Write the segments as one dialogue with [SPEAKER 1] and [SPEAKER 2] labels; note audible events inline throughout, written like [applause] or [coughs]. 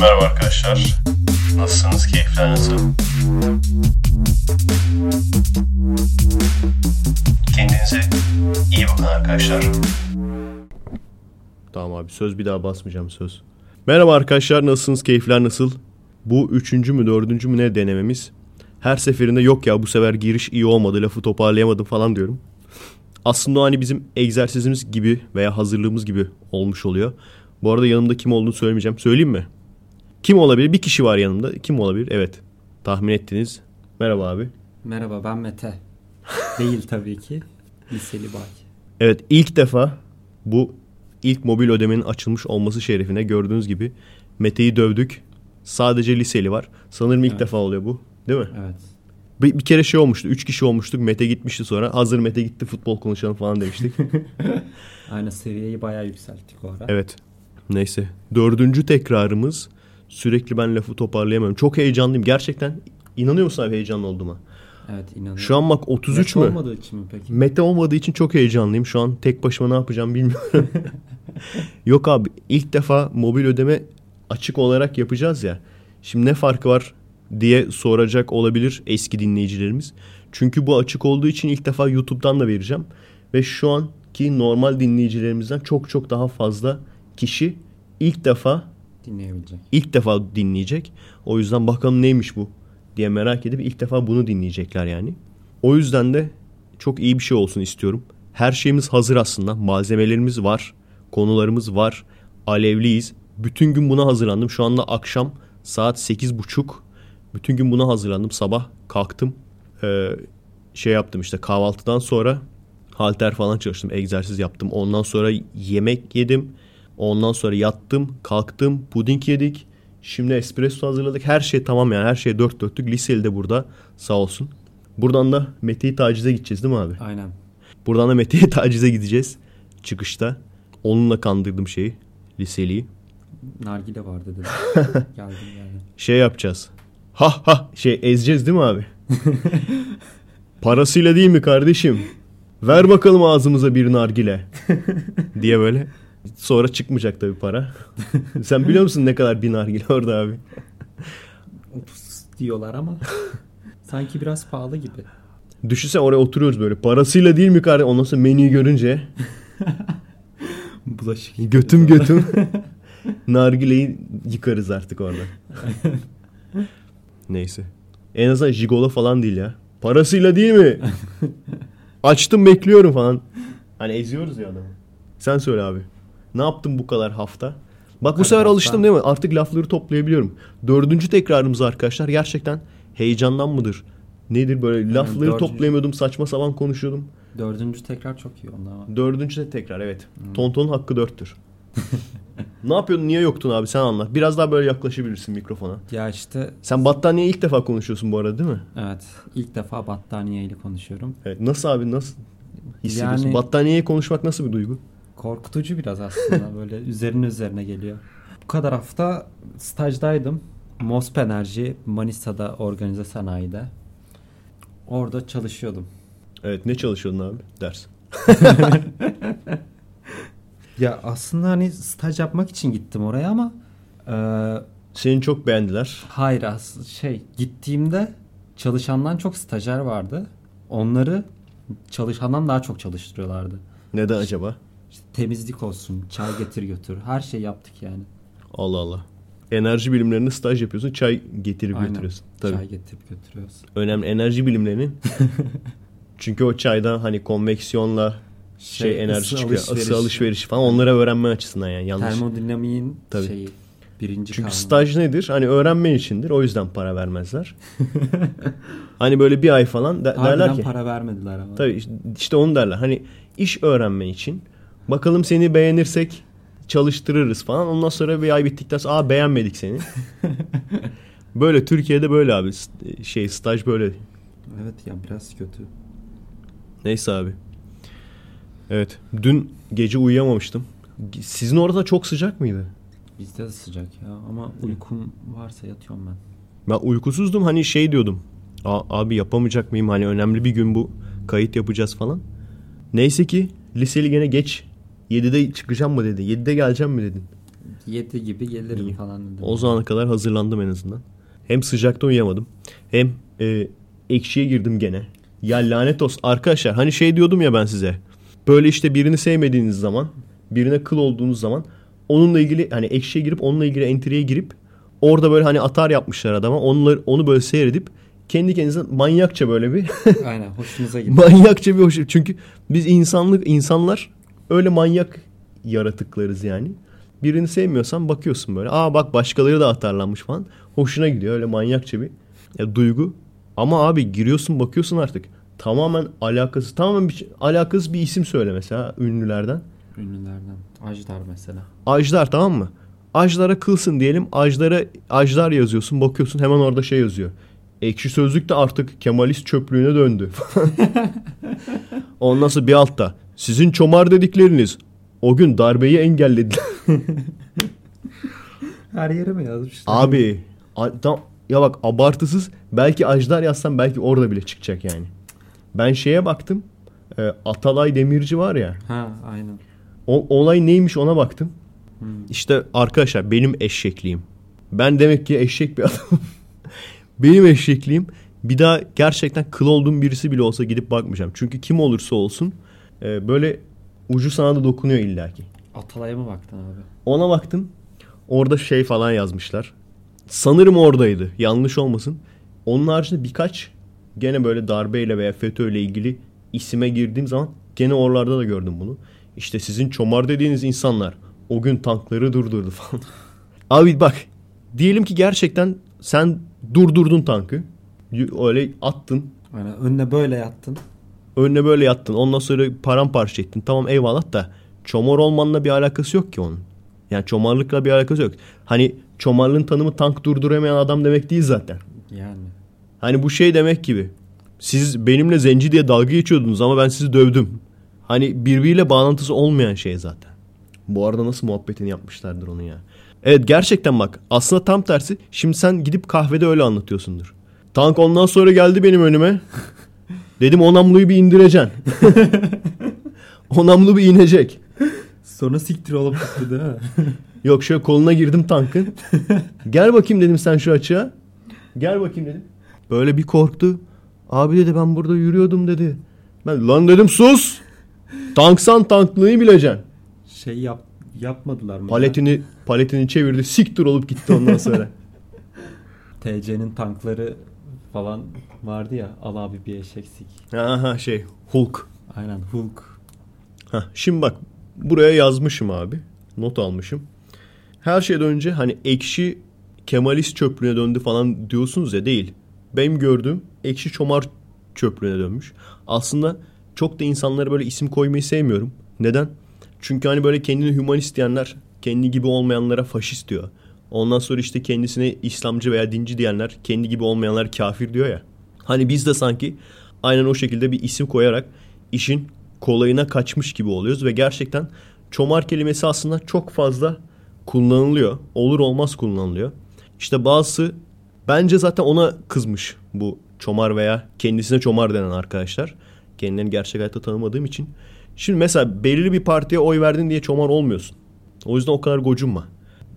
[SPEAKER 1] Merhaba arkadaşlar. Nasılsınız? Keyifler nasıl? Kendinize iyi bakın arkadaşlar.
[SPEAKER 2] Tamam abi söz bir daha basmayacağım söz. Merhaba arkadaşlar nasılsınız? Keyifler nasıl? Bu üçüncü mü dördüncü mü ne denememiz? Her seferinde yok ya bu sefer giriş iyi olmadı lafı toparlayamadım falan diyorum. Aslında hani bizim egzersizimiz gibi veya hazırlığımız gibi olmuş oluyor. Bu arada yanımda kim olduğunu söylemeyeceğim. Söyleyeyim mi? Kim olabilir? Bir kişi var yanımda. Kim olabilir? Evet. Tahmin ettiniz. Merhaba abi.
[SPEAKER 3] Merhaba ben Mete. Değil tabii ki. Liseli Bay.
[SPEAKER 2] Evet ilk defa bu ilk mobil ödemenin açılmış olması şerefine gördüğünüz gibi Mete'yi dövdük. Sadece liseli var. Sanırım ilk
[SPEAKER 3] Evet.
[SPEAKER 2] defa oluyor bu. Değil mi?
[SPEAKER 3] Evet.
[SPEAKER 2] Bir, bir kere şey olmuştu. Üç kişi olmuştuk. Mete gitmişti sonra. Hazır Mete gitti futbol konuşalım falan demiştik. [laughs]
[SPEAKER 3] Aynı seviyeyi bayağı yükselttik o ara.
[SPEAKER 2] evet. Neyse. Dördüncü tekrarımız. Sürekli ben lafı toparlayamıyorum. Çok heyecanlıyım. Gerçekten inanıyor musun abi heyecanlı olduğuma?
[SPEAKER 3] Evet inanıyorum.
[SPEAKER 2] Şu an bak 33
[SPEAKER 3] Net
[SPEAKER 2] mü?
[SPEAKER 3] olmadığı için mi peki?
[SPEAKER 2] Mete olmadığı için çok heyecanlıyım. Şu an tek başıma ne yapacağım bilmiyorum. [laughs] Yok abi ilk defa mobil ödeme açık olarak yapacağız ya. Şimdi ne farkı var diye soracak olabilir eski dinleyicilerimiz. Çünkü bu açık olduğu için ilk defa YouTube'dan da vereceğim. Ve şu anki normal dinleyicilerimizden çok çok daha fazla kişi ilk defa
[SPEAKER 3] Dinleyebilecek.
[SPEAKER 2] ilk defa dinleyecek. O yüzden bakalım neymiş bu diye merak edip ilk defa bunu dinleyecekler yani. O yüzden de çok iyi bir şey olsun istiyorum. Her şeyimiz hazır aslında. Malzemelerimiz var. Konularımız var. Alevliyiz. Bütün gün buna hazırlandım. Şu anda akşam saat 8.30. Bütün gün buna hazırlandım. Sabah kalktım. Ee, şey yaptım işte kahvaltıdan sonra halter falan çalıştım. Egzersiz yaptım. Ondan sonra yemek yedim. Ondan sonra yattım, kalktım, puding yedik. Şimdi espresso hazırladık. Her şey tamam yani. Her şey dört dörtlük. Liseli de burada. Sağ olsun. Buradan da Mete'yi tacize gideceğiz değil mi abi?
[SPEAKER 3] Aynen.
[SPEAKER 2] Buradan da Mete'yi [laughs] tacize gideceğiz. Çıkışta. Onunla kandırdım şeyi. Liseliyi.
[SPEAKER 3] Nargile vardı dedim. [laughs] Geldim yani.
[SPEAKER 2] Şey yapacağız. Ha ha şey ezeceğiz değil mi abi? [laughs] Parasıyla değil mi kardeşim? Ver bakalım ağzımıza bir nargile. diye böyle. Sonra çıkmayacak tabii para. [laughs] Sen biliyor musun ne kadar bir nargile orada abi?
[SPEAKER 3] Ups diyorlar ama sanki biraz pahalı gibi.
[SPEAKER 2] Düşünsene oraya oturuyoruz böyle. Parasıyla değil mi kardeşim? Ondan sonra menüyü görünce [laughs]
[SPEAKER 3] Bulaşık.
[SPEAKER 2] götüm götüm [laughs] nargileyi yıkarız artık orada. Neyse. En azından jigolo falan değil ya. Parasıyla değil mi? Açtım bekliyorum falan. Hani eziyoruz ya adamı. Sen söyle abi. Ne yaptın bu kadar hafta? Bak bu sefer alıştım değil mi? Artık lafları toplayabiliyorum. Dördüncü tekrarımız arkadaşlar. Gerçekten heyecandan mıdır? Nedir böyle lafları
[SPEAKER 3] dördüncü-
[SPEAKER 2] toplayamıyordum. Saçma sapan konuşuyordum.
[SPEAKER 3] Dördüncü tekrar çok iyi ama.
[SPEAKER 2] Dördüncü de tekrar evet. Tontonun hakkı dörttür. [laughs] ne yapıyordun? Niye yoktun abi? Sen anlat. Biraz daha böyle yaklaşabilirsin mikrofona.
[SPEAKER 3] Ya işte
[SPEAKER 2] Sen battaniye ilk defa konuşuyorsun bu arada değil mi?
[SPEAKER 3] evet ilk defa battaniyeyle konuşuyorum.
[SPEAKER 2] Evet. Nasıl abi? Nasıl hissediyorsun?
[SPEAKER 3] Yani-
[SPEAKER 2] Battaniyeye konuşmak nasıl bir duygu?
[SPEAKER 3] Korkutucu biraz aslında [laughs] böyle üzerine üzerine geliyor. Bu kadar hafta stajdaydım. Mosp Enerji Manisa'da organize sanayide. Orada çalışıyordum.
[SPEAKER 2] Evet. Ne çalışıyordun abi? Ders. [laughs]
[SPEAKER 3] Ya aslında hani staj yapmak için gittim oraya ama e,
[SPEAKER 2] Seni çok beğendiler.
[SPEAKER 3] hayır as şey gittiğimde çalışandan çok stajyer vardı. Onları çalışandan daha çok çalıştırıyorlardı.
[SPEAKER 2] Neden acaba?
[SPEAKER 3] Temizlik olsun, çay getir götür. Her şey yaptık yani.
[SPEAKER 2] Allah Allah. Enerji bilimlerinde staj yapıyorsun. Çay getirip
[SPEAKER 3] Aynen.
[SPEAKER 2] götürüyorsun. Tabii.
[SPEAKER 3] Çay getirip götürüyoruz.
[SPEAKER 2] Önemli enerji bilimlerinin. [laughs] Çünkü o çayda hani konveksiyonla şey,
[SPEAKER 3] Şey,
[SPEAKER 2] enerji
[SPEAKER 3] ısı
[SPEAKER 2] çıkıyor.
[SPEAKER 3] alışverişi.
[SPEAKER 2] Isı alışverişi falan onları öğrenme açısından yani yanlış.
[SPEAKER 3] Termodinamiğin
[SPEAKER 2] Tabii.
[SPEAKER 3] şeyi birinci
[SPEAKER 2] Çünkü
[SPEAKER 3] kanunu.
[SPEAKER 2] staj nedir? Hani öğrenmen içindir. O yüzden para vermezler. [laughs] hani böyle bir ay falan de-
[SPEAKER 3] Harbiden
[SPEAKER 2] derler ki.
[SPEAKER 3] para vermediler ama.
[SPEAKER 2] Tabii işte- işte onu derler. Hani iş öğrenmen için. Bakalım seni beğenirsek çalıştırırız falan. Ondan sonra bir ay bittikten sonra aa beğenmedik seni. [laughs] böyle Türkiye'de böyle abi. Şey staj böyle.
[SPEAKER 3] Evet ya biraz kötü.
[SPEAKER 2] Neyse abi. Evet. Dün gece uyuyamamıştım. Sizin orada çok sıcak mıydı?
[SPEAKER 3] Bizde de sıcak ya ama uykum varsa yatıyorum ben.
[SPEAKER 2] Ben uykusuzdum hani şey diyordum. "A- abi yapamayacak mıyım? Hani önemli bir gün bu. Kayıt yapacağız falan. Neyse ki liseli gene geç 7'de çıkacağım mı dedi. 7'de geleceğim mi dedin.
[SPEAKER 3] 7 gibi gelirim
[SPEAKER 2] İyi.
[SPEAKER 3] falan dedim.
[SPEAKER 2] O zamana kadar hazırlandım en azından. Hem sıcakta uyuyamadım. Hem e, ekşiye girdim gene. Ya lanet olsun. Arkadaşlar hani şey diyordum ya ben size. Böyle işte birini sevmediğiniz zaman, birine kıl olduğunuz zaman onunla ilgili hani ekşiye girip onunla ilgili entriye girip orada böyle hani atar yapmışlar adama. Onları, onu böyle seyredip kendi kendinize manyakça böyle bir
[SPEAKER 3] Aynen hoşunuza gitti. [laughs]
[SPEAKER 2] manyakça bir hoş. Çünkü biz insanlık insanlar öyle manyak yaratıklarız yani. Birini sevmiyorsan bakıyorsun böyle. Aa bak başkaları da atarlanmış falan. Hoşuna gidiyor öyle manyakça bir ya, duygu. Ama abi giriyorsun bakıyorsun artık. Tamamen alakası tamamen bir, alakasız bir isim söyle mesela ünlülerden.
[SPEAKER 3] Ünlülerden. Ajdar mesela.
[SPEAKER 2] Ajdar tamam mı? Ajdar'a kılsın diyelim. Ajdar'a Ajdar yazıyorsun. Bakıyorsun hemen orada şey yazıyor. Ekşi Sözlük de artık Kemalist çöplüğüne döndü. [laughs] Ondan sonra bir altta. Sizin çomar dedikleriniz o gün darbeyi engellediler. [laughs]
[SPEAKER 3] Her yere mi yazmışlar?
[SPEAKER 2] Abi tam, ya bak abartısız belki Ajdar yazsam belki orada bile çıkacak yani. Ben şeye baktım. E, Atalay Demirci var ya.
[SPEAKER 3] Ha aynen.
[SPEAKER 2] O olay neymiş ona baktım.
[SPEAKER 3] Hmm.
[SPEAKER 2] İşte arkadaşlar benim eşekliğim. Ben demek ki eşek bir adamım. [laughs] benim eşekliğim bir daha gerçekten kıl olduğum birisi bile olsa gidip bakmayacağım. Çünkü kim olursa olsun e, böyle ucu sana da dokunuyor illaki.
[SPEAKER 3] Atalay'a mı baktın abi?
[SPEAKER 2] Ona baktım. Orada şey falan yazmışlar. Sanırım oradaydı. Yanlış olmasın. Onun haricinde birkaç gene böyle darbeyle veya FETÖ'yle ilgili isime girdiğim zaman gene oralarda da gördüm bunu. İşte sizin çomar dediğiniz insanlar o gün tankları durdurdu falan. [laughs] Abi bak diyelim ki gerçekten sen durdurdun tankı. Öyle attın.
[SPEAKER 3] Aynen. Önüne böyle yattın.
[SPEAKER 2] Önüne böyle yattın. Ondan sonra paramparça ettin. Tamam eyvallah da çomar olmanla bir alakası yok ki onun. Yani çomarlıkla bir alakası yok. Hani çomarlığın tanımı tank durduramayan adam demek değil zaten.
[SPEAKER 3] Yani.
[SPEAKER 2] Hani bu şey demek gibi. Siz benimle zenci diye dalga geçiyordunuz ama ben sizi dövdüm. Hani birbiriyle bağlantısı olmayan şey zaten. Bu arada nasıl muhabbetini yapmışlardır onu ya. Evet gerçekten bak aslında tam tersi. Şimdi sen gidip kahvede öyle anlatıyorsundur. Tank ondan sonra geldi benim önüme. Dedim o namluyu bir indireceksin. [laughs] o namlu bir inecek.
[SPEAKER 3] Sonra siktir olup gitti değil mi? [laughs]
[SPEAKER 2] Yok şöyle koluna girdim tankın. Gel bakayım dedim sen şu açığa. Gel bakayım dedim. Böyle bir korktu. Abi dedi ben burada yürüyordum dedi. Ben lan dedim sus. Tanksan tanklığını bileceksin.
[SPEAKER 3] şey yap yapmadılar mı? ya?
[SPEAKER 2] Paletini paletini çevirdi. Siktir olup gitti ondan sonra. [laughs]
[SPEAKER 3] TC'nin tankları falan vardı ya. Al abi bir eşek sik.
[SPEAKER 2] Aha şey Hulk.
[SPEAKER 3] Aynen Hulk.
[SPEAKER 2] Heh, şimdi bak buraya yazmışım abi. Not almışım. Her şeyden önce hani ekşi Kemalist çöplüğüne döndü falan diyorsunuz ya değil. Benim gördüğüm ekşi çomar çöplüğüne dönmüş. Aslında çok da insanlara böyle isim koymayı sevmiyorum. Neden? Çünkü hani böyle kendini hümanist diyenler kendi gibi olmayanlara faşist diyor. Ondan sonra işte kendisine İslamcı veya dinci diyenler kendi gibi olmayanlar kafir diyor ya. Hani biz de sanki aynen o şekilde bir isim koyarak işin kolayına kaçmış gibi oluyoruz ve gerçekten çomar kelimesi aslında çok fazla kullanılıyor. Olur olmaz kullanılıyor. İşte bazısı bence zaten ona kızmış bu çomar veya kendisine çomar denen arkadaşlar. Kendilerini gerçek hayatta tanımadığım için. Şimdi mesela belirli bir partiye oy verdin diye çomar olmuyorsun. O yüzden o kadar gocunma.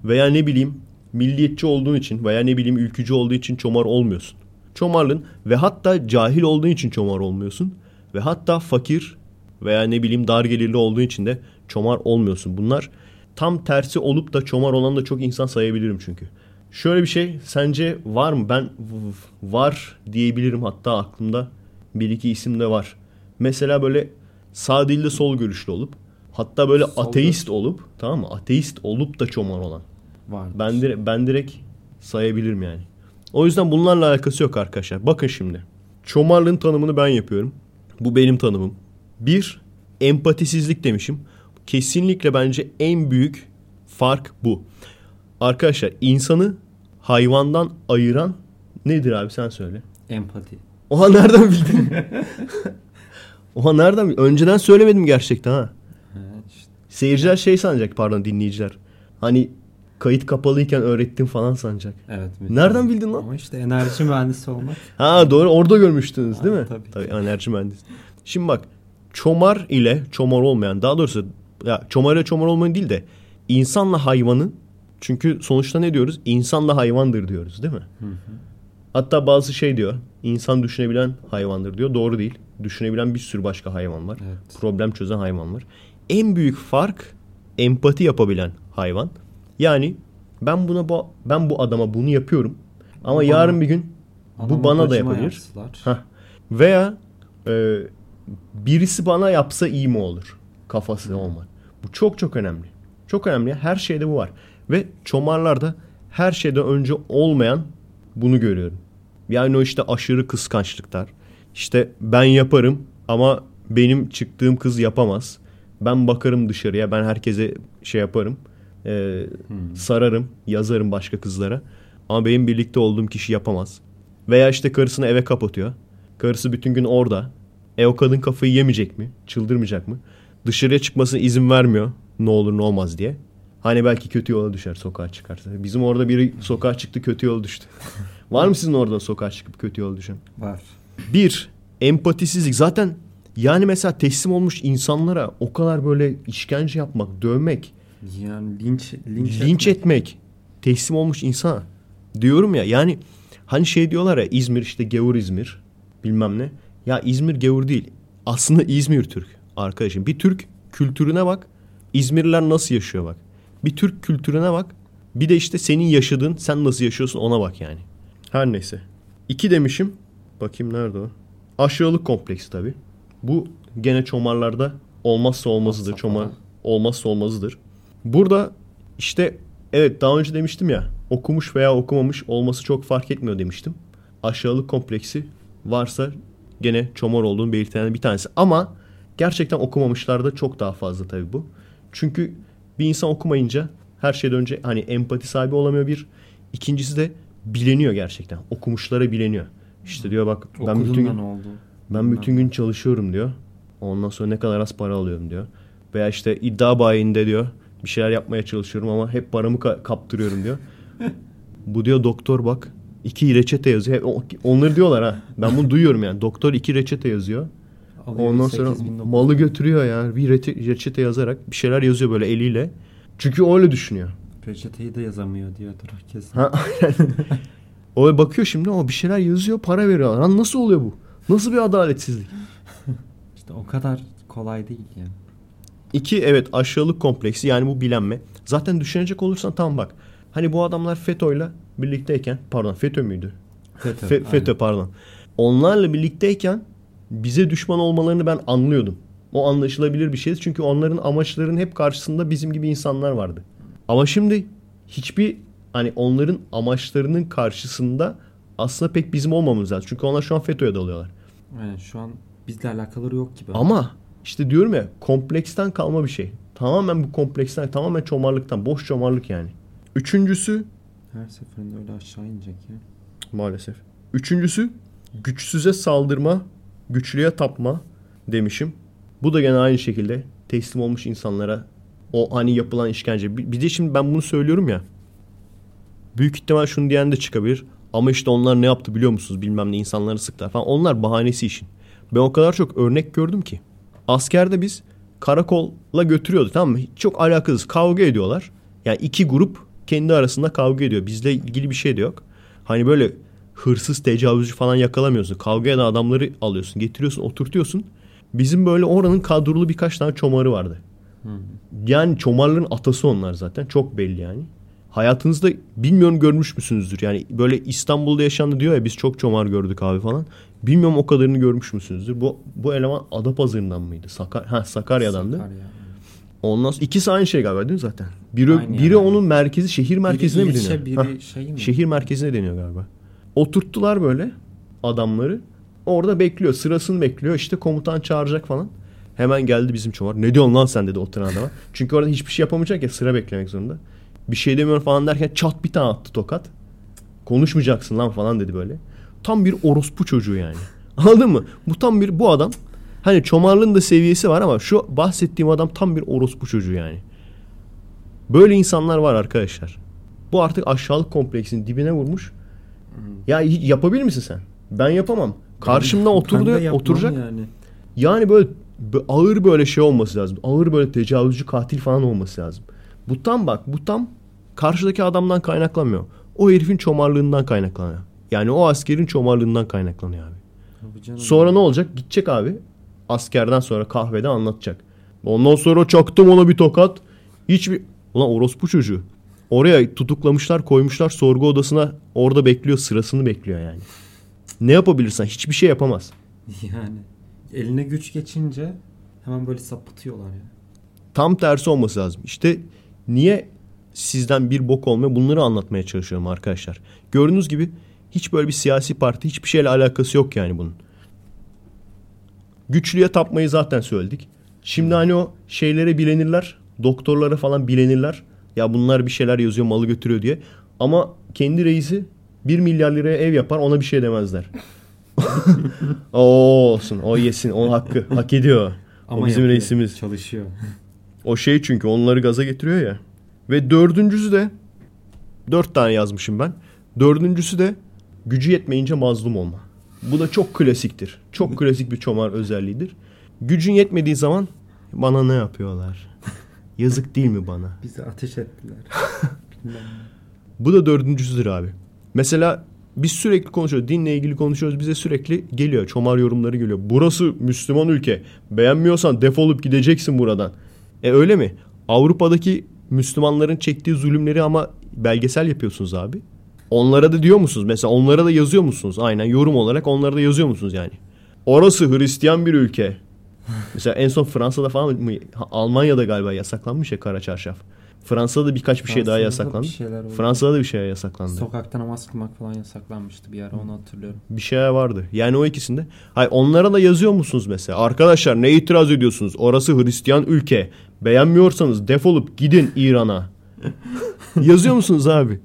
[SPEAKER 2] Veya ne bileyim milliyetçi olduğun için veya ne bileyim ülkücü olduğu için çomar olmuyorsun. Çomarlığın ve hatta cahil olduğun için çomar olmuyorsun. Ve hatta fakir veya ne bileyim dar gelirli olduğu için de çomar olmuyorsun. Bunlar tam tersi olup da çomar olan da çok insan sayabilirim çünkü. Şöyle bir şey sence var mı? Ben var diyebilirim hatta aklımda bir iki isim de var. Mesela böyle sağ değil de sol görüşlü olup hatta böyle
[SPEAKER 3] Sol
[SPEAKER 2] ateist olup tamam mı? Ateist olup da çomar olan.
[SPEAKER 3] Var.
[SPEAKER 2] Ben direkt, ben direkt sayabilirim yani. O yüzden bunlarla alakası yok arkadaşlar. Bakın şimdi. Çomarlığın tanımını ben yapıyorum. Bu benim tanımım. Bir, empatisizlik demişim. Kesinlikle bence en büyük fark bu. Arkadaşlar insanı hayvandan ayıran nedir abi sen söyle.
[SPEAKER 3] Empati.
[SPEAKER 2] Oha nereden bildin? [laughs] Oha nereden bildin? Önceden söylemedim gerçekten ha.
[SPEAKER 3] İşte.
[SPEAKER 2] Seyirciler şey sanacak pardon dinleyiciler. Hani kayıt kapalıyken öğrettim falan sanacak.
[SPEAKER 3] Evet.
[SPEAKER 2] Nereden bildin lan?
[SPEAKER 3] Ama işte enerji mühendisi olmak. [laughs]
[SPEAKER 2] Ha doğru orada görmüştünüz değil
[SPEAKER 3] Ha,
[SPEAKER 2] mi?
[SPEAKER 3] tabii.
[SPEAKER 2] enerji mühendisi. Şimdi bak çomar ile çomar olmayan daha doğrusu ya çomar ile çomar olmayan değil de insanla hayvanın çünkü sonuçta ne diyoruz? İnsan da hayvandır diyoruz değil mi? Hatta bazı şey diyor. İnsan düşünebilen hayvandır diyor. Doğru değil. Düşünebilen bir sürü başka hayvan var.
[SPEAKER 3] Evet.
[SPEAKER 2] Problem çözen hayvan var. En büyük fark empati yapabilen hayvan. Yani ben buna bu, ben bu adama bunu yapıyorum. Ama
[SPEAKER 3] Bu
[SPEAKER 2] yarın
[SPEAKER 3] bana-
[SPEAKER 2] bir gün bu bana da yapabilir. Heh. Veya e, birisi bana yapsa iyi mi olur? Kafası olmak. Bu çok çok önemli. Çok önemli. Her şeyde bu var. Ve çomarlarda her şeyden önce olmayan bunu görüyorum. Yani o işte aşırı kıskançlıklar. İşte ben yaparım ama benim çıktığım kız yapamaz. Ben bakarım dışarıya. Ben herkese şey yaparım. E, Sararım. Yazarım başka kızlara. Ama benim birlikte olduğum kişi yapamaz. Veya işte karısını eve kapatıyor. Karısı bütün gün orada. E o kadın kafayı yemeyecek mi? Çıldırmayacak mı? Dışarıya çıkmasına izin vermiyor. Ne olur ne olmaz diye. Hani belki kötü yola düşer sokağa çıkarsa. Bizim orada biri sokağa çıktı kötü yola düştü. [laughs] Var mı sizin orada sokağa çıkıp kötü yola düşen?
[SPEAKER 3] Var.
[SPEAKER 2] Bir, empatisizlik. Zaten yani mesela teslim olmuş insanlara o kadar böyle işkence yapmak, dövmek,
[SPEAKER 3] Yani linç linç,
[SPEAKER 2] linç
[SPEAKER 3] etmek.
[SPEAKER 2] etmek, teslim olmuş insana. Diyorum ya yani hani şey diyorlar ya İzmir işte gavur İzmir bilmem ne. Ya İzmir gavur değil. Aslında İzmir Türk arkadaşım. Bir Türk kültürüne bak. İzmirliler nasıl yaşıyor bak. Bir Türk kültürüne bak. Bir de işte senin yaşadığın sen nasıl yaşıyorsun ona bak yani. Her neyse. İki demişim. Bakayım nerede o? Aşağılık kompleksi tabii. Bu gene çomarlarda olmazsa olmazıdır. Çomar olmazsa olmazıdır. Burada işte evet daha önce demiştim ya okumuş veya okumamış olması çok fark etmiyor demiştim. Aşağılık kompleksi varsa gene çomar olduğunu belirten bir tanesi. Ama gerçekten okumamışlarda çok daha fazla tabii bu. Çünkü bir insan okumayınca her şeyden önce hani empati sahibi olamıyor bir. İkincisi de bileniyor gerçekten. Okumuşlara bileniyor. İşte diyor bak ben
[SPEAKER 3] Okudun
[SPEAKER 2] bütün
[SPEAKER 3] da
[SPEAKER 2] gün
[SPEAKER 3] oldu?
[SPEAKER 2] ben bütün gün çalışıyorum diyor. Ondan sonra ne kadar az para alıyorum diyor. Veya işte iddia bayinde diyor bir şeyler yapmaya çalışıyorum ama hep paramı ka- kaptırıyorum diyor. Bu diyor doktor bak iki reçete yazıyor. Hep Onları diyorlar ha. Ben bunu duyuyorum yani. Doktor iki reçete yazıyor.
[SPEAKER 3] Alıyor
[SPEAKER 2] Ondan sonra
[SPEAKER 3] 8900.
[SPEAKER 2] malı götürüyor ya. Bir reçete yazarak bir şeyler yazıyor böyle eliyle. Çünkü öyle düşünüyor.
[SPEAKER 3] Reçeteyi de yazamıyor diyordur herkes.
[SPEAKER 2] Ha, o bakıyor şimdi o bir şeyler yazıyor para veriyorlar. Lan nasıl oluyor bu? Nasıl bir adaletsizlik?
[SPEAKER 3] İşte o kadar kolay değil yani.
[SPEAKER 2] İki evet aşağılık kompleksi yani bu bilenme. Zaten düşünecek olursan tamam bak. Hani bu adamlar FETÖ'yle birlikteyken pardon FETÖ müydü?
[SPEAKER 3] FETÖ.
[SPEAKER 2] Fe- FETÖ pardon. Onlarla birlikteyken bize düşman olmalarını ben anlıyordum. O anlaşılabilir bir şeydi. Çünkü onların amaçlarının hep karşısında bizim gibi insanlar vardı. Ama şimdi hiçbir hani onların amaçlarının karşısında aslında pek bizim olmamız lazım. Çünkü onlar şu an FETÖ'ye dalıyorlar.
[SPEAKER 3] Aynen, şu an bizle alakaları yok gibi.
[SPEAKER 2] Ama işte diyorum ya kompleksten kalma bir şey. Tamamen bu kompleksten, tamamen çomarlıktan, boş çomarlık yani. Üçüncüsü
[SPEAKER 3] Her seferinde öyle aşağı inecek ya.
[SPEAKER 2] maalesef. Üçüncüsü güçsüze saldırma, güçlüye tapma demişim. Bu da gene aynı şekilde teslim olmuş insanlara o hani yapılan işkence. Bir bir de şimdi ben bunu söylüyorum ya. Büyük ihtimal şunu diyen de çıkabilir. Ama işte onlar ne yaptı biliyor musunuz? Bilmem ne insanları sıktılar falan. Onlar bahanesi işin. Ben o kadar çok örnek gördüm ki. Askerde biz karakolla götürüyordu tamam mı? Çok alakasız. Kavga ediyorlar. Yani iki grup kendi arasında kavga ediyor. Bizle ilgili bir şey de yok. Hani böyle hırsız, tecavüzcü falan yakalamıyorsun. Kavga eden adamları alıyorsun, getiriyorsun, oturtuyorsun. Bizim böyle oranın kadrolu birkaç tane çomarı vardı. Yani çomarların atası onlar zaten. Çok belli yani. Hayatınızda bilmiyorum görmüş müsünüzdür. Yani böyle İstanbul'da yaşandı diyor ya biz çok çomar gördük abi falan. Bilmiyorum o kadarını görmüş müsünüzdür. Bu bu eleman Adapazarı'ndan mıydı? Sakar ha Sakarya'dandı.
[SPEAKER 3] Sakarya.
[SPEAKER 2] Ondan sonra ikisi aynı şey galiba değil mi zaten? Biri
[SPEAKER 3] Aynı
[SPEAKER 2] biri
[SPEAKER 3] yani.
[SPEAKER 2] onun merkezi şehir merkezine
[SPEAKER 3] biri
[SPEAKER 2] mi
[SPEAKER 3] ilçe,
[SPEAKER 2] deniyor?
[SPEAKER 3] biri şey mi?
[SPEAKER 2] Şehir merkezine deniyor galiba. Oturttular böyle adamları. Orada bekliyor. Sırasını bekliyor. İşte komutan çağıracak falan. Hemen geldi bizim çomar. Ne diyorsun lan sen dedi oturan adama. Çünkü orada hiçbir şey yapamayacak ya sıra beklemek zorunda. Bir şey demiyorum falan derken çat bir tane attı tokat. Konuşmayacaksın lan falan dedi böyle. Tam bir orospu çocuğu yani. [laughs] Anladın mı? Bu tam bir bu adam hani çomarlığın da seviyesi var ama şu bahsettiğim adam tam bir orospu çocuğu yani. Böyle insanlar var arkadaşlar. Bu artık aşağılık kompleksinin dibine vurmuş. Ya yapabilir misin sen? Ben yapamam. Karşımda oturdu, oturacak.
[SPEAKER 3] Yani.
[SPEAKER 2] Yani böyle bö- ağır böyle şey olması lazım. Ağır böyle tecavüzcü katil falan olması lazım. Bu tam bak bu tam karşıdaki adamdan kaynaklanmıyor. O herifin çomarlığından kaynaklanıyor. Yani o askerin çomarlığından kaynaklanıyor abi.
[SPEAKER 3] Canım.
[SPEAKER 2] Sonra ne olacak? Gidecek abi. Askerden sonra kahvede anlatacak. Ondan sonra çaktım ona bir tokat. Hiçbir... Ulan orospu çocuğu. Oraya tutuklamışlar koymuşlar sorgu odasına. Orada bekliyor sırasını bekliyor yani. Ne yapabilirsen hiçbir şey yapamaz. [laughs]
[SPEAKER 3] Yani eline güç geçince hemen böyle sapıtıyorlar ya.
[SPEAKER 2] Tam tersi olması lazım. İşte niye sizden bir bok olmuyor bunları anlatmaya çalışıyorum arkadaşlar. Gördüğünüz gibi hiç böyle bir siyasi parti hiçbir şeyle alakası yok yani bunun. Güçlüye tapmayı zaten söyledik. Şimdi hani o şeylere bilenirler. Doktorlara falan bilenirler. Ya bunlar bir şeyler yazıyor malı götürüyor diye. Ama kendi reisi 1 milyar liraya ev yapar ona bir şey demezler. [laughs] o olsun o yesin o hakkı hak ediyor. o bizim
[SPEAKER 3] yapıyor,
[SPEAKER 2] reisimiz.
[SPEAKER 3] Çalışıyor.
[SPEAKER 2] O şey çünkü onları gaza getiriyor ya. Ve dördüncüsü de dört tane yazmışım ben. Dördüncüsü de gücü yetmeyince mazlum olma. Bu da çok klasiktir. Çok klasik bir çomar özelliğidir. Gücün yetmediği zaman bana ne yapıyorlar? Yazık değil mi bana?
[SPEAKER 3] Bizi ateş ettiler. [laughs]
[SPEAKER 2] Bu da dördüncüsüdür abi. Mesela biz sürekli konuşuyoruz. Dinle ilgili konuşuyoruz. Bize sürekli geliyor. Çomar yorumları geliyor. Burası Müslüman ülke. Beğenmiyorsan defolup gideceksin buradan. E öyle mi? Avrupa'daki Müslümanların çektiği zulümleri ama belgesel yapıyorsunuz abi. Onlara da diyor musunuz? Mesela onlara da yazıyor musunuz? Aynen yorum olarak onlara da yazıyor musunuz yani? Orası Hristiyan bir ülke. Mesela en son Fransa'da falan mı? Almanya'da galiba yasaklanmış ya kara çarşaf. Fransa'da da birkaç bir şey daha
[SPEAKER 3] Fransa'da da
[SPEAKER 2] yasaklandı.
[SPEAKER 3] oldu.
[SPEAKER 2] Fransa'da da bir şey yasaklandı.
[SPEAKER 3] Sokakta namaz kılmak falan yasaklanmıştı bir ara onu hatırlıyorum.
[SPEAKER 2] bir şeyler vardı. Yani o ikisinde. Hayır onlara da yazıyor musunuz mesela? Arkadaşlar ne itiraz ediyorsunuz? Orası Hristiyan ülke. Beğenmiyorsanız defolup gidin İran'a. yazıyor musunuz abi?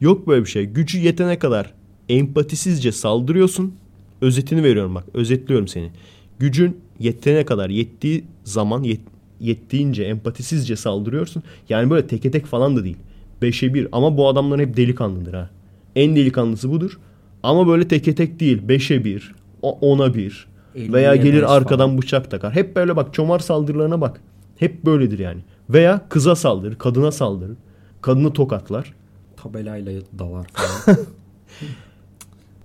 [SPEAKER 2] Yok böyle bir şey. Gücü yetene kadar empatisizce saldırıyorsun. Özetini veriyorum bak. Özetliyorum seni. Gücün yetene kadar yettiği zaman yet, yettiğince empatisizce saldırıyorsun. Yani böyle teke tek falan da değil. Beşe bir. Ama bu adamların hep delikanlıdır ha. En delikanlısı budur. Ama böyle teke tek değil. Beşe bir. Ona bir. Veya gelir arkadan
[SPEAKER 3] falan.
[SPEAKER 2] bıçak takar. Hep böyle bak çomar saldırılarına bak. Hep böyledir yani. Veya kıza saldırır. Kadına saldırır. Kadını tokatlar.
[SPEAKER 3] Tabelayla dalar falan. [laughs]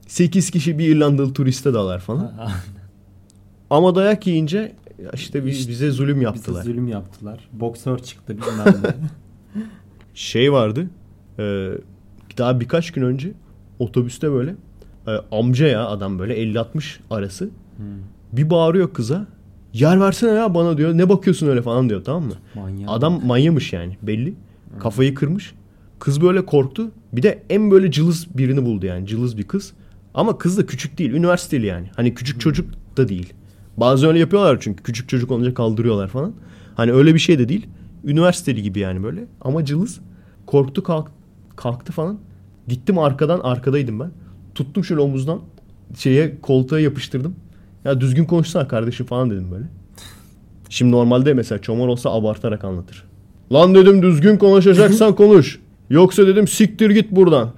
[SPEAKER 2] 8 kişi bir İrlandalı turiste dalar falan. Ama dayak yiyince işte biz, bize zulüm
[SPEAKER 3] Bize
[SPEAKER 2] yaptılar.
[SPEAKER 3] zulüm yaptılar. Boksör çıktı bilmem ne. [laughs]
[SPEAKER 2] Şey vardı. e, daha birkaç gün önce otobüste böyle e, amca ya adam böyle 50-60 arası.
[SPEAKER 3] Hmm.
[SPEAKER 2] Bir bağırıyor kıza. Yer versene ya bana diyor. Ne bakıyorsun öyle falan diyor tamam mı?
[SPEAKER 3] Manyak.
[SPEAKER 2] Adam manyamış yani belli. Kafayı kırmış. Kız böyle korktu. Bir de en böyle cılız birini buldu yani. Cılız bir kız. Ama kız da küçük değil. Üniversiteli yani. Hani küçük çocuk da değil. Bazen öyle yapıyorlar çünkü. Küçük çocuk olunca kaldırıyorlar falan. Hani öyle bir şey de değil. Üniversiteli gibi yani böyle. Ama cılız. Korktu kalk, kalktı falan. Gittim arkadan arkadaydım ben. Tuttum şöyle omuzdan. Şeye koltuğa yapıştırdım. Ya düzgün konuşsana kardeşim falan dedim böyle. Şimdi normalde mesela çomar olsa abartarak anlatır. Lan dedim düzgün konuşacaksan [laughs] konuş. Yoksa dedim siktir git buradan.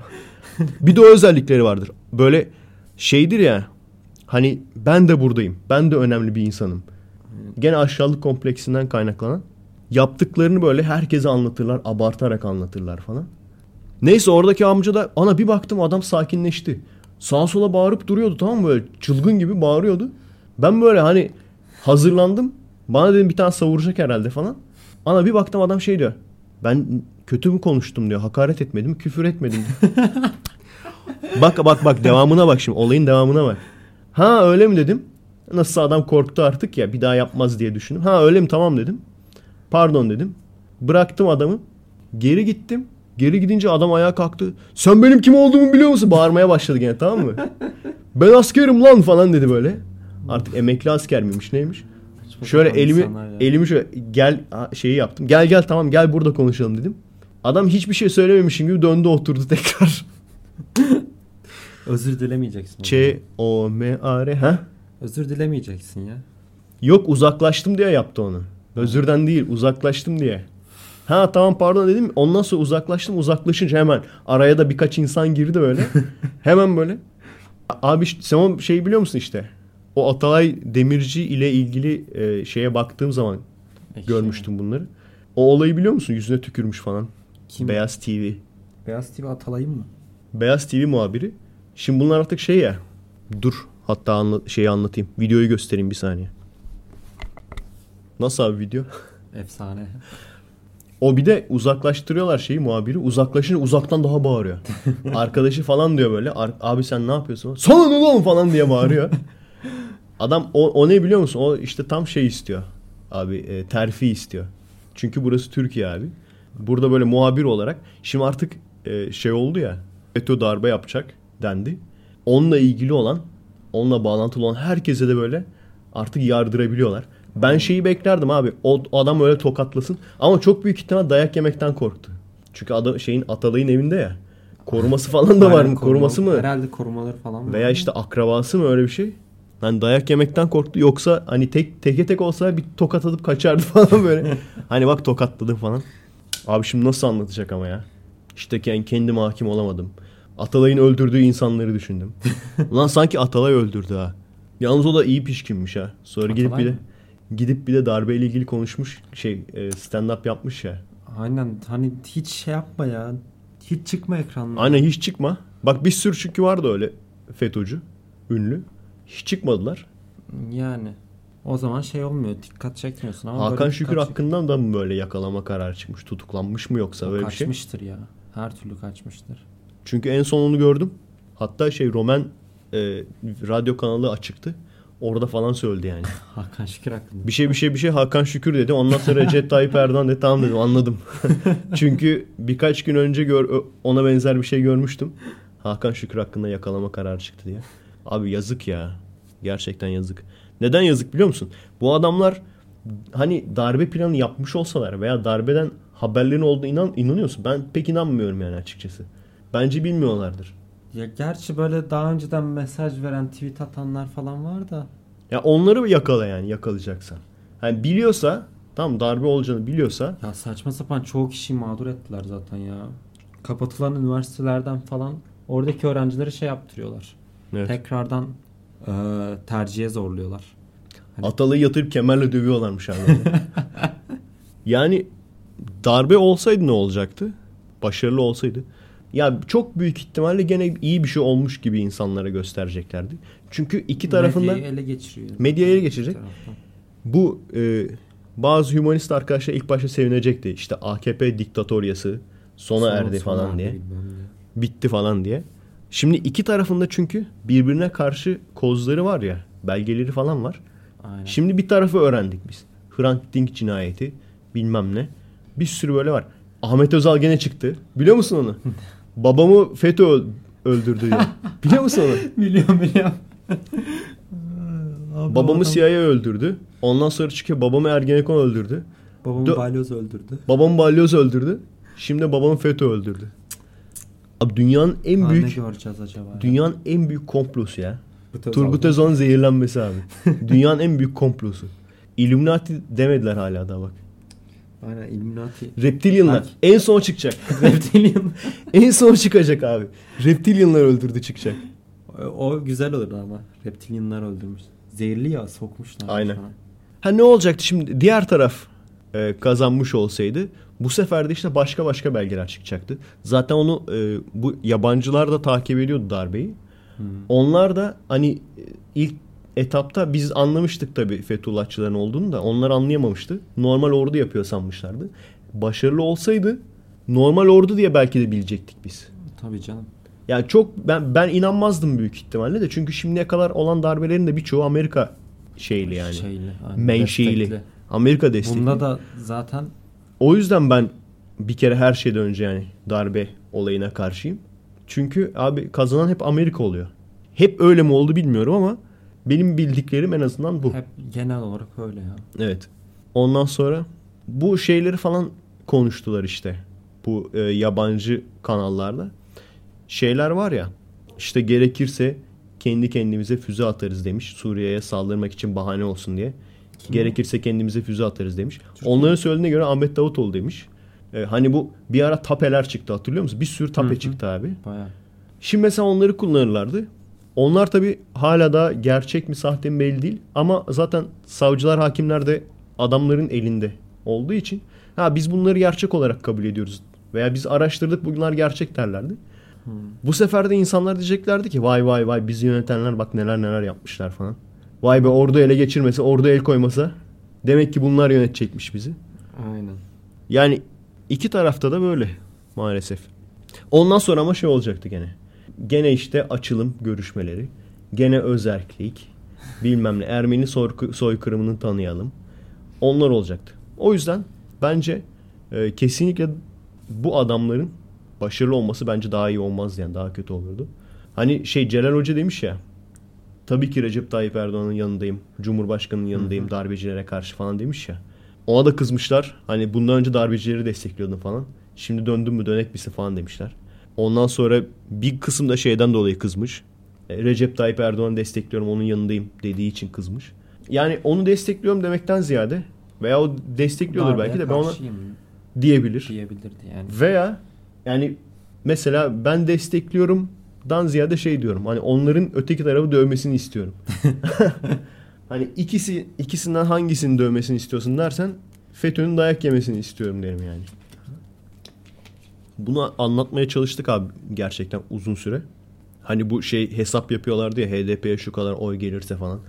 [SPEAKER 2] bir de o özellikleri vardır. Böyle şeydir ya. Hani ben de buradayım. Ben de önemli bir insanım. Gene aşağılık kompleksinden kaynaklanan. Yaptıklarını böyle herkese anlatırlar. Abartarak anlatırlar falan. Neyse oradaki amca da ana bir baktım adam sakinleşti. Sağa sola bağırıp duruyordu tamam mı böyle çılgın gibi bağırıyordu. Ben böyle hani hazırlandım. Bana dedim bir tane savuracak herhalde falan. Ana bir baktım adam şey diyor. Ben kötü mü konuştum diyor. Hakaret etmedim, küfür etmedim diyor. [laughs] bak bak bak devamına bak şimdi. Olayın devamına bak. Ha öyle mi dedim. Nasıl adam korktu artık ya bir daha yapmaz diye düşündüm. Ha öyle mi tamam dedim. Pardon dedim. Bıraktım adamı. Geri gittim. Geri gidince adam ayağa kalktı. Sen benim kim olduğumu biliyor musun? Bağırmaya başladı gene tamam mı? [laughs] ben askerim lan falan dedi böyle. Artık emekli asker miymiş neymiş? Şöyle elimi elimi şöyle gel şeyi yaptım. Gel gel tamam gel burada konuşalım dedim. Adam hiçbir şey söylememişim gibi döndü oturdu tekrar. [laughs]
[SPEAKER 3] Özür dilemeyeceksin.
[SPEAKER 2] Ç. O M A R ha?
[SPEAKER 3] Özür dilemeyeceksin ya.
[SPEAKER 2] Yok uzaklaştım diye yaptı onu. Özürden değil uzaklaştım diye. Ha tamam pardon dedim. Ondan sonra uzaklaştım. Uzaklaşınca hemen araya da birkaç insan girdi böyle. [laughs] hemen böyle. Abi işte, sen o şeyi biliyor musun işte? O Atalay Demirci ile ilgili e, şeye baktığım zaman
[SPEAKER 3] Eşeğe.
[SPEAKER 2] görmüştüm bunları. O olayı biliyor musun? Yüzüne tükürmüş falan.
[SPEAKER 3] Kim?
[SPEAKER 2] Beyaz TV.
[SPEAKER 3] Beyaz TV Atalay'ın mı?
[SPEAKER 2] Beyaz TV muhabiri. Şimdi bunlar artık şey ya. Dur hatta anla, şeyi anlatayım. Videoyu göstereyim bir saniye. Nasıl abi video?
[SPEAKER 3] Efsane.
[SPEAKER 2] O bir de uzaklaştırıyorlar şeyi muhabiri. Uzaklaşınca uzaktan daha bağırıyor. [laughs] Arkadaşı falan diyor böyle. "Ar- Abi sen ne yapıyorsun? Sana ne lan falan diye bağırıyor. [laughs] Adam o, o ne biliyor musun? O işte tam şey istiyor. Abi e, terfi istiyor. Çünkü burası Türkiye abi. Burada böyle muhabir olarak. Şimdi artık e, şey oldu ya. FETÖ darbe yapacak dendi. Onunla ilgili olan, onunla bağlantılı olan herkese de böyle artık yardırabiliyorlar. Ben şeyi beklerdim abi. O adam öyle tokatlasın. Ama çok büyük ihtimal dayak yemekten korktu. Çünkü adam şeyin Atalay'ın evinde ya. Koruması [laughs] falan da var mı? Koruması mı?
[SPEAKER 3] Herhalde korumaları falan var.
[SPEAKER 2] Veya işte akrabası mı öyle bir şey? Hani dayak yemekten korktu. Yoksa hani tek teke tek olsa bir tokat atıp kaçardı [laughs] falan böyle. hani bak tokatladım falan. Abi şimdi nasıl anlatacak ama ya? İşte yani kendim hakim olamadım. Atalay'ın öldürdüğü insanları düşündüm. [laughs] Ulan sanki Atalay öldürdü ha. Yalnız o da iyi pişkinmiş ha. Sonra gidip
[SPEAKER 3] Atalay
[SPEAKER 2] bir de
[SPEAKER 3] mı?
[SPEAKER 2] Gidip bir de darbeyle ilgili konuşmuş şey e, stand up yapmış ya.
[SPEAKER 3] Aynen hani hiç şey yapma ya. Hiç çıkma ekranlara.
[SPEAKER 2] Aynen hiç çıkma. Bak bir sürü çünkü vardı öyle FETÖ'cü, ünlü. Hiç çıkmadılar.
[SPEAKER 3] Yani. O zaman şey olmuyor. Dikkat çekmiyorsun ama
[SPEAKER 2] Hakan
[SPEAKER 3] böyle
[SPEAKER 2] Şükür hakkından da mı böyle yakalama kararı çıkmış? Tutuklanmış mı yoksa
[SPEAKER 3] O
[SPEAKER 2] öyle bir şey?
[SPEAKER 3] kaçmıştır ya. Her türlü kaçmıştır.
[SPEAKER 2] Çünkü en son onu gördüm. Hatta şey Roman e, radyo kanalı açıktı. Orada falan söyledi yani. [laughs]
[SPEAKER 3] Hakan Şükür hakkında.
[SPEAKER 2] Bir şey bir şey bir şey Hakan Şükür dedi. Ondan sonra Recep Tayyip Erdoğan dedi. Tamam dedim anladım. [laughs] Çünkü birkaç gün önce gör, ona benzer bir şey görmüştüm. Hakan Şükür hakkında yakalama kararı çıktı diye. Abi yazık ya. Gerçekten yazık. Neden yazık biliyor musun? Bu adamlar hani darbe planı yapmış olsalar veya darbeden haberlerin olduğuna inan, inanıyorsun. Ben pek inanmıyorum yani açıkçası. Bence bilmiyorlardır.
[SPEAKER 3] Ya gerçi böyle daha önceden mesaj veren tweet atanlar falan var da.
[SPEAKER 2] Ya onları yakala yani yakalayacaksan. Hani biliyorsa tam darbe olacağını biliyorsa
[SPEAKER 3] Ya saçma sapan çoğu kişiyi mağdur ettiler zaten ya. Kapatılan üniversitelerden falan oradaki öğrencileri şey yaptırıyorlar.
[SPEAKER 2] evet.
[SPEAKER 3] Tekrardan e, tercihe zorluyorlar. Hani-
[SPEAKER 2] Atalı'yı yatırıp kemerle dövüyorlarmış abi. [laughs] yani darbe olsaydı ne olacaktı? Başarılı olsaydı. Ya çok büyük ihtimalle gene iyi bir şey olmuş gibi insanlara göstereceklerdi. Çünkü iki tarafında
[SPEAKER 3] Medyayı ele geçiriyor.
[SPEAKER 2] Medyayı ele geçirecek. Bu e, bazı humanist arkadaşlar ilk başta sevinecekti. İşte AKP diktatoryası sona,
[SPEAKER 3] Sona-
[SPEAKER 2] erdi
[SPEAKER 3] sona
[SPEAKER 2] falan
[SPEAKER 3] erdi
[SPEAKER 2] diye. Bitti falan diye. Şimdi iki tarafında çünkü birbirine karşı kozları var ya, belgeleri falan var.
[SPEAKER 3] Aynen.
[SPEAKER 2] Şimdi bir tarafı öğrendik biz. Hrant Dink cinayeti bilmem ne. Bir sürü böyle var. Ahmet Özal gene çıktı. Biliyor musun onu? [laughs] Babamı FETÖ öl- öldürdü diyor. [laughs] Biliyor musun onu?
[SPEAKER 3] biliyorum biliyorum. Abi
[SPEAKER 2] Babamı
[SPEAKER 3] adam-
[SPEAKER 2] CIA öldürdü. Ondan sonra çıkıyor babamı Ergenekon öldürdü.
[SPEAKER 3] Babamı
[SPEAKER 2] Dö-
[SPEAKER 3] balyoz öldürdü.
[SPEAKER 2] Babamı balyoz öldürdü. Şimdi babamı FETÖ öldürdü. Abi dünyanın en
[SPEAKER 3] Aa, ne
[SPEAKER 2] büyük
[SPEAKER 3] göreceğiz acaba? ya?
[SPEAKER 2] dünyanın en büyük komplosu ya.
[SPEAKER 3] Turgut
[SPEAKER 2] Turgut
[SPEAKER 3] Özal.
[SPEAKER 2] Özal'ın zehirlenmesi abi. [laughs] dünyanın en büyük komplosu. Illuminati demediler hala da bak.
[SPEAKER 3] Aynen Illuminati.
[SPEAKER 2] Reptilianlar.
[SPEAKER 3] Belki.
[SPEAKER 2] En son çıkacak. [laughs]
[SPEAKER 3] Reptilian.
[SPEAKER 2] en son çıkacak abi. Reptilianlar öldürdü çıkacak.
[SPEAKER 3] O- o güzel olurdu ama. Reptilianlar öldürmüş. Zehirli ya sokmuşlar.
[SPEAKER 2] Aynen.
[SPEAKER 3] sana.
[SPEAKER 2] Ha ne olacaktı şimdi? Diğer taraf e, kazanmış olsaydı bu sefer de işte başka başka belgeler çıkacaktı. Zaten onu e, bu yabancılar da takip ediyordu darbeyi.
[SPEAKER 3] Hmm.
[SPEAKER 2] Onlar da hani e, ilk etapta biz anlamıştık tabii Fethullahçıların olduğunu da onlar anlayamamıştı. Normal ordu yapıyor sanmışlardı. Başarılı olsaydı normal ordu diye belki de bilecektik biz.
[SPEAKER 3] Tabii canım.
[SPEAKER 2] Yani çok ben ben inanmazdım büyük ihtimalle de çünkü şimdiye kadar olan darbelerin de birçoğu Amerika şeyli yani.
[SPEAKER 3] Şeyli. aynen,
[SPEAKER 2] menşeili.
[SPEAKER 3] destekli.
[SPEAKER 2] Amerika destekli.
[SPEAKER 3] Bunda da zaten
[SPEAKER 2] O yüzden ben bir kere her şeyden önce yani darbe olayına karşıyım. Çünkü abi kazanan hep Amerika oluyor. Hep öyle mi oldu bilmiyorum ama benim bildiklerim en azından bu.
[SPEAKER 3] hep genel olarak öyle ya.
[SPEAKER 2] Evet. Ondan sonra bu şeyleri falan konuştular işte. Bu e, yabancı kanallarda. Şeyler var ya işte gerekirse kendi kendimize füze atarız demiş. Suriye'ye saldırmak için bahane olsun diye. Gerekirse kendimize füze atarız demiş. Onların söylediğine göre Ahmet Davutoğlu demiş. E, hani bu bir ara tapeler çıktı hatırlıyor musun? Bir sürü tape
[SPEAKER 3] Hı hı.
[SPEAKER 2] çıktı abi.
[SPEAKER 3] Baya.
[SPEAKER 2] Şimdi mesela onları kullanırlardı. Onlar tabi hala da gerçek mi sahte mi belli değil. Ama zaten savcılar hakimler de adamların elinde olduğu için Ha biz bunları gerçek olarak kabul ediyoruz. Veya biz araştırdık bunlar gerçek derlerdi. Bu sefer de insanlar diyeceklerdi ki vay vay vay bizi yönetenler bak neler neler yapmışlar falan. Vay be ordu ele geçirmese, ordu el koymasa demek ki bunlar yönetecekmiş bizi.
[SPEAKER 3] Aynen.
[SPEAKER 2] Yani iki tarafta da böyle maalesef. Ondan sonra ama şey olacaktı gene. Gene işte açılım görüşmeleri. Gene özerklik. Bilmem ne. Ermeni soy- soykırımını tanıyalım. Onlar olacaktı. O yüzden bence e, kesinlikle bu adamların başarılı olması bence daha iyi olmaz yani daha kötü olurdu. Hani şey Celal Hoca demiş ya tabii ki Recep Tayyip Erdoğan'ın yanındayım. Cumhurbaşkanının yanındayım darbecilere karşı falan demiş ya. Ona da kızmışlar. Hani bundan önce darbecileri destekliyordun falan. Şimdi döndün mü dönek misin falan demişler. Ondan sonra bir kısım da şeyden dolayı kızmış. E, Recep Tayyip Erdoğan'ı destekliyorum onun yanındayım dediği için kızmış. Yani onu destekliyorum demekten ziyade veya o destekliyordur
[SPEAKER 3] Darbeye
[SPEAKER 2] belki de ben ona diyebilir.
[SPEAKER 3] diyebilirdi yani.
[SPEAKER 2] Veya yani mesela ben destekliyorum dan ziyade şey diyorum. Hani onların öteki tarafı dövmesini istiyorum. [laughs] hani ikisi ikisinden hangisini dövmesini istiyorsun dersen FETÖ'nün dayak yemesini istiyorum derim yani. Bunu anlatmaya çalıştık abi gerçekten uzun süre. Hani bu şey hesap yapıyorlardı ya HDP'ye şu kadar oy gelirse falan.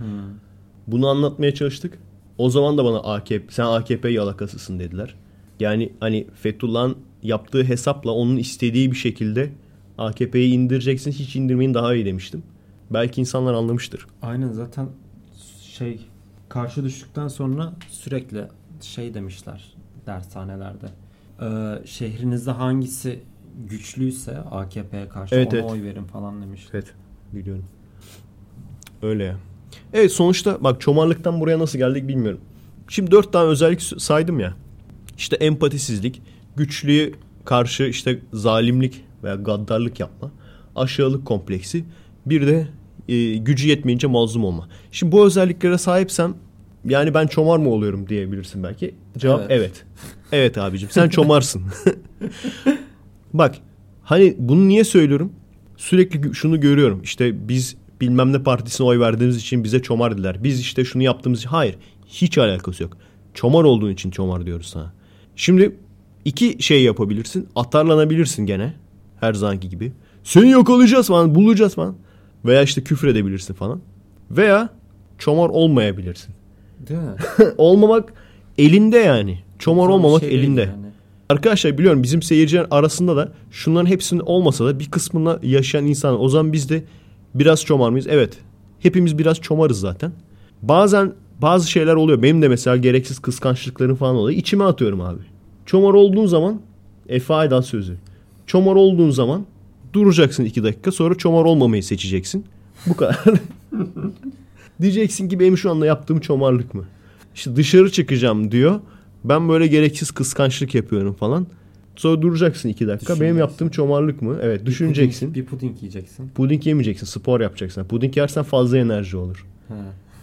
[SPEAKER 2] Bunu anlatmaya çalıştık. O zaman da bana AKP, sen AKP yalakasısın dediler. Yani hani Fethullah'ın yaptığı hesapla onun istediği bir şekilde AKP'yi indireceksin hiç indirmeyin daha iyi demiştim. Belki insanlar anlamıştır.
[SPEAKER 3] Aynen zaten şey karşı düştükten sonra sürekli şey demişler dershanelerde. Ee, şehrinizde hangisi güçlüyse AKP'ye karşı
[SPEAKER 2] Evet,
[SPEAKER 3] ona
[SPEAKER 2] evet.
[SPEAKER 3] oy verin falan demişler.
[SPEAKER 2] Evet biliyorum. Öyle. Evet sonuçta bak çomarlıktan buraya nasıl geldik bilmiyorum. Şimdi dört tane özellik saydım ya. İşte empatisizlik, güçlüye karşı işte zalimlik veya gaddarlık yapma, aşağılık kompleksi, bir de e, gücü yetmeyince mazlum olma. Şimdi bu özelliklere sahipsem yani ben çomar mı oluyorum diyebilirsin belki. Cevap
[SPEAKER 3] Evet.
[SPEAKER 2] evet. [laughs] Evet, abicim sen çomarsın. [laughs] Bak hani bunu niye söylüyorum? Sürekli şunu görüyorum. İşte biz bilmem ne partisine oy verdiğimiz için bize çomar dediler. Biz işte şunu yaptığımız için. Hayır. Hiç alakası yok. Çomar olduğun için çomar diyoruz sana. Şimdi iki şey yapabilirsin. Atarlanabilirsin gene. Her zamanki gibi. Seni yakalayacağız falan. Bulacağız falan. Veya işte küfür edebilirsin falan. Veya çomar olmayabilirsin.
[SPEAKER 3] Değil mi? [laughs]
[SPEAKER 2] Olmamak elinde yani. Çomar olmamak
[SPEAKER 3] şey
[SPEAKER 2] elinde.
[SPEAKER 3] yani.
[SPEAKER 2] Arkadaşlar biliyorum bizim seyirciler arasında da şunların hepsinin olmasa da bir kısmında yaşayan insan. O zaman biz de biraz çomar mıyız? Evet. Hepimiz biraz çomarız zaten. Bazen bazı şeyler oluyor. Benim de mesela gereksiz kıskançlıklarım falan oluyor. İçime atıyorum abi. Çomar olduğun zaman Efe Aydan sözü. Çomar olduğun zaman duracaksın iki dakika sonra çomar olmamayı seçeceksin. Bu kadar. [laughs] Diyeceksin ki benim şu anda yaptığım çomarlık mı? İşte dışarı çıkacağım diyor. Ben böyle gereksiz kıskançlık yapıyorum falan. Sonra duracaksın iki dakika. Benim yaptığım çomarlık mı? Evet düşüneceksin.
[SPEAKER 3] Puding, bir puding yiyeceksin.
[SPEAKER 2] Puding yemeyeceksin. Spor yapacaksın. Puding yersen fazla enerji olur.
[SPEAKER 3] Ha.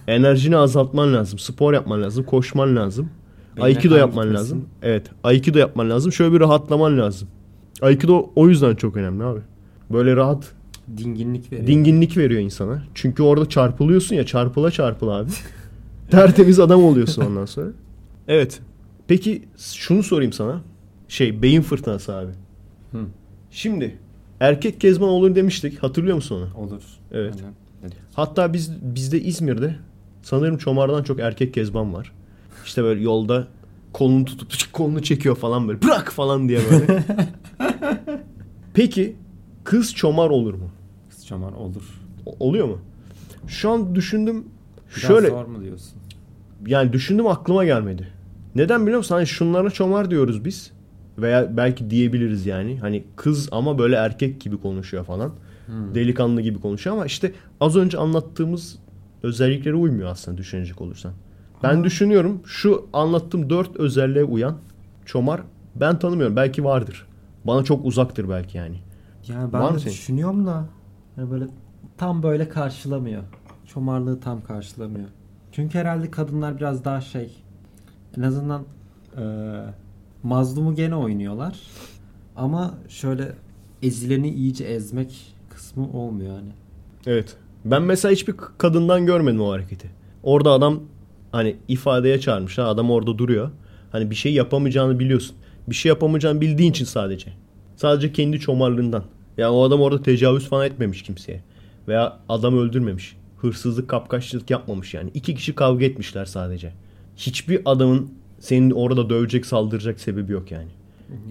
[SPEAKER 2] Enerjini azaltman lazım. Spor yapman lazım. Koşman lazım.
[SPEAKER 3] Beyne
[SPEAKER 2] Aikido yapman
[SPEAKER 3] gitmesin.
[SPEAKER 2] lazım. Evet. Aikido yapman lazım. Şöyle bir rahatlaman lazım. Aikido o yüzden çok önemli abi. Böyle rahat
[SPEAKER 3] Dinginlik veriyor.
[SPEAKER 2] dinginlik veriyor insana. Çünkü orada çarpılıyorsun ya çarpıla çarpıla abi. [laughs] Tertemiz adam oluyorsun ondan sonra. Evet. Peki şunu sorayım sana. Şey beyin fırtınası abi.
[SPEAKER 3] Hı.
[SPEAKER 2] Şimdi erkek kezban olur demiştik. Hatırlıyor musun onu?
[SPEAKER 3] Olur.
[SPEAKER 2] Evet.
[SPEAKER 3] Aynen. Evet.
[SPEAKER 2] Hatta biz bizde İzmir'de sanırım çomardan çok erkek kezban var. İşte böyle yolda kolunu tutup [laughs] kolunu çekiyor falan böyle. Bırak falan diye böyle. [laughs] Peki kız çomar olur mu?
[SPEAKER 3] Kız çomar olur.
[SPEAKER 2] O- Oluyor mu? Şu an düşündüm.
[SPEAKER 3] Biraz
[SPEAKER 2] şöyle
[SPEAKER 3] zor mu diyorsun?
[SPEAKER 2] yani düşündüm aklıma gelmedi. Neden biliyor musun? Hani şunlara çomar diyoruz biz. Veya belki diyebiliriz yani. Hani kız ama böyle erkek gibi konuşuyor falan.
[SPEAKER 3] Hmm.
[SPEAKER 2] Delikanlı gibi konuşuyor ama işte az önce anlattığımız özelliklere uymuyor aslında düşünecek olursan. Ben
[SPEAKER 3] Ama-
[SPEAKER 2] düşünüyorum şu anlattığım dört özelliğe uyan çomar ben tanımıyorum. Belki vardır. Bana çok uzaktır belki yani.
[SPEAKER 3] Yani
[SPEAKER 2] Var
[SPEAKER 3] ben
[SPEAKER 2] mı
[SPEAKER 3] de
[SPEAKER 2] senin?
[SPEAKER 3] düşünüyorum da hani böyle tam böyle karşılamıyor. Çomarlığı tam karşılamıyor. Çünkü herhalde kadınlar biraz daha şey en azından e, mazlumu gene oynuyorlar. Ama şöyle ezileni iyice ezmek kısmı olmuyor hani.
[SPEAKER 2] Evet. Ben mesela hiçbir kadından görmedim o hareketi. Orada adam hani ifadeye çağırmışlar. Adam orada duruyor. Hani bir şey yapamayacağını biliyorsun. Bir şey yapamayacağını bildiğin için sadece. Sadece kendi çomarlığından. Yani o adam orada tecavüz falan etmemiş kimseye. Veya adam öldürmemiş. Hırsızlık, kapkaççılık yapmamış yani. İki kişi kavga etmişler sadece. Hiçbir adamın senin orada dövecek, saldıracak sebebi yok yani.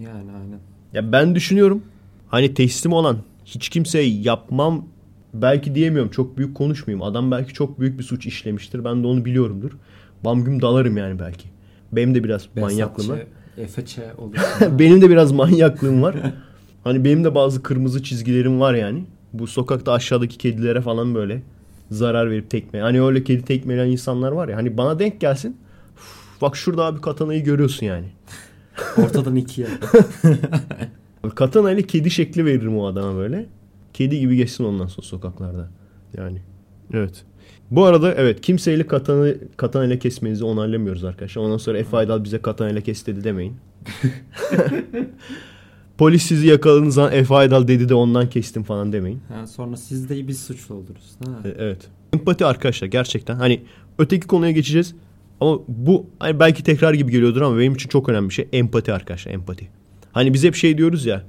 [SPEAKER 3] Yani aynen.
[SPEAKER 2] Ya ben düşünüyorum. Hani teslim olan hiç kimseye yapmam belki diyemiyorum. Çok büyük konuşmayayım. Adam belki çok büyük bir suç işlemiştir. Ben de onu biliyorumdur. Bam güm dalarım yani belki. Benim de biraz manyaklığım var.
[SPEAKER 3] Efeçe [laughs]
[SPEAKER 2] benim de biraz manyaklığım var. [laughs] Hani benim de bazı kırmızı çizgilerim var yani. Bu sokakta aşağıdaki kedilere falan böyle zarar verip tekme. Hani öyle kedi tekmeleyen insanlar var ya. Hani bana denk gelsin. Bak şurada abi katanayı görüyorsun yani.
[SPEAKER 3] Ortadan ikiye. [laughs]
[SPEAKER 2] Katana ile kedi şekli veririm o adama böyle. Kedi gibi geçsin ondan sonra sokaklarda. Yani. Evet. Bu arada evet kimseyle katana, katana ile kesmenizi onaylamıyoruz arkadaşlar. Ondan sonra Efe Aydal bize katana ile kes dedi demeyin. [laughs] Polis sizi yakaladığınız zaman Efe Aydal dedi de ondan kestim falan demeyin.
[SPEAKER 3] Ha, sonra siz de biz suçlu oluruz. Ha.
[SPEAKER 2] E, Evet. Empati arkadaşlar gerçekten. Hani öteki konuya geçeceğiz. Ama bu hani belki tekrar gibi geliyordur ama benim için çok önemli bir şey. Empati arkadaşlar empati. Hani biz hep şey diyoruz ya.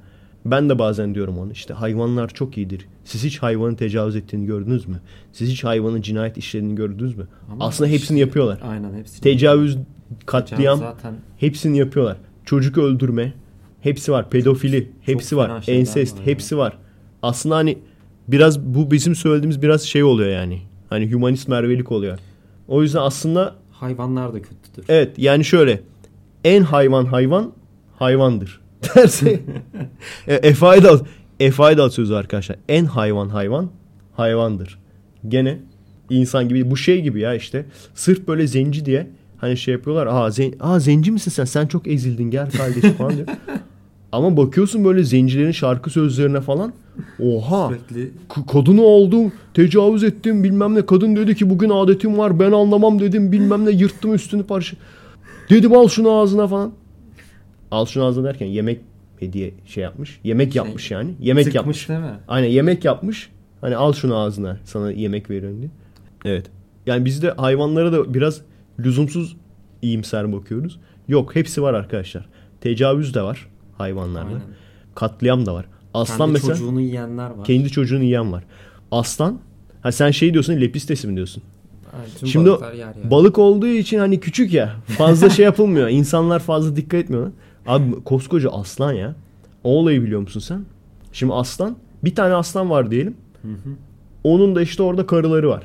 [SPEAKER 2] Ben de bazen diyorum onu işte hayvanlar çok iyidir. Siz hiç hayvanın tecavüz ettiğini gördünüz mü? Siz hiç hayvanın cinayet işlediğini gördünüz mü?
[SPEAKER 3] Ama
[SPEAKER 2] Aslında hepsini
[SPEAKER 3] işte-
[SPEAKER 2] yapıyorlar.
[SPEAKER 3] Aynen hepsini.
[SPEAKER 2] Tecavüz, katliam
[SPEAKER 3] zaten
[SPEAKER 2] hepsini yapıyorlar. Çocuk öldürme hepsi var. Pedofili hepsi
[SPEAKER 3] fena
[SPEAKER 2] var. Ensest
[SPEAKER 3] var
[SPEAKER 2] hepsi var. Aslında hani biraz bu bizim söylediğimiz biraz şey oluyor yani. Hani hümanist mervelik oluyor. O yüzden aslında
[SPEAKER 3] hayvanlar da kötüdür.
[SPEAKER 2] evet yani şöyle en hayvan hayvan hayvandır. [laughs] Derse e, Efe Aydal, Efe Aydal sözü arkadaşlar. En hayvan hayvan hayvandır. Gene insan gibi bu şey gibi ya işte sırf böyle zenci diye hani şey yapıyorlar. Aa, zen, aa zenci misin sen? Sen çok ezildin gel kardeşim falan diyor. [laughs] Ama bakıyorsun böyle zencilerin şarkı sözlerine falan. Oha.
[SPEAKER 3] Sürekli
[SPEAKER 2] K- kadını oldum, tecavüz ettim bilmem ne. Kadın dedi ki bugün adetim var ben anlamam dedim bilmem ne yırttım üstünü parça. Dedim al şunu ağzına falan. Al şunu ağzına derken yemek hediye şey yapmış. Yemek
[SPEAKER 3] Şey,
[SPEAKER 2] yapmış yani. Yemek yapmış.
[SPEAKER 3] değil mi?
[SPEAKER 2] Aynen yemek yapmış. Hani al şunu ağzına sana yemek veriyorum diye. Evet. Yani biz de hayvanlara da biraz lüzumsuz iyimser bakıyoruz. Yok hepsi var arkadaşlar. Tecavüz de var hayvanlarda.
[SPEAKER 3] Aynen.
[SPEAKER 2] Katliam da var. Aslan
[SPEAKER 3] Kendi
[SPEAKER 2] mesela
[SPEAKER 3] çocuğunu yiyenler var.
[SPEAKER 2] kendi çocuğunu yiyen var. Aslan ha sen şey diyorsun lepistesi mi diyorsun?
[SPEAKER 3] Tüm
[SPEAKER 2] Şimdi
[SPEAKER 3] yer yani.
[SPEAKER 2] balık olduğu için hani küçük ya fazla şey yapılmıyor. [laughs] İnsanlar fazla dikkat etmiyorlar. Abi koskoca aslan ya. O olayı biliyor musun sen? Şimdi aslan bir tane aslan var diyelim.
[SPEAKER 3] Hı hı.
[SPEAKER 2] Onun da işte orada karıları var.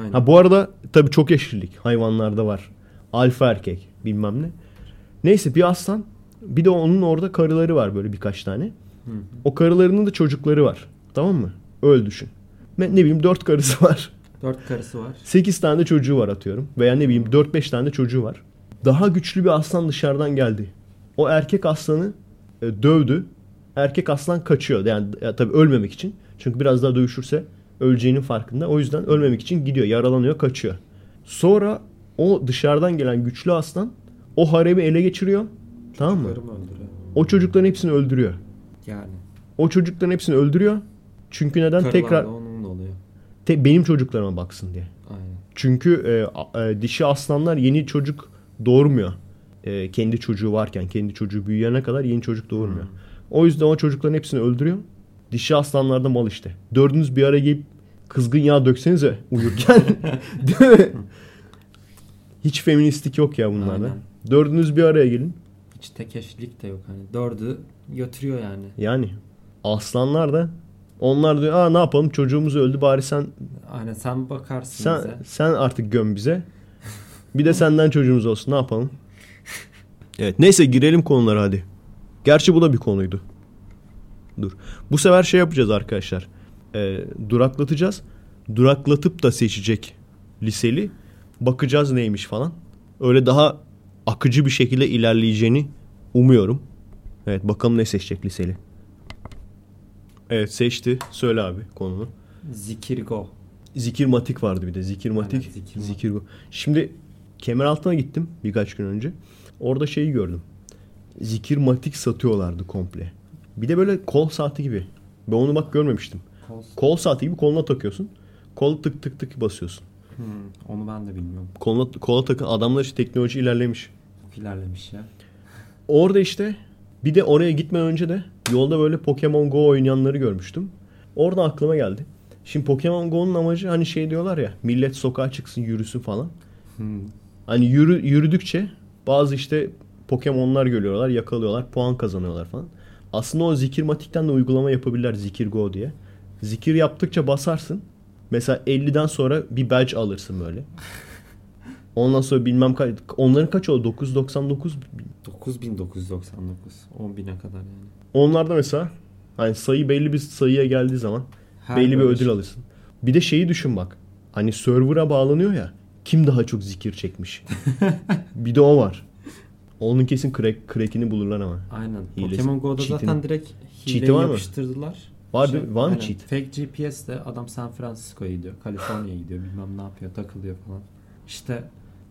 [SPEAKER 3] Aynen.
[SPEAKER 2] Ha bu arada tabii çok eşlilik hayvanlarda var. Alfa erkek bilmem ne. Neyse bir aslan bir de onun orada karıları var böyle birkaç tane.
[SPEAKER 3] Hı hı.
[SPEAKER 2] O karılarının da çocukları var. Tamam mı? Öyle düşün. Ne, bileyim dört karısı [laughs] var.
[SPEAKER 3] Dört karısı var.
[SPEAKER 2] 8 tane de çocuğu var atıyorum. Veya ne bileyim 4-5 tane de çocuğu var. Daha güçlü bir aslan dışarıdan geldi. O erkek aslanı e, dövdü. Erkek aslan kaçıyor. Yani ya, tabii ölmemek için. Çünkü biraz daha dövüşürse öleceğinin farkında. O yüzden ölmemek için gidiyor. Yaralanıyor, kaçıyor. Sonra o dışarıdan gelen güçlü aslan o haremi ele geçiriyor. Tamam mı? O çocukların hepsini öldürüyor.
[SPEAKER 3] Yani.
[SPEAKER 2] O çocukların hepsini öldürüyor. Çünkü neden?
[SPEAKER 3] Karılar
[SPEAKER 2] Tekrar
[SPEAKER 3] da onun da oluyor.
[SPEAKER 2] te- benim çocuklarıma baksın diye.
[SPEAKER 3] Aynen.
[SPEAKER 2] Çünkü e, e, dişi aslanlar yeni çocuk doğurmuyor. E, kendi çocuğu varken, kendi çocuğu büyüyene kadar yeni çocuk doğurmuyor. O yüzden o çocukların hepsini öldürüyor. Dişi aslanlar da mal işte. Dördünüz bir araya gelip kızgın yağ döksenize uyurken. [laughs] Değil mi? Hiç feministlik yok ya bunlarda.
[SPEAKER 3] Aynen.
[SPEAKER 2] Dördünüz bir araya gelin.
[SPEAKER 3] Hiç tek eşlilik de yok. Hani dördü götürüyor yani.
[SPEAKER 2] Yani aslanlar da onlar diyor aa ne yapalım çocuğumuz öldü bari sen
[SPEAKER 3] Aynen sen bakarsın
[SPEAKER 2] sen
[SPEAKER 3] bize.
[SPEAKER 2] sen artık göm bize. [laughs] Bir de senden çocuğumuz olsun ne yapalım? [laughs] Evet neyse girelim konulara hadi. Gerçi bu da bir konuydu. Dur. Bu sefer şey yapacağız arkadaşlar. Ee, duraklatacağız. Duraklatıp da seçecek liseli. Bakacağız neymiş falan. Öyle daha akıcı bir şekilde ilerleyeceğini umuyorum. Evet bakalım ne seçecek liseli. Evet seçti. Söyle abi konunu.
[SPEAKER 3] Zikirgo.
[SPEAKER 2] Zikirmatik vardı bir de. Zikirmatik.
[SPEAKER 3] Aynen, Zikirmatik.
[SPEAKER 2] Zikirgo. Şimdi Kemeraltı'na gittim birkaç gün önce. Orada şeyi gördüm. Zikirmatik satıyorlardı komple. Bir de böyle kol saati gibi. Ben onu bak görmemiştim.
[SPEAKER 3] Kol-
[SPEAKER 2] Kol saati gibi koluna takıyorsun. Kol tık tık tık basıyorsun.
[SPEAKER 3] Hmm, onu ben de bilmiyorum.
[SPEAKER 2] Koluna, kola takın adamlar işte teknoloji ilerlemiş.
[SPEAKER 3] Çok ilerlemiş ya.
[SPEAKER 2] Orada işte bir de oraya gitmeden önce de yolda böyle Pokemon Go oynayanları görmüştüm. Orada aklıma geldi. Şimdi Pokemon Go'nun amacı hani şey diyorlar ya millet sokağa çıksın yürüsün falan.
[SPEAKER 3] Hmm.
[SPEAKER 2] Hani yürü, yürüdükçe bazı işte Pokemon'lar görüyorlar, yakalıyorlar, puan kazanıyorlar falan. Aslında o zikirmatikten de uygulama yapabilirler Zikir Go diye. Zikir yaptıkça basarsın. Mesela 50'den sonra bir badge alırsın böyle. [laughs] Ondan sonra bilmem kaç onların kaç oldu? 999
[SPEAKER 3] 9999. 10.000'e kadar yani.
[SPEAKER 2] Onlarda mesela hani sayı belli bir sayıya geldiği zaman
[SPEAKER 3] Her
[SPEAKER 2] belli bir ödül
[SPEAKER 3] şey-
[SPEAKER 2] alırsın. Bir de şeyi düşün bak. Hani server'a bağlanıyor ya. Kim daha çok zikir çekmiş? [laughs] bir de o var. Onun kesin crack, crack'ini bulurlar ama.
[SPEAKER 3] Aynen.
[SPEAKER 2] Hilesi.
[SPEAKER 3] Pokemon Go'da
[SPEAKER 2] Cheat'ini.
[SPEAKER 3] zaten direkt hile
[SPEAKER 2] var mı?
[SPEAKER 3] yapıştırdılar.
[SPEAKER 2] Var mi? Var mı
[SPEAKER 3] aynen.
[SPEAKER 2] cheat?
[SPEAKER 3] Fake GPS'le adam San Francisco'ya gidiyor. Kaliforniya'ya gidiyor. Bilmem ne yapıyor. Takılıyor falan. İşte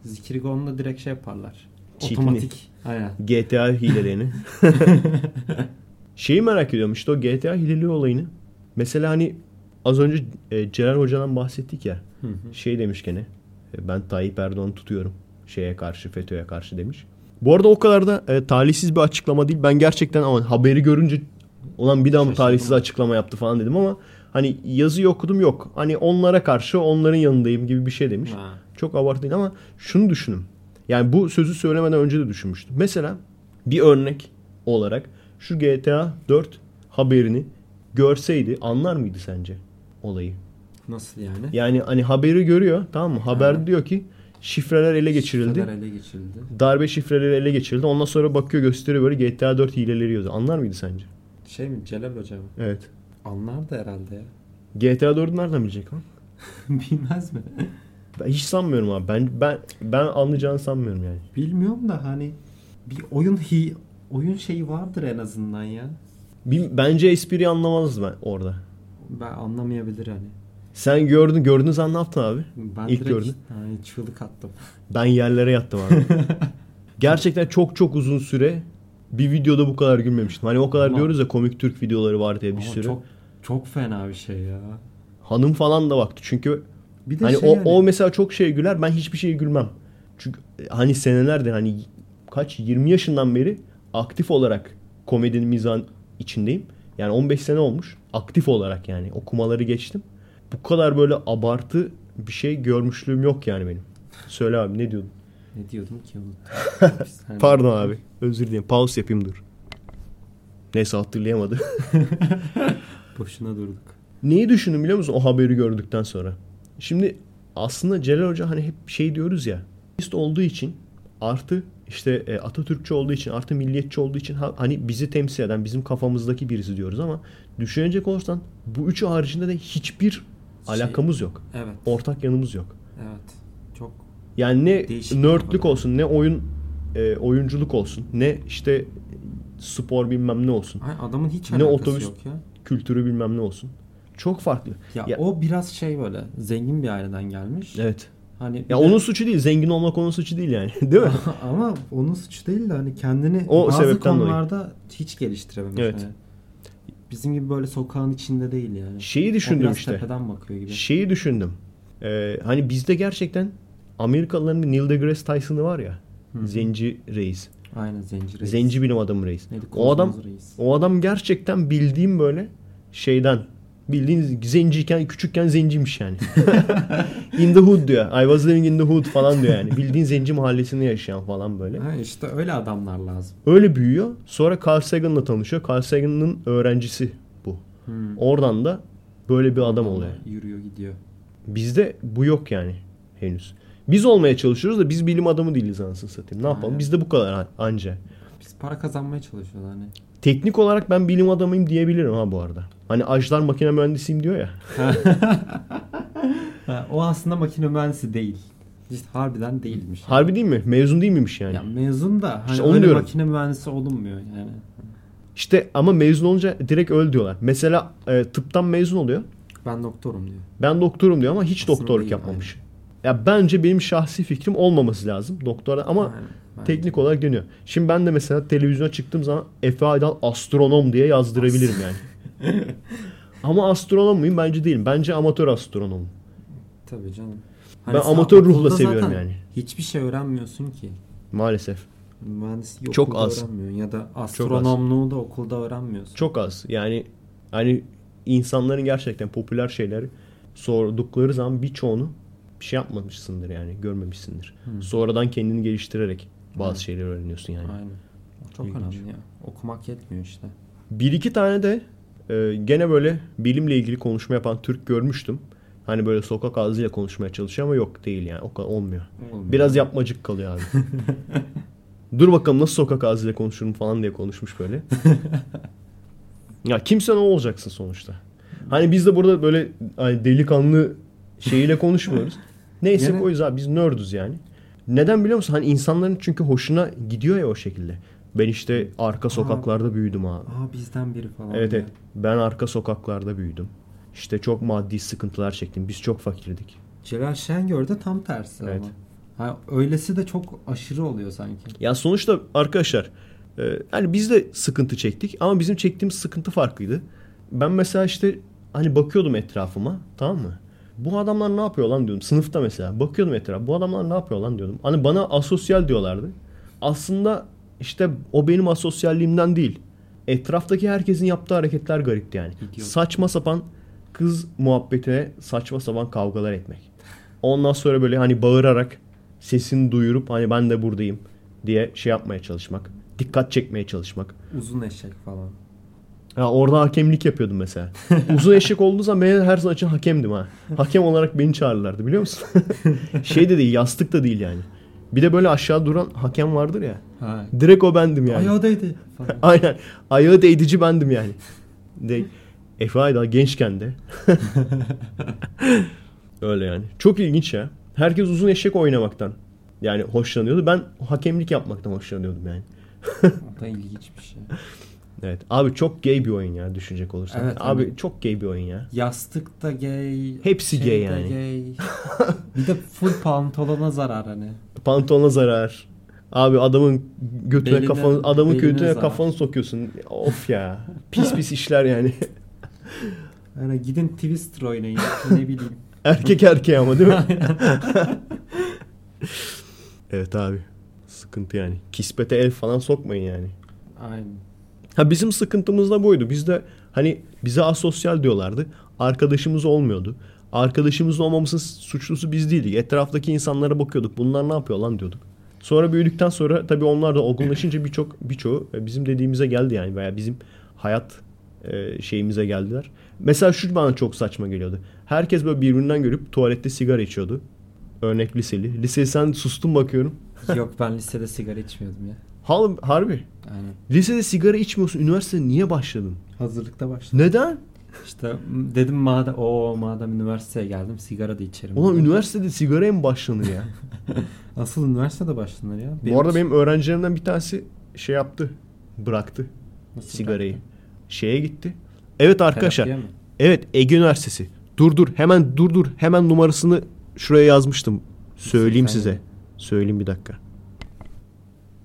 [SPEAKER 3] Zikirgon'da direkt şey yaparlar.
[SPEAKER 2] Cheat'ini.
[SPEAKER 3] Otomatik. Aynen.
[SPEAKER 2] GTA hilelerini. [laughs] Şeyi merak ediyorum işte o GTA hileli olayını. Mesela hani az önce e, Celal Hoca'dan bahsettik ya.
[SPEAKER 3] Hı hı.
[SPEAKER 2] Şey demiş gene. e, Ben Tayyip Erdoğan'ı tutuyorum. Şeye karşı FETÖ'ye karşı demiş. Bu arada o kadar da e, talihsiz bir açıklama değil. Ben gerçekten ama haberi görünce olan bir daha mı talihsiz açıklama yaptı falan dedim ama hani yazıyı okudum yok. Hani onlara karşı onların yanındayım gibi bir şey demiş.
[SPEAKER 3] Ha.
[SPEAKER 2] Çok abartı değil ama şunu düşünün. Yani bu sözü söylemeden önce de düşünmüştüm. Mesela bir örnek olarak şu GTA 4 haberini görseydi anlar mıydı sence olayı?
[SPEAKER 3] Nasıl yani?
[SPEAKER 2] Yani hani haberi görüyor tamam mı? Haber
[SPEAKER 3] Ha.
[SPEAKER 2] diyor ki şifreler ele geçirildi.
[SPEAKER 3] Şifreler ele geçirildi.
[SPEAKER 2] Darbe şifreleri ele geçirildi. Ondan sonra bakıyor gösteriyor böyle GTA 4 hileleri yazıyor. Anlar mıydı sence?
[SPEAKER 3] Şey mi? Celal Hoca mı?
[SPEAKER 2] Evet.
[SPEAKER 3] Anlardı herhalde ya.
[SPEAKER 2] GTA 4'ü nereden bilecek lan? [laughs]
[SPEAKER 3] Bilmez mi?
[SPEAKER 2] Ben hiç sanmıyorum abi. Ben ben ben anlayacağını sanmıyorum yani.
[SPEAKER 3] Bilmiyorum da hani bir oyun hi oyun şeyi vardır en azından ya.
[SPEAKER 2] Bir- bence espriyi anlamazdı ben orada.
[SPEAKER 3] Ben anlamayabilir hani.
[SPEAKER 2] Sen gördün gördünüz an ne yaptın abi?
[SPEAKER 3] Ben
[SPEAKER 2] İlk
[SPEAKER 3] direkt
[SPEAKER 2] gördün.
[SPEAKER 3] hani çığlık attım. [laughs]
[SPEAKER 2] Ben yerlere yattım abi. [laughs] Gerçekten çok çok uzun süre bir videoda bu kadar gülmemiştim. Hani o kadar
[SPEAKER 3] Ama-
[SPEAKER 2] diyoruz ya komik Türk videoları var diye bir
[SPEAKER 3] Ama
[SPEAKER 2] sürü.
[SPEAKER 3] çok çok fena bir şey ya.
[SPEAKER 2] Hanım falan da baktı. Çünkü
[SPEAKER 3] Bir de
[SPEAKER 2] hani
[SPEAKER 3] şey
[SPEAKER 2] o,
[SPEAKER 3] yani,
[SPEAKER 2] o mesela çok şey güler. Ben hiçbir şey gülmem. Çünkü e, hani senelerdir hani kaç 20 yaşından beri aktif olarak komedinin mizahın içindeyim. Yani 15 sene olmuş. Aktif olarak yani okumaları geçtim. Bu kadar böyle abartı bir şey görmüşlüğüm yok yani benim. Söyle abi ne diyordun?
[SPEAKER 3] ne diyordum ki. [laughs]
[SPEAKER 2] Pardon abi. Özür dilerim. Pause yapayım dur. Neyse hatırlayamadı. [laughs]
[SPEAKER 3] Boşuna durduk.
[SPEAKER 2] Neyi düşündüm biliyor musun o haberi gördükten sonra? Şimdi aslında Celal Hoca hani hep şey diyoruz ya. Komünist olduğu için artı işte e, Atatürkçü olduğu için artı milliyetçi olduğu için ha- hani bizi temsil eden bizim kafamızdaki birisi diyoruz ama düşünecek olursan bu üçü haricinde de hiçbir
[SPEAKER 3] Şey-
[SPEAKER 2] alakamız yok.
[SPEAKER 3] Evet.
[SPEAKER 2] Ortak yanımız yok.
[SPEAKER 3] Evet. Çok
[SPEAKER 2] Yani ne
[SPEAKER 3] Değişik
[SPEAKER 2] nerdlük olsun ne oyun e, oyunculuk olsun ne işte spor bilmem ne olsun.
[SPEAKER 3] Ay, adamın hiç
[SPEAKER 2] Ne
[SPEAKER 3] alakası
[SPEAKER 2] otobüs-
[SPEAKER 3] yok ya.
[SPEAKER 2] Kültürü bilmem ne olsun. Çok farklı.
[SPEAKER 3] Ya,
[SPEAKER 2] Ya-
[SPEAKER 3] o biraz şey böyle zengin bir aileden gelmiş.
[SPEAKER 2] Evet.
[SPEAKER 3] Hani
[SPEAKER 2] Ya
[SPEAKER 3] de-
[SPEAKER 2] onun suçu değil. Zengin olmak onun suçu değil yani. [laughs] Değil mi? [laughs]
[SPEAKER 3] ama onun suçu değil de hani kendini
[SPEAKER 2] O
[SPEAKER 3] bazı
[SPEAKER 2] sebepten dolayı.
[SPEAKER 3] konularda hiç geliştirememiş.
[SPEAKER 2] Evet.
[SPEAKER 3] Hani bizim gibi böyle sokağın içinde değil yani.
[SPEAKER 2] Şeyi düşündüm işte.
[SPEAKER 3] tepeden bakıyor gibi.
[SPEAKER 2] Şeyi düşündüm. Ee, hani bizde gerçekten Amerikalıların Neil deGrasse Tyson'ı var ya.
[SPEAKER 3] Hı.
[SPEAKER 2] Zenci reis.
[SPEAKER 3] Aynen zenci reis.
[SPEAKER 2] Zenci bilim adamı reis.
[SPEAKER 3] Neydi?
[SPEAKER 2] O adam
[SPEAKER 3] reis.
[SPEAKER 2] o adam gerçekten bildiğim böyle şeyden bildiğin zenciyken küçükken zenciymiş yani. [laughs] in the hood diyor. I was living in the hood falan diyor yani. Bildiğin zenci mahallesinde yaşayan falan böyle.
[SPEAKER 3] Ha işte öyle adamlar lazım.
[SPEAKER 2] Öyle büyüyor. Sonra Carl Sagan'la tanışıyor. Carl Sagan'ın öğrencisi bu.
[SPEAKER 3] Hmm.
[SPEAKER 2] Oradan da böyle bir adam oluyor.
[SPEAKER 3] Yürüyor gidiyor.
[SPEAKER 2] Bizde bu yok yani henüz. Biz olmaya çalışıyoruz da biz bilim adamı değiliz anasını satayım. Ne yapalım?
[SPEAKER 3] Aynen.
[SPEAKER 2] Bizde bu kadar an- anca.
[SPEAKER 3] Biz para kazanmaya çalışıyoruz hani.
[SPEAKER 2] Teknik olarak ben bilim adamıyım diyebilirim ha bu arada. Hani Ajdar makine mühendisiyim diyor ya. [laughs]
[SPEAKER 3] Ha, o aslında makine mühendisi değil. İşte harbiden değilmiş.
[SPEAKER 2] Harbi değil mi? Mezun değil miymiş yani?
[SPEAKER 3] Ya mezun da hani
[SPEAKER 2] İşte onu
[SPEAKER 3] öyle
[SPEAKER 2] diyorum.
[SPEAKER 3] makine mühendisi olunmuyor yani.
[SPEAKER 2] İşte ama mezun olunca direkt öl diyorlar. Mesela e, tıptan mezun oluyor.
[SPEAKER 3] Ben doktorum diyor.
[SPEAKER 2] Ben doktorum diyor ama hiç
[SPEAKER 3] Aslında
[SPEAKER 2] doktorluk
[SPEAKER 3] değil,
[SPEAKER 2] yapmamış. Ya bence benim şahsi fikrim olmaması lazım doktora ama
[SPEAKER 3] Aynen, bence.
[SPEAKER 2] teknik olarak dönüyor. Şimdi ben de mesela televizyona çıktığım zaman Efe Aydal astronom diye yazdırabilirim yani. [laughs] ama astronom muyum? Bence değilim. Bence amatör astronomum.
[SPEAKER 3] Tabii canım.
[SPEAKER 2] Ben
[SPEAKER 3] sen
[SPEAKER 2] amatör ruhla seviyorum yani.
[SPEAKER 3] Hiçbir şey öğrenmiyorsun ki.
[SPEAKER 2] Maalesef.
[SPEAKER 3] Mühendisliği
[SPEAKER 2] Çok
[SPEAKER 3] okulda
[SPEAKER 2] az.
[SPEAKER 3] öğrenmiyorsun ya da astronomluğu da okulda öğrenmiyorsun.
[SPEAKER 2] Çok az. Yani hani insanların gerçekten popüler şeyleri sordukları zaman birçoğunu bir şey yapmamışsındır yani. Görmemişsindir.
[SPEAKER 3] Hı.
[SPEAKER 2] Sonradan kendini geliştirerek bazı
[SPEAKER 3] Evet.
[SPEAKER 2] şeyleri öğreniyorsun yani.
[SPEAKER 3] Aynen. O çok
[SPEAKER 2] İlginç.
[SPEAKER 3] önemli ya. Okumak yetmiyor işte.
[SPEAKER 2] Bir iki tane de e, gene böyle bilimle ilgili konuşma yapan Türk görmüştüm. Hani böyle sokak ağzıyla konuşmaya çalışıyor ama yok değil yani. O kadar olmuyor.
[SPEAKER 3] Olmuyor.
[SPEAKER 2] Biraz yapmacık kalıyor abi. [laughs] Dur bakalım nasıl sokak ağzıyla konuşurum falan diye konuşmuş böyle. [laughs] ya kimse ne olacaksın sonuçta. Hani biz de burada böyle hani delikanlı şeyiyle konuşmuyoruz. [laughs] Neyse
[SPEAKER 3] Gene-
[SPEAKER 2] koyuz abi biz nördüz yani. Neden biliyor musun? Hani insanların çünkü hoşuna gidiyor ya o şekilde. Ben işte arka sokaklarda büyüdüm abi.
[SPEAKER 3] Aa bizden biri falan.
[SPEAKER 2] Evet
[SPEAKER 3] ya.
[SPEAKER 2] evet. Ben arka sokaklarda büyüdüm. İşte çok maddi sıkıntılar çektim. Biz çok fakirdik.
[SPEAKER 3] Celal Şengör de tam tersi
[SPEAKER 2] Evet.
[SPEAKER 3] ama. Ha, öylesi de çok aşırı oluyor sanki.
[SPEAKER 2] Ya sonuçta arkadaşlar e, hani biz de sıkıntı çektik ama bizim çektiğimiz sıkıntı farklıydı. Ben mesela işte hani bakıyordum etrafıma tamam mı? Bu adamlar ne yapıyor lan diyordum. Sınıfta mesela bakıyordum etrafa. Bu adamlar ne yapıyor lan diyordum. Hani bana asosyal diyorlardı. Aslında işte o benim asosyalliğimden değil. Etraftaki herkesin yaptığı hareketler garipti yani.
[SPEAKER 3] İdiot.
[SPEAKER 2] Saçma sapan kız muhabbetine saçma sapan kavgalar etmek. Ondan sonra böyle hani bağırarak sesini duyurup hani ben de buradayım diye şey yapmaya çalışmak. Dikkat çekmeye çalışmak.
[SPEAKER 3] Uzun eşek falan.
[SPEAKER 2] Ya orada hakemlik yapıyordum mesela. [laughs] Uzun eşek olduğu zaman ben her zaman için hakemdim ha. Hakem olarak beni çağırırlardı biliyor musun? [laughs] şey de değil yastık da değil yani. Bir de böyle aşağı duran hakem vardır ya.
[SPEAKER 3] Ha.
[SPEAKER 2] Direkt o bendim yani.
[SPEAKER 3] Ayağı değdi. [laughs]
[SPEAKER 2] Aynen. Ayağı değdici bendim yani. De Efe Aydal gençken de. Öyle yani. Çok ilginç ya. Herkes uzun eşek oynamaktan yani hoşlanıyordu. Ben hakemlik yapmaktan hoşlanıyordum yani.
[SPEAKER 3] O da ilginç bir şey.
[SPEAKER 2] Evet. Abi çok gay bir oyun ya düşünecek olursan.
[SPEAKER 3] Evet,
[SPEAKER 2] Abi
[SPEAKER 3] evet.
[SPEAKER 2] çok gay bir oyun ya.
[SPEAKER 3] Yastık da gay.
[SPEAKER 2] Hepsi
[SPEAKER 3] şey
[SPEAKER 2] gay yani.
[SPEAKER 3] gay. [laughs] bir de full pantolona zarar hani.
[SPEAKER 2] Pantolona zarar. Abi adamın götüne
[SPEAKER 3] Beline-
[SPEAKER 2] kafanı adamın götüne
[SPEAKER 3] zarar.
[SPEAKER 2] kafanı sokuyorsun. Of ya. [laughs] Pis pis işler yani.
[SPEAKER 3] Yani gidin Twister oynayın. ne bileyim. [laughs]
[SPEAKER 2] Erkek erkeğe ama değil mi? evet abi. Sıkıntı yani. Kispete el falan sokmayın yani.
[SPEAKER 3] Aynen.
[SPEAKER 2] Ha bizim sıkıntımız da buydu. Biz de hani bize asosyal diyorlardı. Arkadaşımız olmuyordu. Arkadaşımız olmamızın suçlusu biz değildik. Etraftaki insanlara bakıyorduk. Bunlar ne yapıyor lan diyorduk. Sonra büyüdükten sonra tabii onlar da olgunlaşınca birçok birçoğu e, bizim dediğimize geldi yani veya bizim hayat e, şeyimize geldiler. Mesela şu bana çok saçma geliyordu. Herkes böyle birbirinden görüp tuvalette sigara içiyordu. Örnek liseli. Liseli sen sustun bakıyorum.
[SPEAKER 3] Yok ben lisede sigara içmiyordum ya.
[SPEAKER 2] Hal, harbi.
[SPEAKER 3] Aynen.
[SPEAKER 2] Lisede sigara içmiyorsun. Üniversitede niye başladın?
[SPEAKER 3] Hazırlıkta başladım.
[SPEAKER 2] Neden?
[SPEAKER 3] İşte dedim madem o madem üniversiteye geldim sigara da içerim.
[SPEAKER 2] Ulan üniversitede sigaraya mı başlanır ya? [laughs]
[SPEAKER 3] Asıl üniversitede başlanır ya.
[SPEAKER 2] Bu arada benim öğrencilerimden bir tanesi şey yaptı. Bıraktı
[SPEAKER 3] Nasıl
[SPEAKER 2] sigarayı.
[SPEAKER 3] bıraktın?
[SPEAKER 2] Şeye gitti. Evet arkadaşlar. Evet Ege Üniversitesi. Dur dur hemen dur dur hemen numarasını şuraya yazmıştım. Söyleyeyim size. Söyleyeyim bir dakika.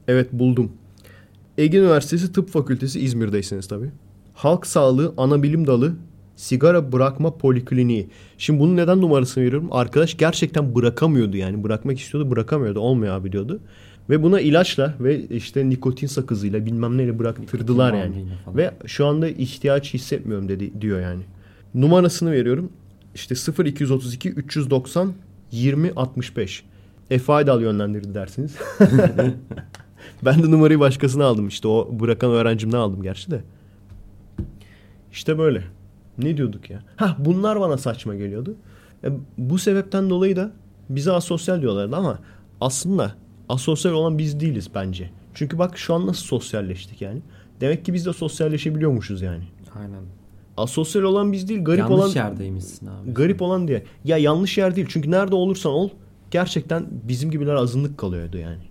[SPEAKER 2] Evet buldum. Ege Üniversitesi Tıp Fakültesi İzmir'deyseniz tabii. Halk Sağlığı Anabilim Dalı Sigara Bırakma Polikliniği. Şimdi bunun neden numarasını veriyorum? Arkadaş gerçekten bırakamıyordu yani. Bırakmak istiyordu bırakamıyordu. Olmuyor abi diyordu. Ve buna ilaçla ve işte nikotin sakızıyla bilmem neyle bıraktırdılar
[SPEAKER 3] Nikotin
[SPEAKER 2] yani. Ve şu anda ihtiyaç hissetmiyorum dedi diyor yani. Numarasını veriyorum. İşte 0232 390 20 65. Efe Aydal yönlendirdi dersiniz. [laughs] [laughs] [laughs] ben de numarayı başkasına aldım. İşte o bırakan öğrencimden aldım gerçi de. İşte böyle. Ne diyorduk ya? Ha bunlar bana saçma geliyordu. E, bu sebepten dolayı da bize asosyal diyorlardı ama aslında asosyal olan biz değiliz bence. Çünkü bak şu an nasıl sosyalleştik yani. Demek ki biz de sosyalleşebiliyormuşuz yani.
[SPEAKER 3] Aynen.
[SPEAKER 2] Asosyal olan biz değil, garip
[SPEAKER 3] Yanlış
[SPEAKER 2] olan
[SPEAKER 3] yerdeymişsin abi.
[SPEAKER 2] garip olan diye. Ya yanlış yer değil. Çünkü nerede olursan ol gerçekten bizim gibiler azınlık kalıyordu yani.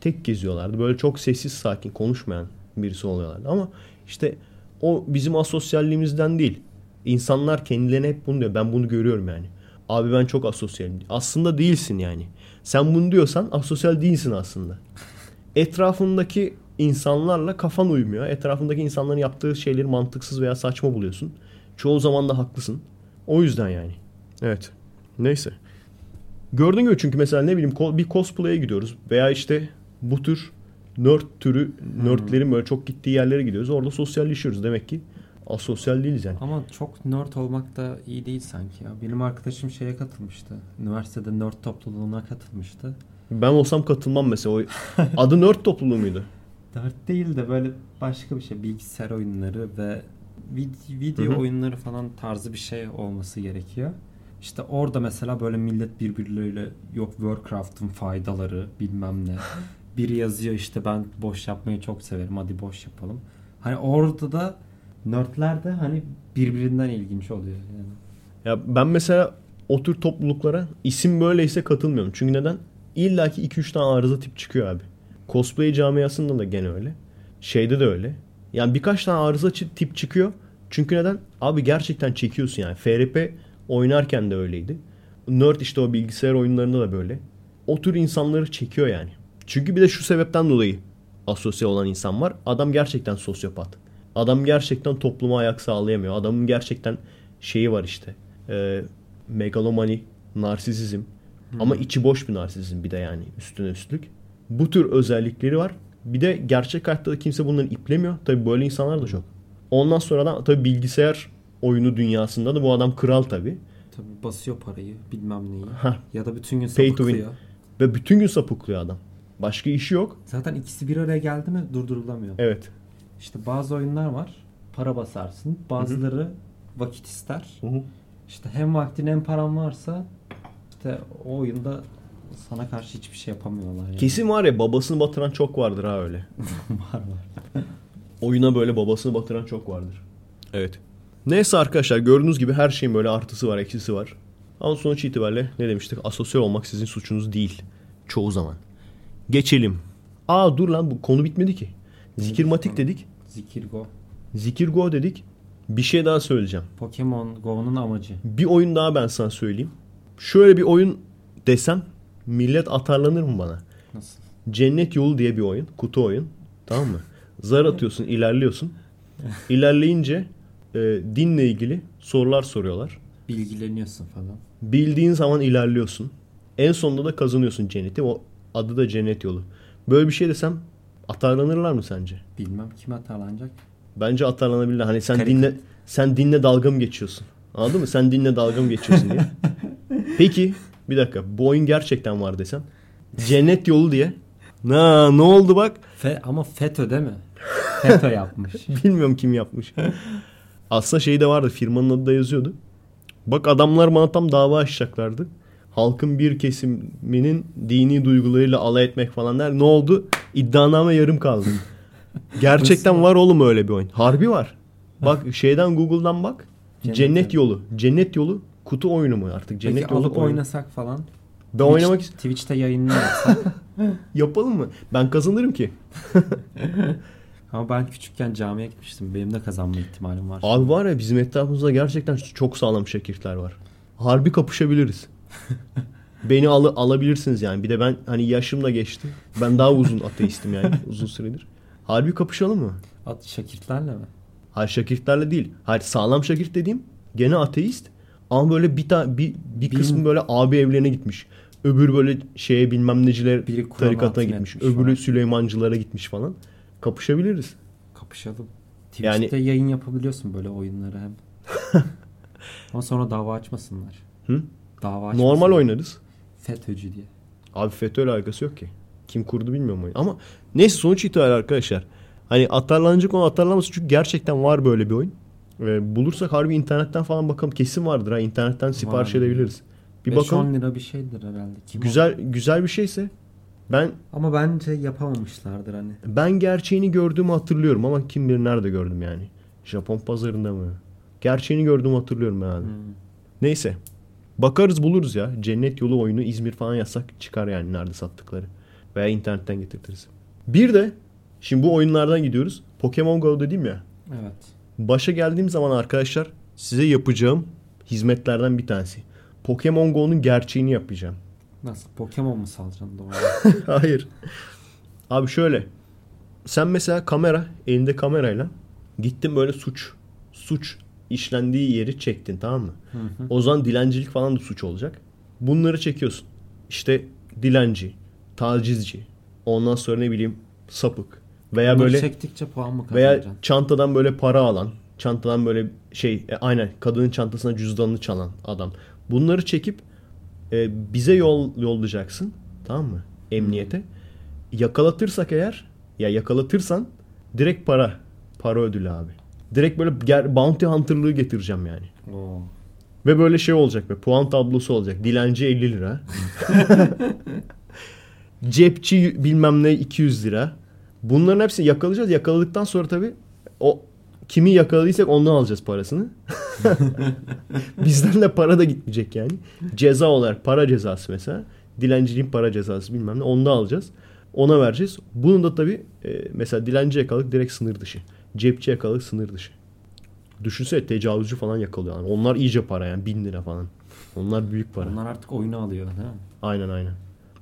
[SPEAKER 2] Tek geziyorlardı. Böyle çok sessiz sakin konuşmayan birisi oluyorlardı. Ama işte o bizim asosyalliğimizden değil. İnsanlar kendilerine hep bunu diyor. Ben bunu görüyorum yani. Abi ben çok asosyalim. Aslında değilsin yani. Sen bunu diyorsan asosyal değilsin aslında. Etrafındaki insanlarla kafan uymuyor. Etrafındaki insanların yaptığı şeyleri mantıksız veya saçma buluyorsun. Çoğu zaman da haklısın. O yüzden yani. Evet. Neyse. Gördüğün gibi çünkü mesela ne bileyim bir cosplay'e gidiyoruz veya işte bu tür nerd türü nerdlerin böyle çok gittiği yerlere gidiyoruz. Orada sosyalleşiyoruz. Demek ki asosyal değiliz yani.
[SPEAKER 3] Ama çok nerd olmak da iyi değil sanki ya. Benim arkadaşım şeye katılmıştı. Üniversitede nerd topluluğuna katılmıştı.
[SPEAKER 2] Ben olsam katılmam mesela. O adı nerd topluluğu muydu? [laughs]
[SPEAKER 3] Nerd değil de böyle başka bir şey. Bilgisayar oyunları ve vid- video
[SPEAKER 2] Hı hı.
[SPEAKER 3] oyunları falan tarzı bir şey olması gerekiyor. İşte orada mesela böyle millet birbirleriyle yok Warcraft'ın faydaları bilmem ne. [laughs] Biri yazıyor işte ben boş yapmayı çok severim hadi boş yapalım. Hani orada da nerdler de hani birbirinden ilginç oluyor yani.
[SPEAKER 2] Ya ben mesela o tür topluluklara isim böyleyse katılmıyorum. Çünkü neden? İlla ki 2-3 tane arıza tip çıkıyor abi. Cosplay camiasında da gene öyle. Şeyde de öyle. Yani birkaç tane arıza tip çıkıyor. Çünkü neden? Abi gerçekten çekiyorsun yani. FRP oynarken de öyleydi. Nerd işte o bilgisayar oyunlarında da böyle. O tür insanları çekiyor yani. Çünkü bir de şu sebepten dolayı asosyal olan insan var. Adam gerçekten sosyopat. Adam gerçekten topluma ayak sağlayamıyor. Adamın gerçekten şeyi var işte. Ee, megalomani, narsisizm. Ama içi boş bir narsizm bir de yani üstüne üstlük. Bu tür özellikleri var. Bir de gerçek hayatta da kimse bunları iplemiyor. Tabii böyle insanlar da çok. Ondan sonra da tabii bilgisayar oyunu dünyasında da bu adam kral tabii.
[SPEAKER 3] Tabii basıyor parayı bilmem neyi.
[SPEAKER 2] Hah.
[SPEAKER 3] Ya da bütün gün sapıklıyor.
[SPEAKER 2] Ve bütün gün sapıklıyor adam. Başka işi yok.
[SPEAKER 3] Zaten ikisi bir araya geldi mi durdurulamıyor.
[SPEAKER 2] Evet.
[SPEAKER 3] İşte bazı oyunlar var. Para basarsın. Bazıları vakit ister.
[SPEAKER 2] Hı hı.
[SPEAKER 3] İşte hem vaktin hem paran varsa işte o oyunda sana karşı hiçbir şey yapamıyorlar yani.
[SPEAKER 2] Kesin var ya babasını batıran çok vardır ha öyle. [laughs]
[SPEAKER 3] var var. [laughs]
[SPEAKER 2] Oyuna böyle babasını batıran çok vardır. Evet. Neyse arkadaşlar gördüğünüz gibi her şeyin böyle artısı var, eksisi var. Ama sonuç itibariyle ne demiştik? Asosyal olmak sizin suçunuz değil. Çoğu zaman. Geçelim. Aa dur lan bu konu bitmedi ki. Zikirmatik dedik.
[SPEAKER 3] Zikir Go.
[SPEAKER 2] Zikir Go dedik. Bir şey daha söyleyeceğim.
[SPEAKER 3] Pokemon Go'nun amacı.
[SPEAKER 2] Bir oyun daha ben sana söyleyeyim. Şöyle bir oyun desem millet atarlanır mı bana?
[SPEAKER 3] Nasıl?
[SPEAKER 2] Cennet Yolu diye bir oyun. Kutu oyun. Tamam mı? Zar atıyorsun, ilerliyorsun. İlerleyince e, dinle ilgili sorular soruyorlar.
[SPEAKER 3] Bilgileniyorsun falan.
[SPEAKER 2] Bildiğin zaman ilerliyorsun. En sonunda da kazanıyorsun cenneti. O adı da cennet yolu. Böyle bir şey desem atarlanırlar mı sence?
[SPEAKER 3] Bilmem kim atarlanacak.
[SPEAKER 2] Bence atarlanabilirler. Hani sen
[SPEAKER 3] Karik-
[SPEAKER 2] dinle sen dinle dalga mı geçiyorsun? Anladın mı? Sen dinle dalga mı geçiyorsun diye. [laughs] Peki bir dakika. Bu oyun gerçekten var desem. Cennet yolu diye. Na ne oldu bak?
[SPEAKER 3] Fe, ama FETÖ değil mi? FETÖ yapmış. [laughs]
[SPEAKER 2] Bilmiyorum kim yapmış. Aslında şey de vardı. Firmanın adı da yazıyordu. Bak adamlar bana tam dava açacaklardı. Halkın bir kesiminin dini duygularıyla alay etmek falan der. Ne oldu? İddianame yarım kaldı. [laughs] Gerçekten var oğlum öyle bir oyun. Harbi var. Bak şeyden Google'dan bak.
[SPEAKER 3] Cennet
[SPEAKER 2] Cennet,
[SPEAKER 3] yolu.
[SPEAKER 2] Cennet yolu kutu oyunu mu artık? Cennet
[SPEAKER 3] Peki
[SPEAKER 2] yolu
[SPEAKER 3] alıp
[SPEAKER 2] oyunu.
[SPEAKER 3] oynasak falan.
[SPEAKER 2] Ben oynamak ist-
[SPEAKER 3] Twitch'te yayınını yapsak. [laughs]
[SPEAKER 2] yapalım mı? Ben kazanırım ki. [laughs]
[SPEAKER 3] Ama ben küçükken camiye gitmiştim. Benim de kazanma ihtimalim var.
[SPEAKER 2] Abi var ya bizim etrafımızda gerçekten çok sağlam şakirtler var. Harbi kapışabiliriz. [laughs] Beni alı, alabilirsiniz yani. Bir de ben hani yaşım da geçti. Ben daha uzun ateistim yani [laughs] uzun süredir. Harbi kapışalım mı?
[SPEAKER 3] At şakirtlerle mi?
[SPEAKER 2] Hayır şakirtlerle değil. Hayır sağlam şakirt dediğim gene ateist. Ama böyle bir ta, bir, bir
[SPEAKER 3] Bil-
[SPEAKER 2] kısmı böyle abi evlerine gitmiş. Öbür böyle şeye bilmem neciler
[SPEAKER 3] Biri
[SPEAKER 2] tarikatına gitmiş. Öbürü
[SPEAKER 3] falan.
[SPEAKER 2] Süleymancılara gitmiş falan. Kapışabiliriz.
[SPEAKER 3] Kapışalım.
[SPEAKER 2] Yani-
[SPEAKER 3] Twitch'te yayın yapabiliyorsun böyle oyunları hem. [laughs] Ama sonra dava açmasınlar.
[SPEAKER 2] Hı?
[SPEAKER 3] Dava.
[SPEAKER 2] Normal oynarız.
[SPEAKER 3] FETÖ'cü diye.
[SPEAKER 2] Abi FETÖ'yle alakası yok ki. Kim kurdu bilmiyorum oyunu. Ama neyse sonuç itibariyle arkadaşlar. Hani atarlanacak olan atarlanmasın çünkü gerçekten var böyle bir oyun. Ee, bulursak harbi internetten falan bakalım. Kesin vardır ha. internetten sipariş
[SPEAKER 3] Vardır.
[SPEAKER 2] edebiliriz. Bir
[SPEAKER 3] 5-10
[SPEAKER 2] bakalım.
[SPEAKER 3] lira bir şeydir herhalde. Kim
[SPEAKER 2] Güzel
[SPEAKER 3] o?
[SPEAKER 2] güzel bir şeyse ben
[SPEAKER 3] Ama bence yapamamışlardır hani.
[SPEAKER 2] ben gerçeğini gördüğümü hatırlıyorum ama kim bilir nerede gördüm yani. Japon pazarında mı? Gerçeğini gördüğümü hatırlıyorum yani.
[SPEAKER 3] Hmm.
[SPEAKER 2] Neyse. Bakarız buluruz ya. Cennet yolu oyunu İzmir falan yazsak çıkar yani nerede sattıkları. Veya internetten getirtiriz. Bir de şimdi bu oyunlardan gidiyoruz. Pokemon Go dedim ya.
[SPEAKER 3] Evet.
[SPEAKER 2] Başa geldiğim zaman arkadaşlar size yapacağım hizmetlerden bir tanesi. Pokemon Go'nun gerçeğini yapacağım.
[SPEAKER 3] Nasıl? Pokemon mu salacaksın doğru? [laughs]
[SPEAKER 2] Hayır. Abi şöyle. Sen mesela kamera, elinde kamerayla gittin böyle suç suç işlendiği yeri çektin tamam mı?
[SPEAKER 3] Hı hı.
[SPEAKER 2] O zaman dilencilik falan da suç olacak. Bunları çekiyorsun. İşte dilenci, tacizci, ondan sonra ne bileyim sapık. Veya
[SPEAKER 3] Bunları
[SPEAKER 2] böyle
[SPEAKER 3] çektikçe puan mı
[SPEAKER 2] veya
[SPEAKER 3] kazanacaksın?
[SPEAKER 2] çantadan böyle para alan, çantadan böyle şey e, aynen kadının çantasına cüzdanını çalan adam. Bunları çekip e, bize yol yollayacaksın. Tamam mı? Emniyete. Yakalatırsak eğer ya yakalatırsan direkt para. Para ödülü abi. Direkt böyle bounty hunter'lığı getireceğim yani.
[SPEAKER 3] Oo.
[SPEAKER 2] Ve böyle şey olacak be puan tablosu olacak. Dilenci 50 lira. [laughs] Cepçi bilmem ne 200 lira. Bunların hepsini yakalayacağız. Yakaladıktan sonra tabii o kimi yakaladıysak ondan alacağız parasını. [laughs] Bizden de para da gitmeyecek yani. Ceza olarak para cezası mesela. Dilenciliğin para cezası bilmem ne. Onu da alacağız. Ona vereceğiz. Bunun da tabii e, mesela dilenci yakaladık direkt sınır dışı. Cepçi yakaladık sınır dışı. Düşünsene tecavüzcü falan yakalıyor. Yani onlar iyice para yani. Bin lira falan. Onlar büyük para.
[SPEAKER 3] Onlar artık oyunu alıyor değil mi?
[SPEAKER 2] Aynen aynen.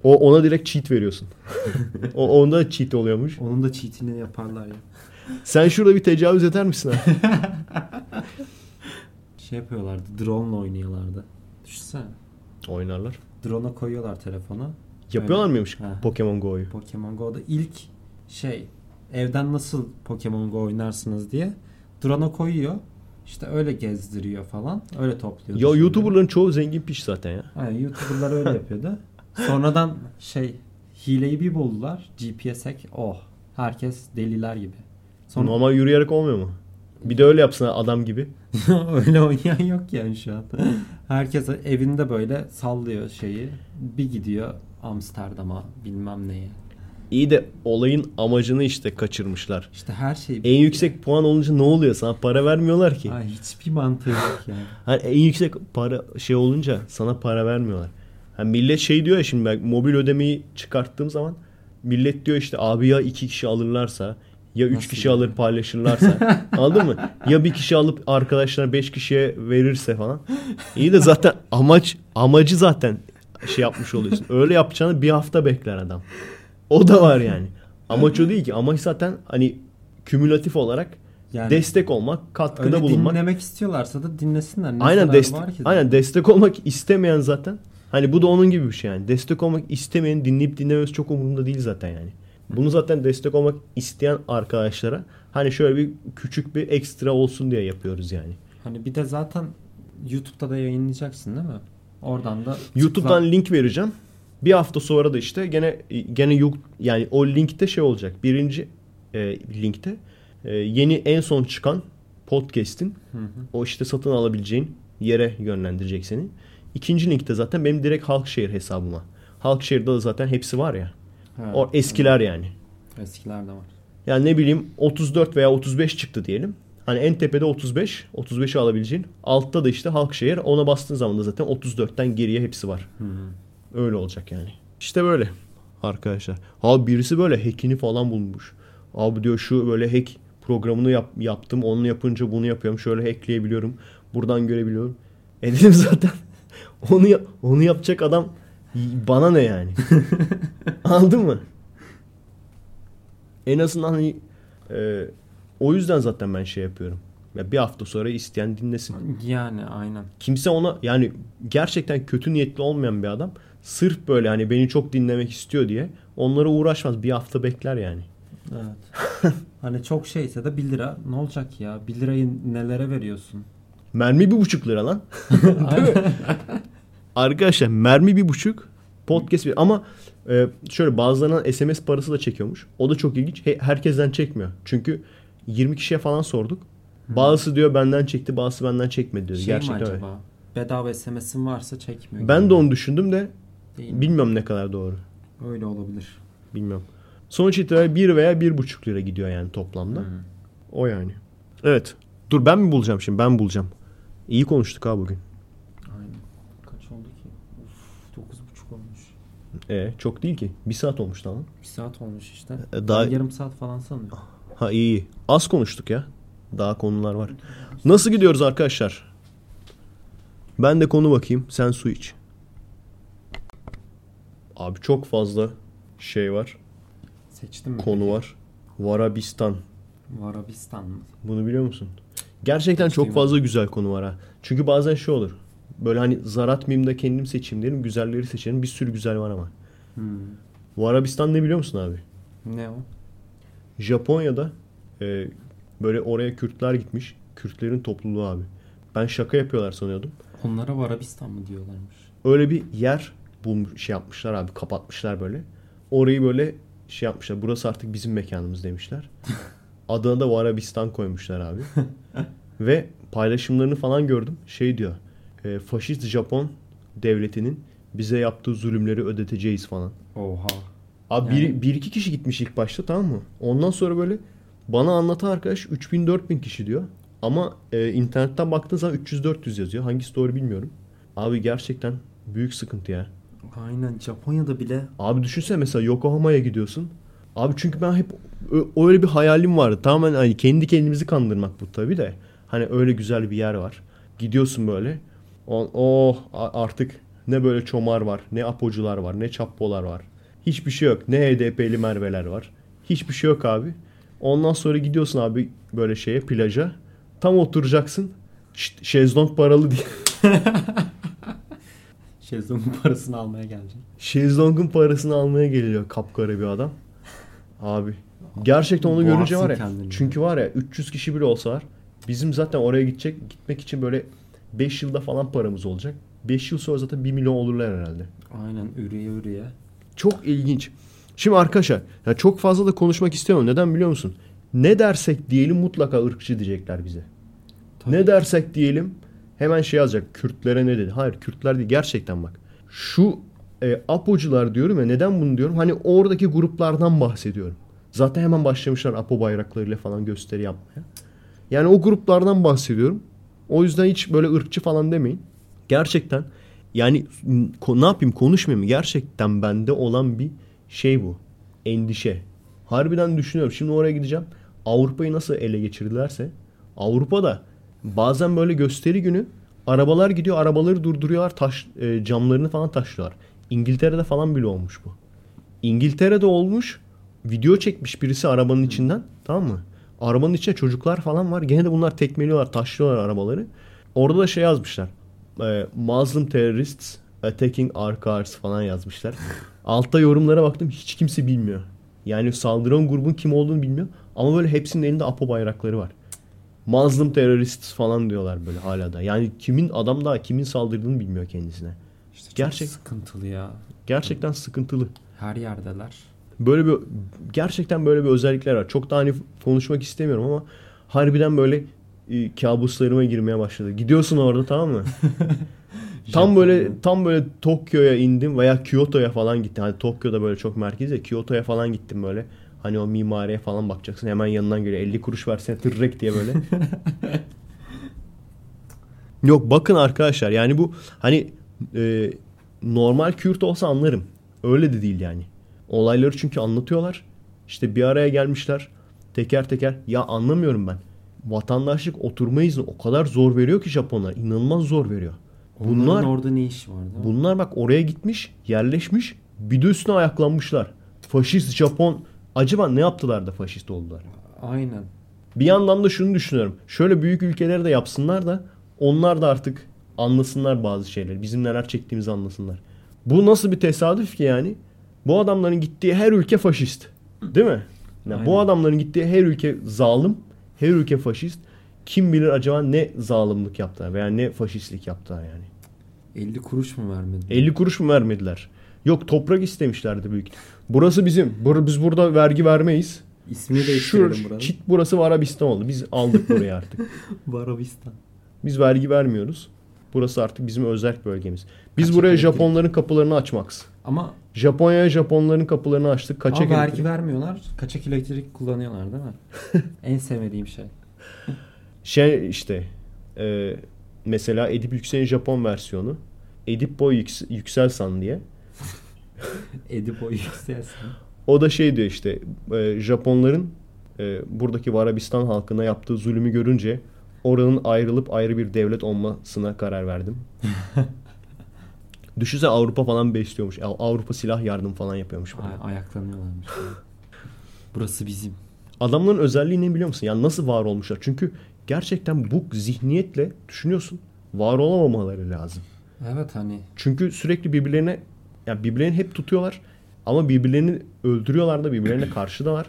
[SPEAKER 2] O ona direkt cheat veriyorsun. [laughs] o onda da cheat oluyormuş.
[SPEAKER 3] Onun da cheat'ini yaparlar ya. [laughs]
[SPEAKER 2] Sen şurada bir tecavüz eder misin abi? [laughs]
[SPEAKER 3] Şey yapıyorlardı. Drone'la oynuyorlardı. Düşünsene.
[SPEAKER 2] Oynarlar.
[SPEAKER 3] Drone'a koyuyorlar telefona.
[SPEAKER 2] Yapıyorlar
[SPEAKER 3] Öyle.
[SPEAKER 2] mıymış
[SPEAKER 3] Ha.
[SPEAKER 2] Pokemon Go'yu?
[SPEAKER 3] Pokemon Go'da ilk şey evden nasıl Pokemon Go oynarsınız diye drone'a koyuyor. İşte öyle gezdiriyor falan. Öyle topluyor.
[SPEAKER 2] Ya YouTuber'ların çoğu zengin piş zaten ya.
[SPEAKER 3] Aynen YouTuber'lar öyle yapıyordu. [laughs] Sonradan şey hileyi bir buldular. GPS hack. Oh. Herkes deliler gibi. Sonra
[SPEAKER 2] Normal yürüyerek olmuyor mu? Bir de öyle yapsın adam gibi. [laughs]
[SPEAKER 3] öyle oynayan yok yani şu an. [laughs] Herkes evinde böyle sallıyor şeyi. Bir gidiyor Amsterdam'a bilmem neye.
[SPEAKER 2] İyi de olayın amacını işte kaçırmışlar.
[SPEAKER 3] İşte her şey
[SPEAKER 2] En yüksek puan olunca ne oluyor? Sana para vermiyorlar ki.
[SPEAKER 3] Ay, hiçbir mantığı yok yani.
[SPEAKER 2] Hani en yüksek para şey olunca sana para vermiyorlar. Hani millet şey diyor ya şimdi ben mobil ödemeyi çıkarttığım zaman millet diyor işte abi ya iki kişi alırlarsa ya üç
[SPEAKER 3] Nasıl
[SPEAKER 2] kişi
[SPEAKER 3] yani?
[SPEAKER 2] alır paylaşırlarsa [laughs] anladın mı? Ya bir kişi alıp arkadaşlar beş kişiye verirse falan. İyi de zaten amaç amacı zaten şey yapmış oluyorsun. Öyle yapacağını bir hafta bekler adam. O da var yani. Amaç o değil ki. Amaç zaten hani kümülatif olarak
[SPEAKER 3] Yani
[SPEAKER 2] destek olmak, katkıda
[SPEAKER 3] öyle
[SPEAKER 2] bulunmak.
[SPEAKER 3] dinlemek istiyorlarsa da dinlesinler. Ne
[SPEAKER 2] Aynen destek
[SPEAKER 3] var ki?
[SPEAKER 2] aynen destek olmak istemeyen zaten. Hani bu da onun gibi bir şey yani. Destek olmak istemeyen dinleyip dinlemesi çok umurunda değil zaten yani. Bunu zaten destek olmak isteyen arkadaşlara hani şöyle bir küçük bir ekstra olsun diye yapıyoruz yani.
[SPEAKER 3] Hani bir de zaten YouTube'da da yayınlayacaksın değil mi? Oradan da
[SPEAKER 2] YouTube'dan
[SPEAKER 3] tıkla-
[SPEAKER 2] link vereceğim. Bir hafta sonra da işte gene gene yu- yani o linkte şey olacak. Birinci e, linkte e, yeni en son çıkan podcast'in
[SPEAKER 3] Hı hı.
[SPEAKER 2] o işte satın alabileceğin yere yönlendirecek seni. İkinci linkte zaten benim direkt Halkşehir hesabıma. Halkşehir'de de zaten hepsi var ya.
[SPEAKER 3] Ha,
[SPEAKER 2] O eskiler yani.
[SPEAKER 3] evet. Eskiler de var.
[SPEAKER 2] Yani ne bileyim 34 veya 35 çıktı diyelim. Hani en tepede 35, 35'i alabileceğin. Altta da işte Halkşehir. Ona bastığın zaman da zaten 34'ten geriye hepsi var.
[SPEAKER 3] Hı hı.
[SPEAKER 2] Öyle olacak yani. İşte böyle arkadaşlar. Abi birisi böyle hackini falan bulmuş. Abi diyor şu böyle hack programını yap, yaptım. Onu yapınca bunu yapıyorum. Şöyle hackleyebiliyorum. Buradan görebiliyorum. E dedim [laughs] zaten onu yap- onu yapacak adam bana ne yani? [laughs] Anladın mı? En azından hani e, o yüzden zaten ben şey yapıyorum. Ya bir hafta sonra isteyen dinlesin.
[SPEAKER 3] Yani aynen.
[SPEAKER 2] Kimse ona yani gerçekten kötü niyetli olmayan bir adam sırf böyle hani beni çok dinlemek istiyor diye onlara uğraşmaz. Bir hafta bekler yani.
[SPEAKER 3] Evet. [laughs] hani çok şeyse de 1 lira ne olacak ya? 1 lirayı nelere veriyorsun?
[SPEAKER 2] Mermi bir buçuk lira lan. [laughs] Arkadaşlar mermi bir buçuk podcast bir ama e, şöyle bazılarına SMS parası da çekiyormuş. O da çok ilginç. He- herkesten çekmiyor. Çünkü 20 kişiye falan sorduk. Bazısı diyor benden çekti, bazısı benden çekmedi diyor.
[SPEAKER 3] Şey
[SPEAKER 2] Gerçekten
[SPEAKER 3] mi
[SPEAKER 2] öyle.
[SPEAKER 3] acaba? Bedava SMS'in varsa çekmiyor.
[SPEAKER 2] Ben
[SPEAKER 3] gibi.
[SPEAKER 2] de onu düşündüm de
[SPEAKER 3] Değil mi?
[SPEAKER 2] bilmiyorum ne kadar doğru.
[SPEAKER 3] Öyle olabilir.
[SPEAKER 2] Bilmiyorum. Sonuç itibariyle 1 veya 1,5 lira gidiyor yani toplamda.
[SPEAKER 3] Hı.
[SPEAKER 2] O yani. Evet. Dur ben mi bulacağım şimdi? Ben bulacağım. İyi konuştuk ha bugün.
[SPEAKER 3] Aynen. Kaç oldu ki? Uf, 9.30 olmuş.
[SPEAKER 2] E çok değil ki. Bir saat olmuş tamam.
[SPEAKER 3] Bir saat olmuş işte.
[SPEAKER 2] E, daha-
[SPEAKER 3] Ben yarım saat falan sanıyorum.
[SPEAKER 2] Ha iyi iyi. Az konuştuk ya. Daha konular var. Nasıl gidiyoruz arkadaşlar? Ben de konu bakayım. Sen su iç. Abi çok fazla şey var.
[SPEAKER 3] Seçtin mi?
[SPEAKER 2] Konu var. Varabistan.
[SPEAKER 3] Varabistan mı?
[SPEAKER 2] Bunu biliyor musun? Gerçekten
[SPEAKER 3] Hiç
[SPEAKER 2] çok fazla güzel konu var ha. Çünkü bazen şey olur. Böyle hani zar atmayayım da kendim seçeyim derim. Güzelleri seçerim. Bir sürü güzel var ama.
[SPEAKER 3] Hmm.
[SPEAKER 2] Bu Arabistan ne biliyor musun abi?
[SPEAKER 3] Ne o?
[SPEAKER 2] Japonya'da e, böyle oraya Kürtler gitmiş. Kürtlerin topluluğu abi. Ben şaka yapıyorlar sanıyordum.
[SPEAKER 3] Onlara Arabistan mı diyorlarmış?
[SPEAKER 2] Öyle bir yer bulmuş, şey yapmışlar abi kapatmışlar böyle. Orayı böyle şey yapmışlar. Burası artık bizim mekanımız demişler. [laughs] Adına da Arabistan koymuşlar abi. [laughs] Ve paylaşımlarını falan gördüm. Şey diyor. E, faşist Japon devletinin bize yaptığı zulümleri ödeteceğiz falan.
[SPEAKER 3] Oha.
[SPEAKER 2] Abi
[SPEAKER 3] Yani-
[SPEAKER 2] bir, bir iki kişi gitmiş ilk başta tamam mı? Ondan sonra böyle bana anlatan arkadaş 3000-4000 kişi diyor. Ama e, internetten baktığın zaman 300-400 yazıyor. Hangisi doğru bilmiyorum. Abi gerçekten büyük sıkıntı ya.
[SPEAKER 3] Aynen Japonya'da bile
[SPEAKER 2] Abi düşünsene mesela Yokohama'ya gidiyorsun. Abi çünkü ben hep öyle bir hayalim vardı. Tamamen hani kendi kendimizi kandırmak bu tabii de. Hani öyle güzel bir yer var. Gidiyorsun böyle. Oh artık ne böyle çomar var, ne apocular var, ne çappolar var. Hiçbir şey yok. Ne HDP'li merveler var. Hiçbir şey yok abi. Ondan sonra gidiyorsun abi böyle şeye plaja. Tam oturacaksın. Şşt, şezlong paralı diye. [laughs]
[SPEAKER 3] şezlongun parasını almaya gelecek.
[SPEAKER 2] Şezlong'un parasını almaya geliyor kapkara bir adam. Abi. Gerçekten onu
[SPEAKER 3] Boğarsın
[SPEAKER 2] görünce var ya.
[SPEAKER 3] kendini.
[SPEAKER 2] Çünkü var ya 300 kişi bile olsalar bizim zaten oraya gidecek gitmek için böyle 5 yılda falan paramız olacak. 5 yıl sonra zaten 1 milyon olurlar herhalde.
[SPEAKER 3] Aynen ürüye ürüye.
[SPEAKER 2] Çok ilginç. Şimdi arkadaşlar ya çok fazla da konuşmak istemiyorum. Neden biliyor musun? Ne dersek diyelim mutlaka ırkçı diyecekler bize.
[SPEAKER 3] Tabii.
[SPEAKER 2] Ne dersek diyelim hemen şey yazacak. Kürtlere ne dedi? Hayır Kürtler değil. Gerçekten bak. Şu e, Apocular diyorum ya neden bunu diyorum? Hani oradaki gruplardan bahsediyorum. Zaten hemen başlamışlar Apo bayraklarıyla falan gösteri yapmaya. Yani o gruplardan bahsediyorum. O yüzden hiç böyle ırkçı falan demeyin. Gerçekten yani ne yapayım konuşmayayım mı? Gerçekten bende olan bir şey bu. Endişe. Harbiden düşünüyorum. Şimdi oraya gideceğim. Avrupa'yı nasıl ele geçirdilerse Avrupa'da bazen böyle gösteri günü arabalar gidiyor arabaları durduruyorlar taş e, camlarını falan taşlıyorlar. İngiltere'de falan bile olmuş bu. İngiltere'de olmuş. Video çekmiş birisi arabanın içinden. Tamam mı? Arabanın içinde çocuklar falan var. Gene de bunlar tekmeliyorlar, taşlıyorlar arabaları. Orada da şey yazmışlar. E, Muslim terrorists attacking our cars falan yazmışlar. [laughs] Altta yorumlara baktım. Hiç kimse bilmiyor. Yani saldıran grubun kim olduğunu bilmiyor. Ama böyle hepsinin elinde APO bayrakları var. Muslim terrorists falan diyorlar böyle hala da. Yani kimin adam daha kimin saldırdığını bilmiyor kendisine.
[SPEAKER 3] İşte
[SPEAKER 2] Gerçek-
[SPEAKER 3] sıkıntılı ya.
[SPEAKER 2] Gerçekten sıkıntılı.
[SPEAKER 3] Her yerdeler.
[SPEAKER 2] Böyle bir gerçekten böyle bir özellikler var. Çok da hani konuşmak istemiyorum ama harbiden böyle e, kabuslarıma girmeye başladı. Gidiyorsun orada tamam mı? [laughs] tam böyle tam böyle Tokyo'ya indim veya Kyoto'ya falan gittim. Hani Tokyo'da böyle çok merkez ya Kyoto'ya falan gittim böyle. Hani o mimariye falan bakacaksın. Hemen yanından geliyor. 50 kuruş versene tırrek diye böyle. [laughs] Yok bakın arkadaşlar yani bu hani e, normal Kürt olsa anlarım. Öyle de değil yani. Olayları çünkü anlatıyorlar. İşte bir araya gelmişler. Teker teker. Ya anlamıyorum ben. Vatandaşlık oturma izni o kadar zor veriyor ki Japonlar. İnanılmaz zor veriyor.
[SPEAKER 3] Onların
[SPEAKER 2] Bunlar
[SPEAKER 3] orada ne işi var
[SPEAKER 2] bunlar bak oraya gitmiş, yerleşmiş. Bir de üstüne ayaklanmışlar. Faşist Japon acaba ne yaptılar da faşist oldular?
[SPEAKER 3] Aynen.
[SPEAKER 2] Bir yandan da şunu düşünüyorum. Şöyle büyük ülkeleri de yapsınlar da onlar da artık anlasınlar bazı şeyleri. Bizim neler çektiğimizi anlasınlar. Bu nasıl bir tesadüf ki yani? Bu adamların gittiği her ülke faşist. Değil mi? Ya bu adamların gittiği her ülke zalim, her ülke faşist. Kim bilir acaba ne zalimlik yaptılar veya ne faşistlik yaptılar yani.
[SPEAKER 3] 50 kuruş mu vermedi?
[SPEAKER 2] 50 kuruş mu vermediler? Yok toprak istemişlerdi büyük. Burası bizim. Bur- biz burada vergi vermeyiz.
[SPEAKER 3] İsmini değiştirelim buranın.
[SPEAKER 2] çit burası Arabistan oldu. Biz aldık burayı artık. [laughs]
[SPEAKER 3] Arabistan.
[SPEAKER 2] Biz vergi vermiyoruz. Burası artık bizim özel bölgemiz. Biz
[SPEAKER 3] Kaçak
[SPEAKER 2] buraya
[SPEAKER 3] elektrik.
[SPEAKER 2] Japonların kapılarını açmaks.
[SPEAKER 3] Ama,
[SPEAKER 2] Japonya'ya Japonların kapılarını açtık. Kaçak
[SPEAKER 3] ama vergi
[SPEAKER 2] elektrik.
[SPEAKER 3] vermiyorlar. Kaçak elektrik kullanıyorlar değil mi? [laughs] en sevmediğim şey. [laughs]
[SPEAKER 2] Şey işte e, mesela Edip Yüksel'in Japon versiyonu. Edip Boy Yüks- Yükselsan diye. [laughs]
[SPEAKER 3] Edipo yükselsin.
[SPEAKER 2] O da şey diyor işte e, Japonların e, buradaki Arabistan halkına yaptığı zulümü görünce oranın ayrılıp ayrı bir devlet olmasına karar verdim. [laughs] Düşünsene Avrupa falan besliyormuş. Av- Avrupa silah yardım falan yapıyormuş. buraya.
[SPEAKER 3] Ay- ayaklanıyorlarmış. [laughs] Burası bizim.
[SPEAKER 2] Adamların özelliği ne biliyor musun? Yani nasıl var olmuşlar? Çünkü gerçekten bu zihniyetle düşünüyorsun. Var olamamaları lazım.
[SPEAKER 3] Evet hani
[SPEAKER 2] Çünkü sürekli birbirlerine yani birbirlerini hep tutuyorlar ama birbirlerini öldürüyorlar da birbirlerine karşı da var.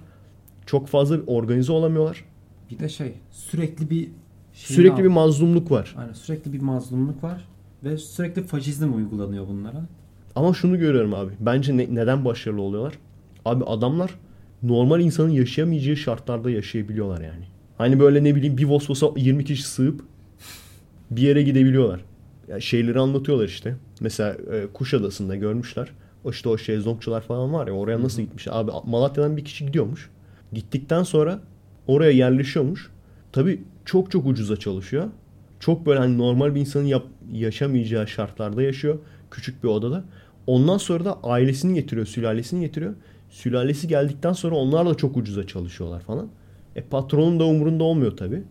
[SPEAKER 2] Çok fazla organize olamıyorlar.
[SPEAKER 3] Bir de şey sürekli bir şey
[SPEAKER 2] Sürekli bir mazlumluk var.
[SPEAKER 3] Aynen sürekli bir mazlumluk var ve sürekli faşizm uygulanıyor bunlara.
[SPEAKER 2] Ama şunu görüyorum abi. Bence ne- neden başarılı oluyorlar? Abi adamlar normal insanın yaşayamayacağı şartlarda yaşayabiliyorlar yani. Hani böyle ne bileyim bir Vosvos'a 20 kişi sığıp bir yere gidebiliyorlar. Ya şeyleri anlatıyorlar işte. Mesela e, Kuşadası'nda görmüşler. O işte o şezlongçular falan var ya oraya nasıl gitmiş? Abi Malatya'dan bir kişi gidiyormuş. Gittikten sonra oraya yerleşiyormuş. Tabii çok çok ucuza çalışıyor. Çok böyle hani normal bir insanın yap- yaşamayacağı şartlarda yaşıyor. Küçük bir odada. Ondan sonra da ailesini getiriyor, sülalesini getiriyor. Sülalesi geldikten sonra onlar da çok ucuza çalışıyorlar falan. E patronun da umurunda olmuyor tabii.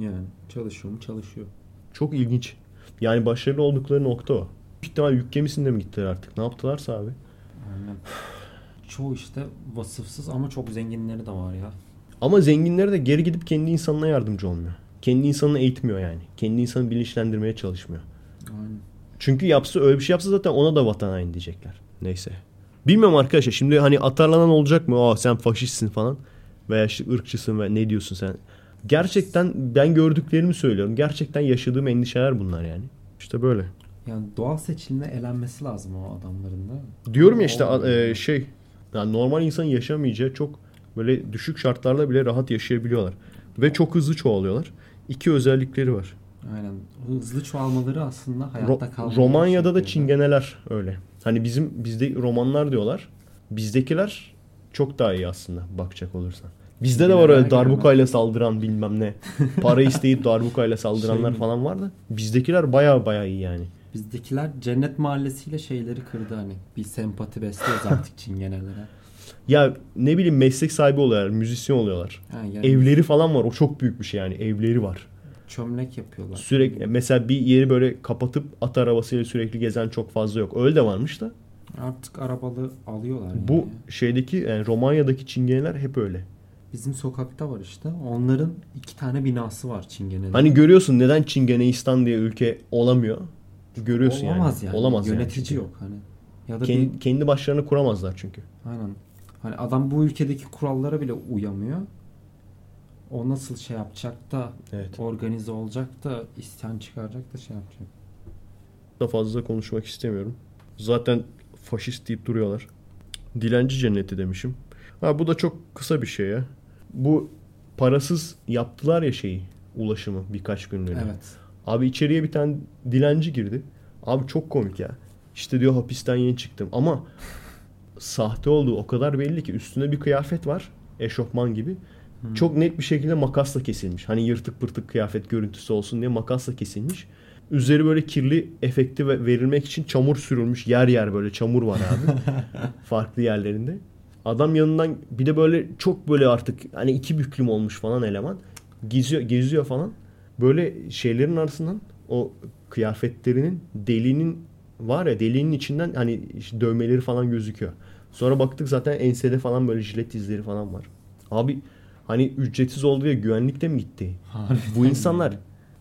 [SPEAKER 3] Yani çalışıyor mu çalışıyor.
[SPEAKER 2] Çok ilginç. Yani başarılı oldukları nokta o. Büyük ihtimal yük gemisinde mi gittiler artık? Ne yaptılarsa abi.
[SPEAKER 3] Aynen. Çoğu işte vasıfsız ama çok zenginleri de var ya.
[SPEAKER 2] Ama zenginleri de geri gidip kendi insanına yardımcı olmuyor. Kendi insanını eğitmiyor yani. Kendi insanı bilinçlendirmeye çalışmıyor.
[SPEAKER 3] Aynen.
[SPEAKER 2] Çünkü yapsa öyle bir şey yapsa zaten ona da vatan haini diyecekler. Neyse. Bilmiyorum arkadaşlar şimdi hani atarlanan olacak mı? Aa sen faşistsin falan. Veya işte ırkçısın ve ne diyorsun sen? Gerçekten ben gördüklerimi söylüyorum. Gerçekten yaşadığım endişeler bunlar yani. İşte böyle.
[SPEAKER 3] Yani doğal seçilimle elenmesi lazım o adamların da.
[SPEAKER 2] Diyorum ya işte e, şey yani normal insan yaşamayacağı çok böyle düşük şartlarda bile rahat yaşayabiliyorlar. Ve çok hızlı çoğalıyorlar. İki özellikleri var.
[SPEAKER 3] Aynen. Hızlı çoğalmaları aslında
[SPEAKER 2] Ro-
[SPEAKER 3] hayatta kalmayı
[SPEAKER 2] Romanya'da da
[SPEAKER 3] şey
[SPEAKER 2] çingeneler öyle. Hani bizim bizde romanlar diyorlar. Bizdekiler çok daha iyi aslında bakacak olursan. Bizde de var öyle darbukayla saldıran bilmem ne. Para isteyip [laughs] darbukayla saldıranlar
[SPEAKER 3] Şey mi?
[SPEAKER 2] falan var da bizdekiler baya baya iyi yani.
[SPEAKER 3] Bizdekiler cennet mahallesiyle şeyleri kırdı hani. Bir sempati besliyoruz [laughs] artık çingenelere.
[SPEAKER 2] Ya ne bileyim meslek sahibi oluyorlar, müzisyen oluyorlar.
[SPEAKER 3] Ha, yani
[SPEAKER 2] Evleri falan var. O çok büyük bir şey yani. Evleri var.
[SPEAKER 3] çömlek yapıyorlar.
[SPEAKER 2] Sürekli mesela bir yeri böyle kapatıp at arabasıyla sürekli gezen çok fazla yok. Öyle de varmış da.
[SPEAKER 3] Artık arabalı alıyorlar.
[SPEAKER 2] Bu
[SPEAKER 3] yani.
[SPEAKER 2] şeydeki yani Romanya'daki çingeneler hep öyle.
[SPEAKER 3] Bizim sokakta var işte. Onların iki tane binası var çingenelerin.
[SPEAKER 2] Hani görüyorsun neden Çingeneistan diye ülke olamıyor. Görüyorsun
[SPEAKER 3] Olamaz
[SPEAKER 2] yani.
[SPEAKER 3] yani.
[SPEAKER 2] Olamaz yani
[SPEAKER 3] Yönetici
[SPEAKER 2] çünkü.
[SPEAKER 3] yok hani. Ya da
[SPEAKER 2] Kendi,
[SPEAKER 3] bir,
[SPEAKER 2] kendi başlarına kuramazlar çünkü.
[SPEAKER 3] aynen. Hani adam bu ülkedeki kurallara bile uyamıyor. O nasıl şey yapacak da
[SPEAKER 2] Evet.
[SPEAKER 3] organize olacak da isyan çıkaracak da şey yapacak.
[SPEAKER 2] Da fazla konuşmak istemiyorum. Zaten faşist deyip duruyorlar. Dilenci cenneti demişim. Ha bu da çok kısa bir şey ya. Bu parasız yaptılar ya şeyi ulaşımı birkaç günlüğüne.
[SPEAKER 3] Evet.
[SPEAKER 2] Abi içeriye bir tane dilenci girdi. Abi çok komik ya. İşte diyor hapisten yeni çıktım ama sahte olduğu o kadar belli ki üstünde bir kıyafet var. Eşofman gibi. Çok net bir şekilde makasla kesilmiş. Hani yırtık pırtık kıyafet görüntüsü olsun diye makasla kesilmiş. Üzeri böyle kirli efekti ve- verilmek için çamur sürülmüş. Yer yer böyle çamur var abi. [laughs] Farklı yerlerinde. Adam yanından bir de böyle çok böyle artık hani iki büklüm olmuş falan eleman. Geziyor, geziyor falan. Böyle şeylerin arasından o kıyafetlerinin deliğinin var ya deliğinin içinden hani işte dövmeleri falan gözüküyor. Sonra baktık zaten ensede falan böyle jilet izleri falan var. Abi hani ücretsiz oldu ya güvenlik de mi gitti? Bu insanlar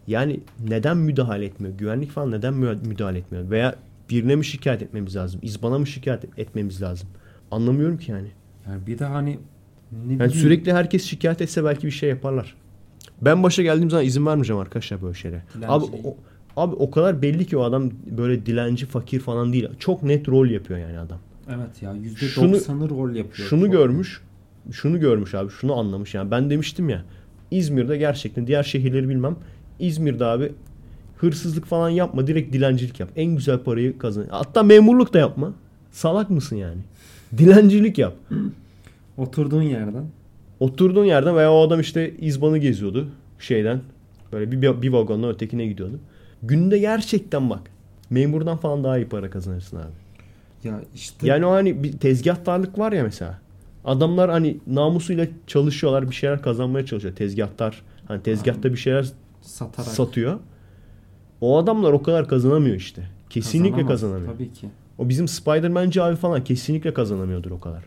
[SPEAKER 2] yani neden müdahale etmiyor? Güvenlik falan neden mü- müdahale etmiyor? Veya birine mi şikayet etmemiz lazım? İzbana mı şikayet etmemiz lazım? Anlamıyorum ki yani.
[SPEAKER 3] Yani bir de hani ne
[SPEAKER 2] Yani
[SPEAKER 3] bileyim,
[SPEAKER 2] sürekli herkes şikayet etse belki bir şey yaparlar. Ben başa geldiğim zaman izin vermeyeceğim arkadaşlar böyle şeylere.
[SPEAKER 3] Dilenci
[SPEAKER 2] Abi
[SPEAKER 3] değil.
[SPEAKER 2] o, abi o kadar belli ki o adam böyle dilenci fakir falan değil. Çok net rol yapıyor yani adam.
[SPEAKER 3] Evet ya
[SPEAKER 2] Şunu-
[SPEAKER 3] %90'ı rol yapıyor.
[SPEAKER 2] Şunu
[SPEAKER 3] Çok-
[SPEAKER 2] görmüş. Şunu görmüş abi. Şunu anlamış yani. Ben demiştim ya. İzmir'de gerçekten diğer şehirleri bilmem. İzmir'de abi hırsızlık falan yapma. Direkt dilencilik yap. En güzel parayı kazan. Hatta memurluk da yapma. Salak mısın yani? Dilencilik yap.
[SPEAKER 3] Oturduğun yerden.
[SPEAKER 2] Oturduğun yerden veya o adam işte izbanı geziyordu şeyden. Böyle bir, bir vagonla ötekine gidiyordu. Günde gerçekten bak. Memurdan falan daha iyi para kazanırsın abi.
[SPEAKER 3] Ya işte
[SPEAKER 2] Yani o hani bir tezgahtarlık var ya mesela. Adamlar hani namusuyla çalışıyorlar, bir şeyler kazanmaya çalışıyor. Tezgahtar hani tezgahta bir şeyler
[SPEAKER 3] satarak
[SPEAKER 2] satıyor. O adamlar o kadar kazanamıyor işte. Kesinlikle
[SPEAKER 3] kazanamaz.
[SPEAKER 2] kazanamıyor.
[SPEAKER 3] Tabii ki.
[SPEAKER 2] O bizim Spider-Man'ci abi falan kesinlikle kazanamıyordur o kadar.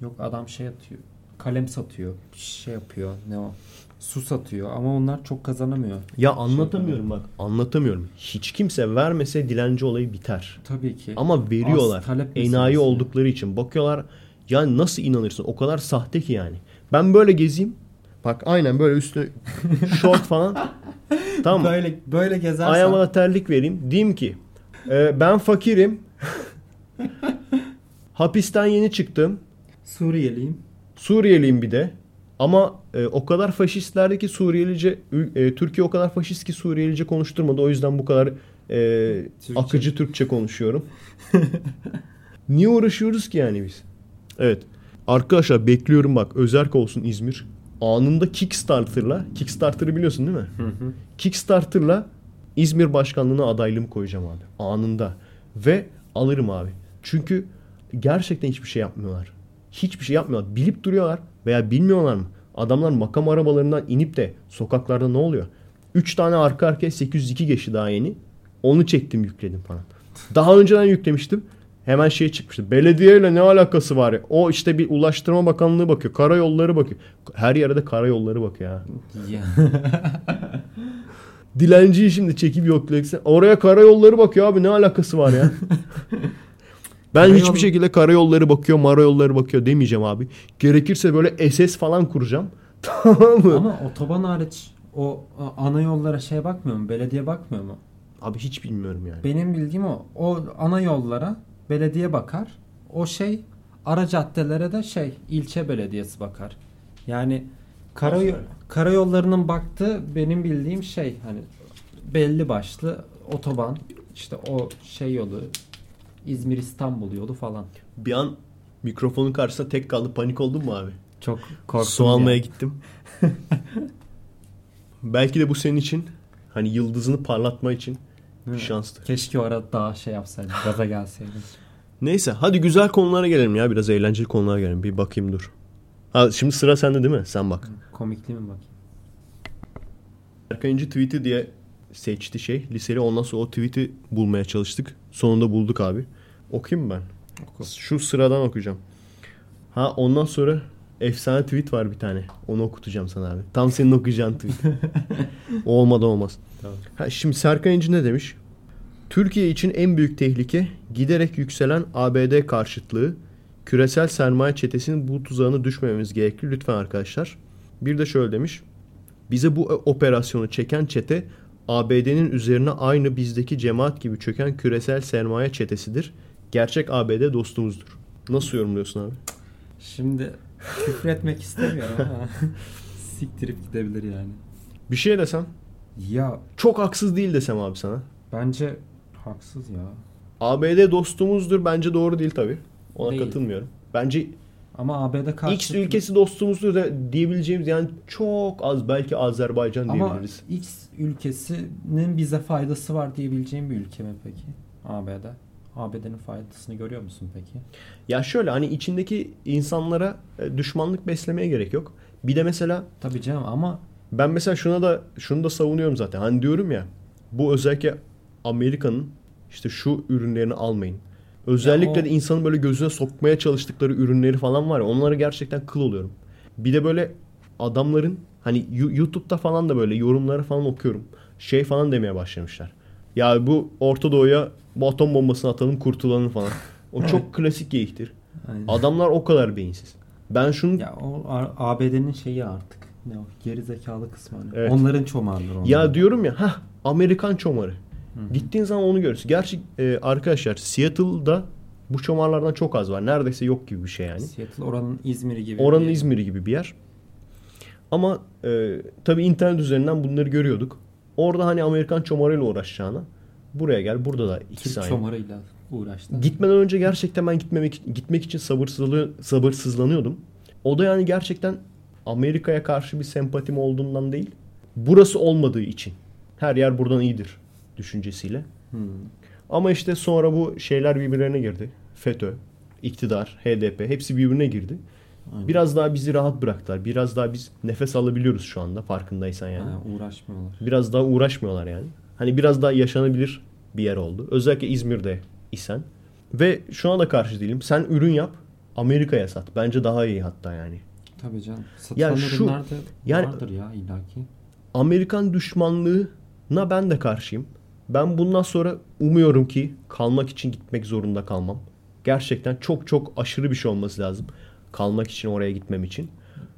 [SPEAKER 3] Yok adam şey atıyor. Kalem satıyor. Şey yapıyor. Ne o? Su satıyor ama onlar çok kazanamıyor.
[SPEAKER 2] Ya anlatamıyorum bak. Anlatamıyorum. Hiç kimse vermese dilenci olayı biter.
[SPEAKER 3] Tabii ki.
[SPEAKER 2] Ama veriyorlar.
[SPEAKER 3] Az talep
[SPEAKER 2] Enayi oldukları için. Bakıyorlar ya nasıl inanırsın? O kadar sahte ki yani. Ben böyle gezeyim. Bak aynen böyle üstüne [laughs] şort falan. tamam?
[SPEAKER 3] Böyle böyle gezersen
[SPEAKER 2] Ayağıma da terlik vereyim. Diyeyim ki e, ben fakirim. [laughs] Hapisten yeni çıktım.
[SPEAKER 3] Suriyeliyim.
[SPEAKER 2] Suriyeliyim bir de. Ama e, o kadar faşistlerdi ki Suriyelice e, Türkiye o kadar faşist ki Suriyelice konuşturmadı. O yüzden bu kadar e,
[SPEAKER 3] Türkçe.
[SPEAKER 2] akıcı Türkçe konuşuyorum. [laughs] Niye uğraşıyoruz ki yani biz? Evet. Arkadaşlar bekliyorum bak özerk olsun İzmir. Anında Kickstarter'la Kickstarter'ı biliyorsun değil mi? Kickstarter'la İzmir başkanlığına adaylığımı koyacağım abi. Anında. Ve alırım abi. Çünkü gerçekten hiçbir şey yapmıyorlar. Hiçbir şey yapmıyorlar. Bilip duruyorlar veya bilmiyorlar mı? Adamlar makam arabalarından inip de sokaklarda ne oluyor? 3 tane arka arkaya 802 geçti daha yeni. Onu çektim yükledim falan. Daha önceden yüklemiştim. Hemen şey çıkmıştı. Belediyeyle ne alakası var ya? O işte bir Ulaştırma Bakanlığı bakıyor. Karayolları bakıyor. Her yere de karayolları bakıyor ha.
[SPEAKER 3] Ya.
[SPEAKER 2] Dilenciyi şimdi çekip yoklayacaksan. Oraya karayolları bakıyor abi ne alakası var ya? [laughs] ben
[SPEAKER 3] Karayol-
[SPEAKER 2] hiçbir şekilde karayolları bakıyor, marayolları bakıyor demeyeceğim abi. Gerekirse böyle SS falan kuracağım. [laughs] tamam mı?
[SPEAKER 3] Ama otoban hariç o ana yollara şey bakmıyor mu? Belediye bakmıyor mu?
[SPEAKER 2] Abi hiç bilmiyorum yani.
[SPEAKER 3] Benim bildiğim o. O ana yollara belediye bakar. O şey ara caddelere de şey ilçe belediyesi bakar. Yani karayo
[SPEAKER 2] Nasıl öyle?
[SPEAKER 3] karayollarının baktığı benim bildiğim şey hani belli başlı otoban işte o şey yolu İzmir İstanbul yolu falan.
[SPEAKER 2] Bir an mikrofonun karşısında tek kaldı panik oldun mu abi?
[SPEAKER 3] Çok korktum.
[SPEAKER 2] Su almaya
[SPEAKER 3] ya.
[SPEAKER 2] gittim. [laughs] Belki de bu senin için hani yıldızını parlatma için bir şanstı.
[SPEAKER 3] Keşke o arada daha şey yapsaydım. Gaza gelseydim. [laughs]
[SPEAKER 2] Neyse hadi güzel konulara gelelim ya. Biraz eğlenceli konulara gelelim. Bir bakayım dur. Ha, şimdi sıra sende değil mi? Sen bak.
[SPEAKER 3] Komikli mi bakayım?
[SPEAKER 2] Erkan İnci tweet'i diye seçti şey. Liseli ondan sonra o tweet'i bulmaya çalıştık. Sonunda bulduk abi. Okuyayım ben?
[SPEAKER 3] Oku.
[SPEAKER 2] Şu sıradan okuyacağım. Ha ondan sonra efsane tweet var bir tane. Onu okutacağım sana abi. Tam senin okuyacağın tweet. [laughs] o olmadan olmaz.
[SPEAKER 3] Tamam.
[SPEAKER 2] Ha, şimdi Serkan İnci ne demiş? Türkiye için en büyük tehlike giderek yükselen ABD karşıtlığı. Küresel sermaye çetesinin bu tuzağına düşmememiz gerekli lütfen arkadaşlar. Bir de şöyle demiş. Bize bu operasyonu çeken çete ABD'nin üzerine aynı bizdeki cemaat gibi çöken küresel sermaye çetesidir. Gerçek ABD dostumuzdur. Nasıl yorumluyorsun abi?
[SPEAKER 3] Şimdi küfür etmek istemiyorum ama [laughs] siktirip gidebilir yani.
[SPEAKER 2] Bir şey desem.
[SPEAKER 3] Ya
[SPEAKER 2] Çok haksız değil desem abi sana.
[SPEAKER 3] bence haksız ya.
[SPEAKER 2] ABD dostumuzdur bence doğru değil tabi. Ona
[SPEAKER 3] Değil.
[SPEAKER 2] katılmıyorum. Bence
[SPEAKER 3] Ama ABD karşı
[SPEAKER 2] X ülkesi dostumuzdur da diyebileceğimiz yani çok az belki Azerbaycan
[SPEAKER 3] ama
[SPEAKER 2] diyebiliriz.
[SPEAKER 3] X ülkesinin bize faydası var diyebileceğim bir ülke mi peki? ABD. ABD'nin faydasını görüyor musun peki?
[SPEAKER 2] Ya şöyle hani içindeki insanlara e, düşmanlık beslemeye gerek yok. Bir de mesela
[SPEAKER 3] Tabii canım ama
[SPEAKER 2] ben mesela şuna da şunu da savunuyorum zaten. Hani diyorum ya bu özellikle Amerika'nın işte şu ürünlerini almayın. Özellikle
[SPEAKER 3] o-
[SPEAKER 2] de insanın böyle gözüne sokmaya çalıştıkları ürünleri falan var ya onlara gerçekten kıl oluyorum. Bir de böyle adamların hani YouTube'da falan da böyle yorumları falan okuyorum. Şey falan demeye başlamışlar. Ya bu Orta Doğu'ya bu atom bombasını atalım kurtulalım falan. O [laughs] çok klasik geyiktir.
[SPEAKER 3] Aynen.
[SPEAKER 2] Adamlar o kadar beyinsiz. Ben şunu
[SPEAKER 3] ya o ABD'nin şeyi artık. Ne o? Geri zekalı kısmı. hani.
[SPEAKER 2] Evet.
[SPEAKER 3] Onların çomarları onlar.
[SPEAKER 2] Ya diyorum ya ha Amerikan çomarı. Gittiğin zaman onu görürsün. Gerçi e, arkadaşlar Seattle'da bu çomarlardan çok az var. Neredeyse yok gibi bir şey yani.
[SPEAKER 3] Seattle oranın İzmir'i gibi.
[SPEAKER 2] Oranın İzmir'i gibi bir yer. Ama e, tabii internet üzerinden bunları görüyorduk. Orada hani Amerikan çomarıyla uğraşacağına buraya gel. Burada da ikisi
[SPEAKER 3] Türk
[SPEAKER 2] aynı.
[SPEAKER 3] çomarıyla uğraştı.
[SPEAKER 2] Gitmeden önce gerçekten ben gitmemek gitmek için sabırsızlı, sabırsızlanıyordum. O da yani gerçekten Amerika'ya karşı bir sempatim olduğundan değil. Burası olmadığı için. Her yer buradan iyidir düşüncesiyle.
[SPEAKER 3] Hmm.
[SPEAKER 2] Ama işte sonra bu şeyler birbirlerine girdi. FETÖ, iktidar, HDP hepsi birbirine girdi.
[SPEAKER 3] Aynen.
[SPEAKER 2] Biraz daha bizi rahat bıraktılar. Biraz daha biz nefes alabiliyoruz şu anda farkındaysan yani.
[SPEAKER 3] Ha, uğraşmıyorlar.
[SPEAKER 2] Biraz daha uğraşmıyorlar yani. Hani biraz daha yaşanabilir bir yer oldu. Özellikle İzmir'de isen. Ve şuna da karşı değilim. Sen ürün yap, Amerika'ya sat. Bence daha iyi hatta yani.
[SPEAKER 3] Tabii canım. Satılan
[SPEAKER 2] Ya şu-
[SPEAKER 3] ürünler de
[SPEAKER 2] yani-
[SPEAKER 3] vardır ya illaki.
[SPEAKER 2] Amerikan düşmanlığına ben de karşıyım. Ben bundan sonra umuyorum ki kalmak için gitmek zorunda kalmam. Gerçekten çok çok aşırı bir şey olması lazım. Kalmak için oraya gitmem için.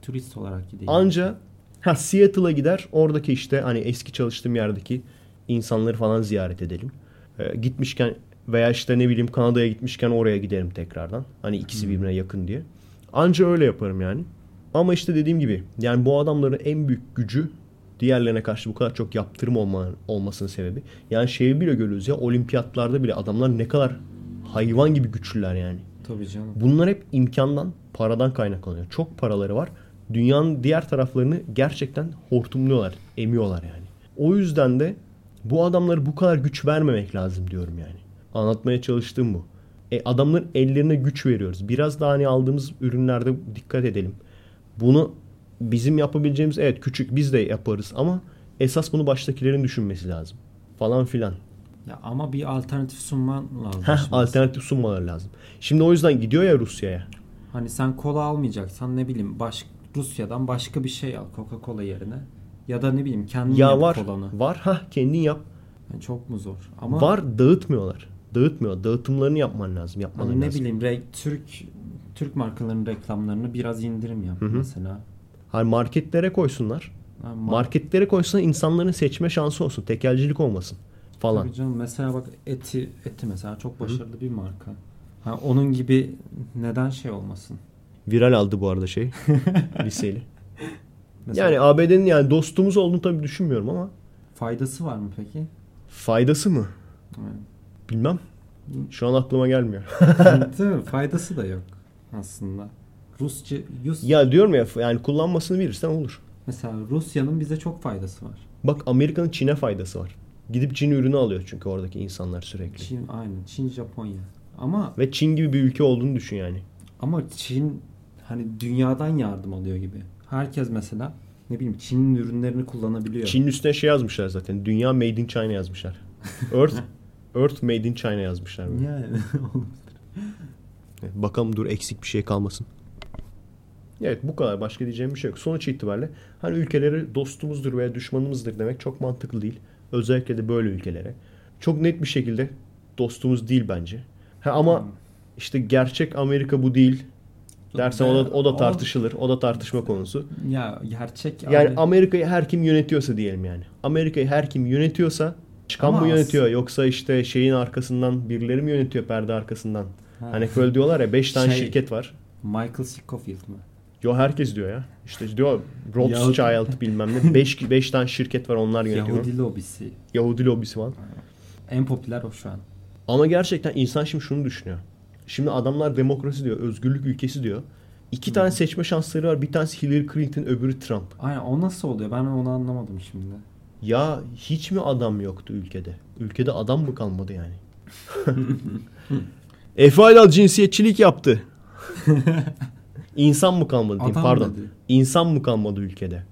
[SPEAKER 3] Turist olarak gideyim.
[SPEAKER 2] Anca ha Seattle'a gider. Oradaki işte hani eski çalıştığım yerdeki insanları falan ziyaret edelim. Ee, gitmişken veya işte ne bileyim Kanada'ya gitmişken oraya giderim tekrardan. Hani ikisi birbirine yakın diye. Anca öyle yaparım yani. Ama işte dediğim gibi yani bu adamların en büyük gücü diğerlerine karşı bu kadar çok yaptırım olma, olmasının sebebi. Yani şeyi bile görüyoruz ya olimpiyatlarda bile adamlar ne kadar hayvan gibi güçlüler yani.
[SPEAKER 3] Tabii canım.
[SPEAKER 2] Bunlar hep imkandan, paradan kaynaklanıyor. Çok paraları var. Dünyanın diğer taraflarını gerçekten hortumluyorlar, emiyorlar yani. O yüzden de bu adamlara bu kadar güç vermemek lazım diyorum yani. Anlatmaya çalıştığım bu. E, adamların ellerine güç veriyoruz. Biraz daha hani aldığımız ürünlerde dikkat edelim. Bunu bizim yapabileceğimiz evet küçük biz de yaparız ama esas bunu baştakilerin düşünmesi lazım. Falan filan.
[SPEAKER 3] Ya ama bir alternatif sunman lazım.
[SPEAKER 2] Heh,
[SPEAKER 3] şimdi.
[SPEAKER 2] alternatif sunmaları lazım. Şimdi o yüzden gidiyor ya Rusya'ya.
[SPEAKER 3] Hani sen kola almayacaksan ne bileyim baş, Rusya'dan başka bir şey al Coca-Cola yerine. Ya da ne bileyim kendin
[SPEAKER 2] Ya
[SPEAKER 3] yap
[SPEAKER 2] var.
[SPEAKER 3] kolanı.
[SPEAKER 2] Var. Ha kendin yap.
[SPEAKER 3] Yani çok mu zor? Ama
[SPEAKER 2] Var dağıtmıyorlar. Dağıtmıyor. Dağıtımlarını yapman lazım. Yapman
[SPEAKER 3] hani ne
[SPEAKER 2] lazım.
[SPEAKER 3] bileyim re- Türk Türk markalarının reklamlarını biraz indirim yap mesela.
[SPEAKER 2] Hani marketlere koysunlar.
[SPEAKER 3] Mar-
[SPEAKER 2] Marketlere koysun insanların seçme şansı olsun. Tekelcilik olmasın falan.
[SPEAKER 3] Tabii canım mesela bak eti eti mesela çok başarılı bir marka. Ha, onun gibi neden şey olmasın?
[SPEAKER 2] Viral aldı bu arada şey. [laughs] liseli.
[SPEAKER 3] Mesela
[SPEAKER 2] Yani ABD'nin yani dostumuz olduğunu tabii düşünmüyorum ama
[SPEAKER 3] faydası var mı peki?
[SPEAKER 2] faydası mı?
[SPEAKER 3] Yani,
[SPEAKER 2] Bilmem. Şu an aklıma gelmiyor.
[SPEAKER 3] Değil mi? [laughs] Faydası da yok aslında. Rusça Rus,
[SPEAKER 2] ya diyorum ya yani kullanmasını bilirsen olur.
[SPEAKER 3] mesela Rusya'nın bize çok faydası var.
[SPEAKER 2] Bak Amerika'nın Çin'e faydası var. Gidip Çin ürünü alıyor çünkü oradaki insanlar sürekli.
[SPEAKER 3] Çin aynı. Çin, Japonya. Ama
[SPEAKER 2] Ve Çin gibi bir ülke olduğunu düşün yani.
[SPEAKER 3] ama Çin hani dünyadan yardım alıyor gibi. Herkes mesela ne bileyim Çin'in ürünlerini kullanabiliyor.
[SPEAKER 2] Çin'in üstüne şey yazmışlar zaten. Dünya Made in China yazmışlar. Earth [laughs] Earth Made in China yazmışlar. böyle.
[SPEAKER 3] Yani [laughs]
[SPEAKER 2] Evet, Bakalım dur eksik bir şey kalmasın. Evet bu kadar. Başka diyeceğim bir şey yok. Sonuç itibariyle hani ülkeleri dostumuzdur veya düşmanımızdır demek çok mantıklı değil. Özellikle de böyle ülkelere. Çok net bir şekilde dostumuz değil bence. Ha, ama işte gerçek Amerika bu değil dersen o da, o da tartışılır. O da tartışma konusu.
[SPEAKER 3] ya gerçek
[SPEAKER 2] Yani Amerika'yı her kim yönetiyorsa diyelim yani. Amerika'yı her kim yönetiyorsa çıkan
[SPEAKER 3] Ama
[SPEAKER 2] mı yönetiyor yoksa işte şeyin arkasından birileri mi yönetiyor perde arkasından?
[SPEAKER 3] Ha.
[SPEAKER 2] Hani böyle diyorlar ya 5 tane
[SPEAKER 3] Şey-
[SPEAKER 2] şirket var.
[SPEAKER 3] Michael Scofield mı?
[SPEAKER 2] Yo herkes diyor ya. İşte diyor Rothschild bilmem ne 5 5 tane şirket var onlar yönetiyor. Yahudi,
[SPEAKER 3] Yahudi lobisi.
[SPEAKER 2] lobisi var.
[SPEAKER 3] En popüler o şu an.
[SPEAKER 2] Ama gerçekten insan şimdi şunu düşünüyor. Şimdi adamlar demokrasi diyor, özgürlük ülkesi diyor. İki tane seçme şansları var. Bir tanesi Hillary Clinton, öbürü Trump.
[SPEAKER 3] Aynen o nasıl oluyor? Ben onu anlamadım şimdi.
[SPEAKER 2] Ya hiç mi adam yoktu ülkede? Ülkede adam mı kalmadı yani? [laughs] Efe cinsiyetçilik yaptı. [laughs] İnsan mı kalmadı diyeyim
[SPEAKER 3] Adam
[SPEAKER 2] pardon.
[SPEAKER 3] dedi.
[SPEAKER 2] İnsan mı kalmadı ülkede?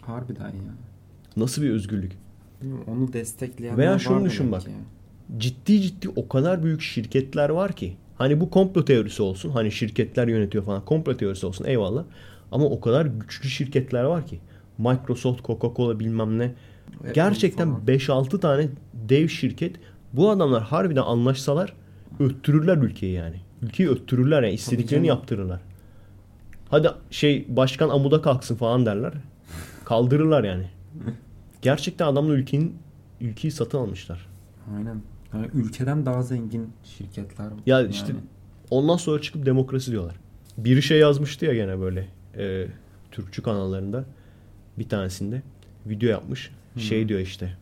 [SPEAKER 3] Harbiden ya.
[SPEAKER 2] Nasıl bir özgürlük?
[SPEAKER 3] Onu destekleyenler
[SPEAKER 2] Veya şunu düşün bak.
[SPEAKER 3] ki.
[SPEAKER 2] Ciddi ciddi o kadar büyük şirketler var ki. Hani bu komplo teorisi olsun. Hani şirketler yönetiyor falan. Komplo teorisi olsun eyvallah. Ama o kadar güçlü şirketler var ki. Microsoft, Coca-Cola bilmem ne.
[SPEAKER 3] Apple
[SPEAKER 2] Gerçekten
[SPEAKER 3] falan.
[SPEAKER 2] 5-6 tane dev şirket. Bu adamlar harbiden anlaşsalar öttürürler ülkeyi yani. Ülkeyi öttürürler yani. istediklerini yaptırırlar. Hadi şey başkan amuda kalksın falan derler. Kaldırırlar yani. Gerçekten adamlar ülkenin ülkeyi satın almışlar.
[SPEAKER 3] Aynen. Yani ülkeden daha zengin şirketler.
[SPEAKER 2] Ya
[SPEAKER 3] yani.
[SPEAKER 2] işte ondan sonra çıkıp demokrasi diyorlar. Biri şey yazmıştı ya gene böyle e, Türkçü kanallarında bir tanesinde video yapmış. Şey diyor işte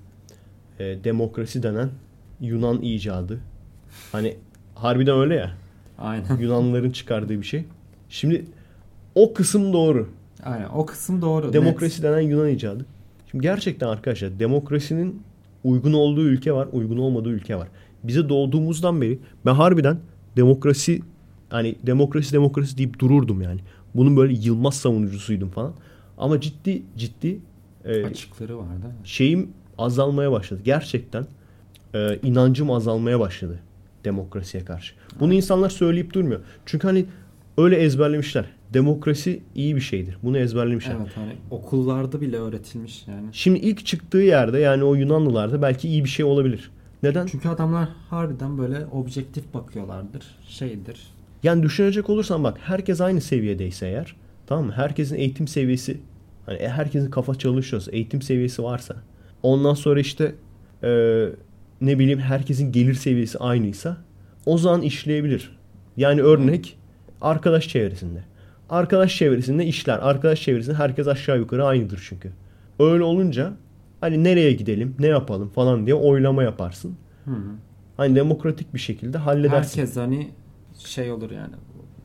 [SPEAKER 2] e, demokrasi denen Yunan icadı. Hani harbiden öyle ya.
[SPEAKER 3] Aynen.
[SPEAKER 2] Yunanlıların çıkardığı bir şey. Şimdi o kısım doğru.
[SPEAKER 3] Aynen. O kısım doğru.
[SPEAKER 2] Demokrasi denen Yunan icadı. Şimdi gerçekten arkadaşlar demokrasinin uygun olduğu ülke var, uygun olmadığı ülke var. Bize doğduğumuzdan beri ben harbiden demokrasi hani demokrasi demokrasi deyip dururdum yani. Bunun böyle yılmaz savunucusuydum falan. Ama ciddi ciddi e,
[SPEAKER 3] Net. Açıkları var değil mi?
[SPEAKER 2] şeyim azalmaya başladı. Gerçekten e, inancım azalmaya başladı demokrasiye karşı. Bunu insanlar söyleyip durmuyor. Çünkü hani öyle ezberlemişler. Demokrasi iyi bir şeydir. Bunu ezberlemişler.
[SPEAKER 3] Evet hani okullarda bile öğretilmiş yani.
[SPEAKER 2] Şimdi ilk çıktığı yerde yani o Yunanlılarda belki iyi bir şey olabilir. Neden?
[SPEAKER 3] Çünkü adamlar harbiden böyle objektif bakıyorlardır. Şeydir.
[SPEAKER 2] Yani düşünecek olursan bak herkes aynı seviyedeyse eğer Tamam mı? Herkesin eğitim seviyesi hani e, herkesin kafa çalışıyorsa, eğitim seviyesi varsa ondan sonra işte e, ne bileyim herkesin gelir seviyesi aynıysa o zaman işleyebilir. Yani örnek arkadaş çevresinde. Arkadaş çevresinde işler. Arkadaş çevresinde herkes aşağı yukarı aynıdır çünkü. Öyle olunca hani nereye gidelim, ne yapalım falan diye oylama yaparsın.
[SPEAKER 3] Hı hı.
[SPEAKER 2] Hani demokratik bir şekilde halledersin.
[SPEAKER 3] Herkes hani şey olur yani.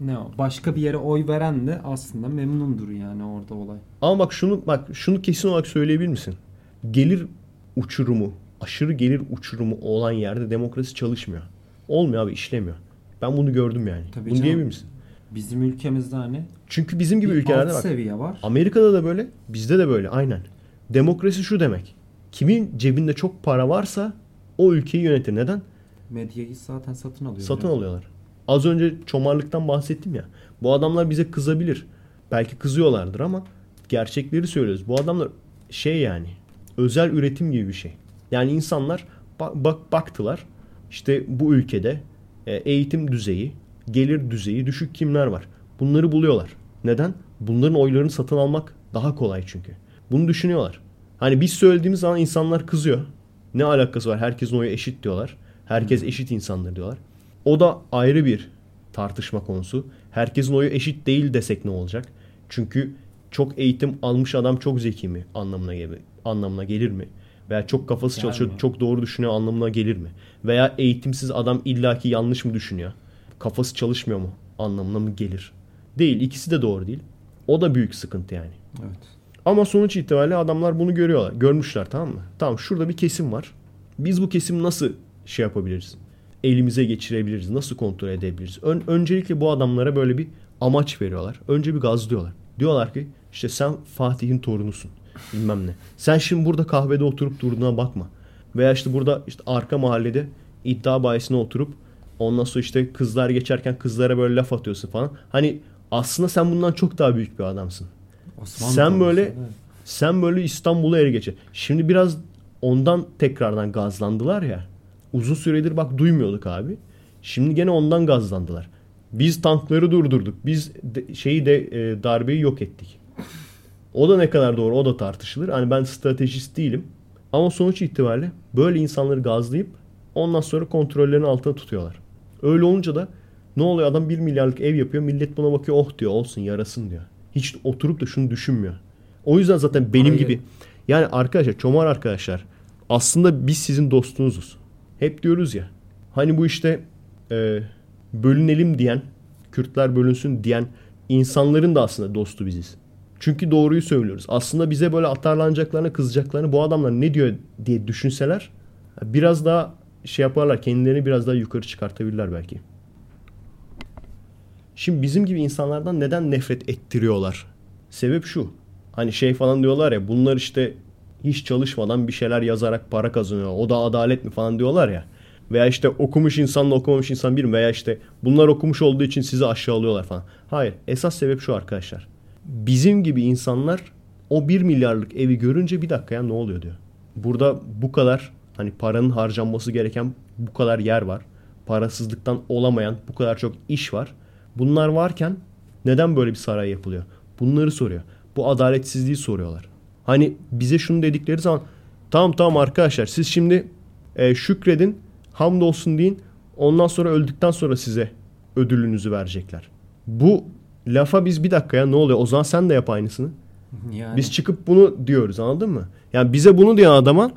[SPEAKER 3] Ne o? Başka bir yere oy veren de aslında memnundur yani orada olay.
[SPEAKER 2] Ama bak şunu bak şunu kesin olarak söyleyebilir misin? Gelir uçurumu, aşırı gelir uçurumu olan yerde demokrasi çalışmıyor. Olmuyor abi işlemiyor. Ben bunu gördüm yani.
[SPEAKER 3] Tabii
[SPEAKER 2] bunu
[SPEAKER 3] canım.
[SPEAKER 2] diyebilir misin?
[SPEAKER 3] Bizim ülkemizde hani
[SPEAKER 2] Çünkü bizim gibi
[SPEAKER 3] bir
[SPEAKER 2] ülkelerde bak.
[SPEAKER 3] seviye var.
[SPEAKER 2] Amerika'da da böyle, bizde de böyle aynen. Demokrasi şu demek. Kimin cebinde çok para varsa o ülkeyi yönetir. Neden?
[SPEAKER 3] Medyayı zaten satın alıyor.
[SPEAKER 2] Satın alıyorlar. Az önce çomarlıktan bahsettim ya. Bu adamlar bize kızabilir. Belki kızıyorlardır ama gerçekleri söylüyoruz. Bu adamlar şey yani özel üretim gibi bir şey. Yani insanlar bak, bak baktılar. İşte bu ülkede e, eğitim düzeyi, gelir düzeyi düşük kimler var? Bunları buluyorlar. Neden? Bunların oylarını satın almak daha kolay çünkü. Bunu düşünüyorlar. Hani biz söylediğimiz zaman insanlar kızıyor. Ne alakası var? Herkesin oyu eşit diyorlar. Herkes eşit insandır diyorlar. O da ayrı bir tartışma konusu. Herkesin oyu eşit değil desek ne olacak? Çünkü çok eğitim almış adam çok zeki mi anlamına gelir, anlamına gelir mi? Veya çok kafası
[SPEAKER 3] Gelmiyor.
[SPEAKER 2] çalışıyor, çok doğru düşünüyor anlamına gelir mi? Veya eğitimsiz adam illaki yanlış mı düşünüyor? Kafası çalışmıyor mu anlamına mı gelir? Değil. ikisi de doğru değil. O da büyük sıkıntı yani.
[SPEAKER 3] Evet.
[SPEAKER 2] Ama sonuç itibariyle adamlar bunu görüyorlar. Görmüşler tamam mı? Tamam şurada bir kesim var. Biz bu kesimi nasıl şey yapabiliriz? Elimize geçirebiliriz. Nasıl kontrol edebiliriz? Ön- öncelikle bu adamlara böyle bir amaç veriyorlar. Önce bir gazlıyorlar. Diyorlar ki işte sen Fatih'in torunusun. Bilmem ne. Sen şimdi burada kahvede oturup durduğuna bakma. Veya işte burada işte arka mahallede iddia bayisine oturup ondan sonra işte kızlar geçerken kızlara böyle laf atıyorsun falan. Hani aslında sen bundan çok daha büyük bir adamsın.
[SPEAKER 3] Osmanlı
[SPEAKER 2] Sen böyle-
[SPEAKER 3] evet.
[SPEAKER 2] Sen böyle İstanbul'u ele geçir. Şimdi biraz ondan tekrardan gazlandılar ya. Uzun süredir bak duymuyorduk abi. Şimdi gene ondan gazlandılar. Biz tankları durdurduk. Biz de- şeyi de e, darbeyi yok ettik. O da ne kadar doğru o da tartışılır. Hani ben stratejist değilim. Ama sonuç itibariyle böyle insanları gazlayıp ondan sonra kontrollerini altına tutuyorlar. Öyle olunca da ne oluyor adam 1 milyarlık ev yapıyor. Millet buna bakıyor oh diyor olsun yarasın diyor. Hiç oturup da şunu düşünmüyor. O yüzden zaten benim
[SPEAKER 3] Parayı-
[SPEAKER 2] gibi yani arkadaşlar çomar arkadaşlar aslında biz sizin dostunuzuz. Hep diyoruz ya hani bu işte e, bölünelim diyen Kürtler bölünsün diyen insanların da aslında dostu biziz. Çünkü doğruyu söylüyoruz. Aslında bize böyle atarlanacaklarını, kızacaklarını bu adamlar ne diyor diye düşünseler biraz daha şey yaparlar. Kendilerini biraz daha yukarı çıkartabilirler belki. Şimdi bizim gibi insanlardan neden nefret ettiriyorlar? Sebep şu. Hani şey falan diyorlar ya bunlar işte hiç çalışmadan bir şeyler yazarak para kazanıyor. O da adalet mi falan diyorlar ya. Veya işte okumuş insanla okumamış insan bir mi? Veya işte bunlar okumuş olduğu için sizi aşağılıyorlar falan. Hayır. Esas sebep şu arkadaşlar. Bizim gibi insanlar o 1 milyarlık evi görünce bir dakika ya ne oluyor diyor. Burada bu kadar hani paranın harcanması gereken bu kadar yer var. Parasızlıktan olamayan bu kadar çok iş var. Bunlar varken neden böyle bir saray yapılıyor? Bunları soruyor. Bu adaletsizliği soruyorlar. Hani bize şunu dedikleri zaman tamam tamam arkadaşlar siz şimdi e, şükredin hamdolsun deyin ondan sonra öldükten sonra size ödülünüzü verecekler. Bu lafa biz bir dakika ya ne oluyor o zaman sen de yap aynısını.
[SPEAKER 3] Yani
[SPEAKER 2] Biz çıkıp bunu diyoruz anladın mı? Yani bize bunu diyen adama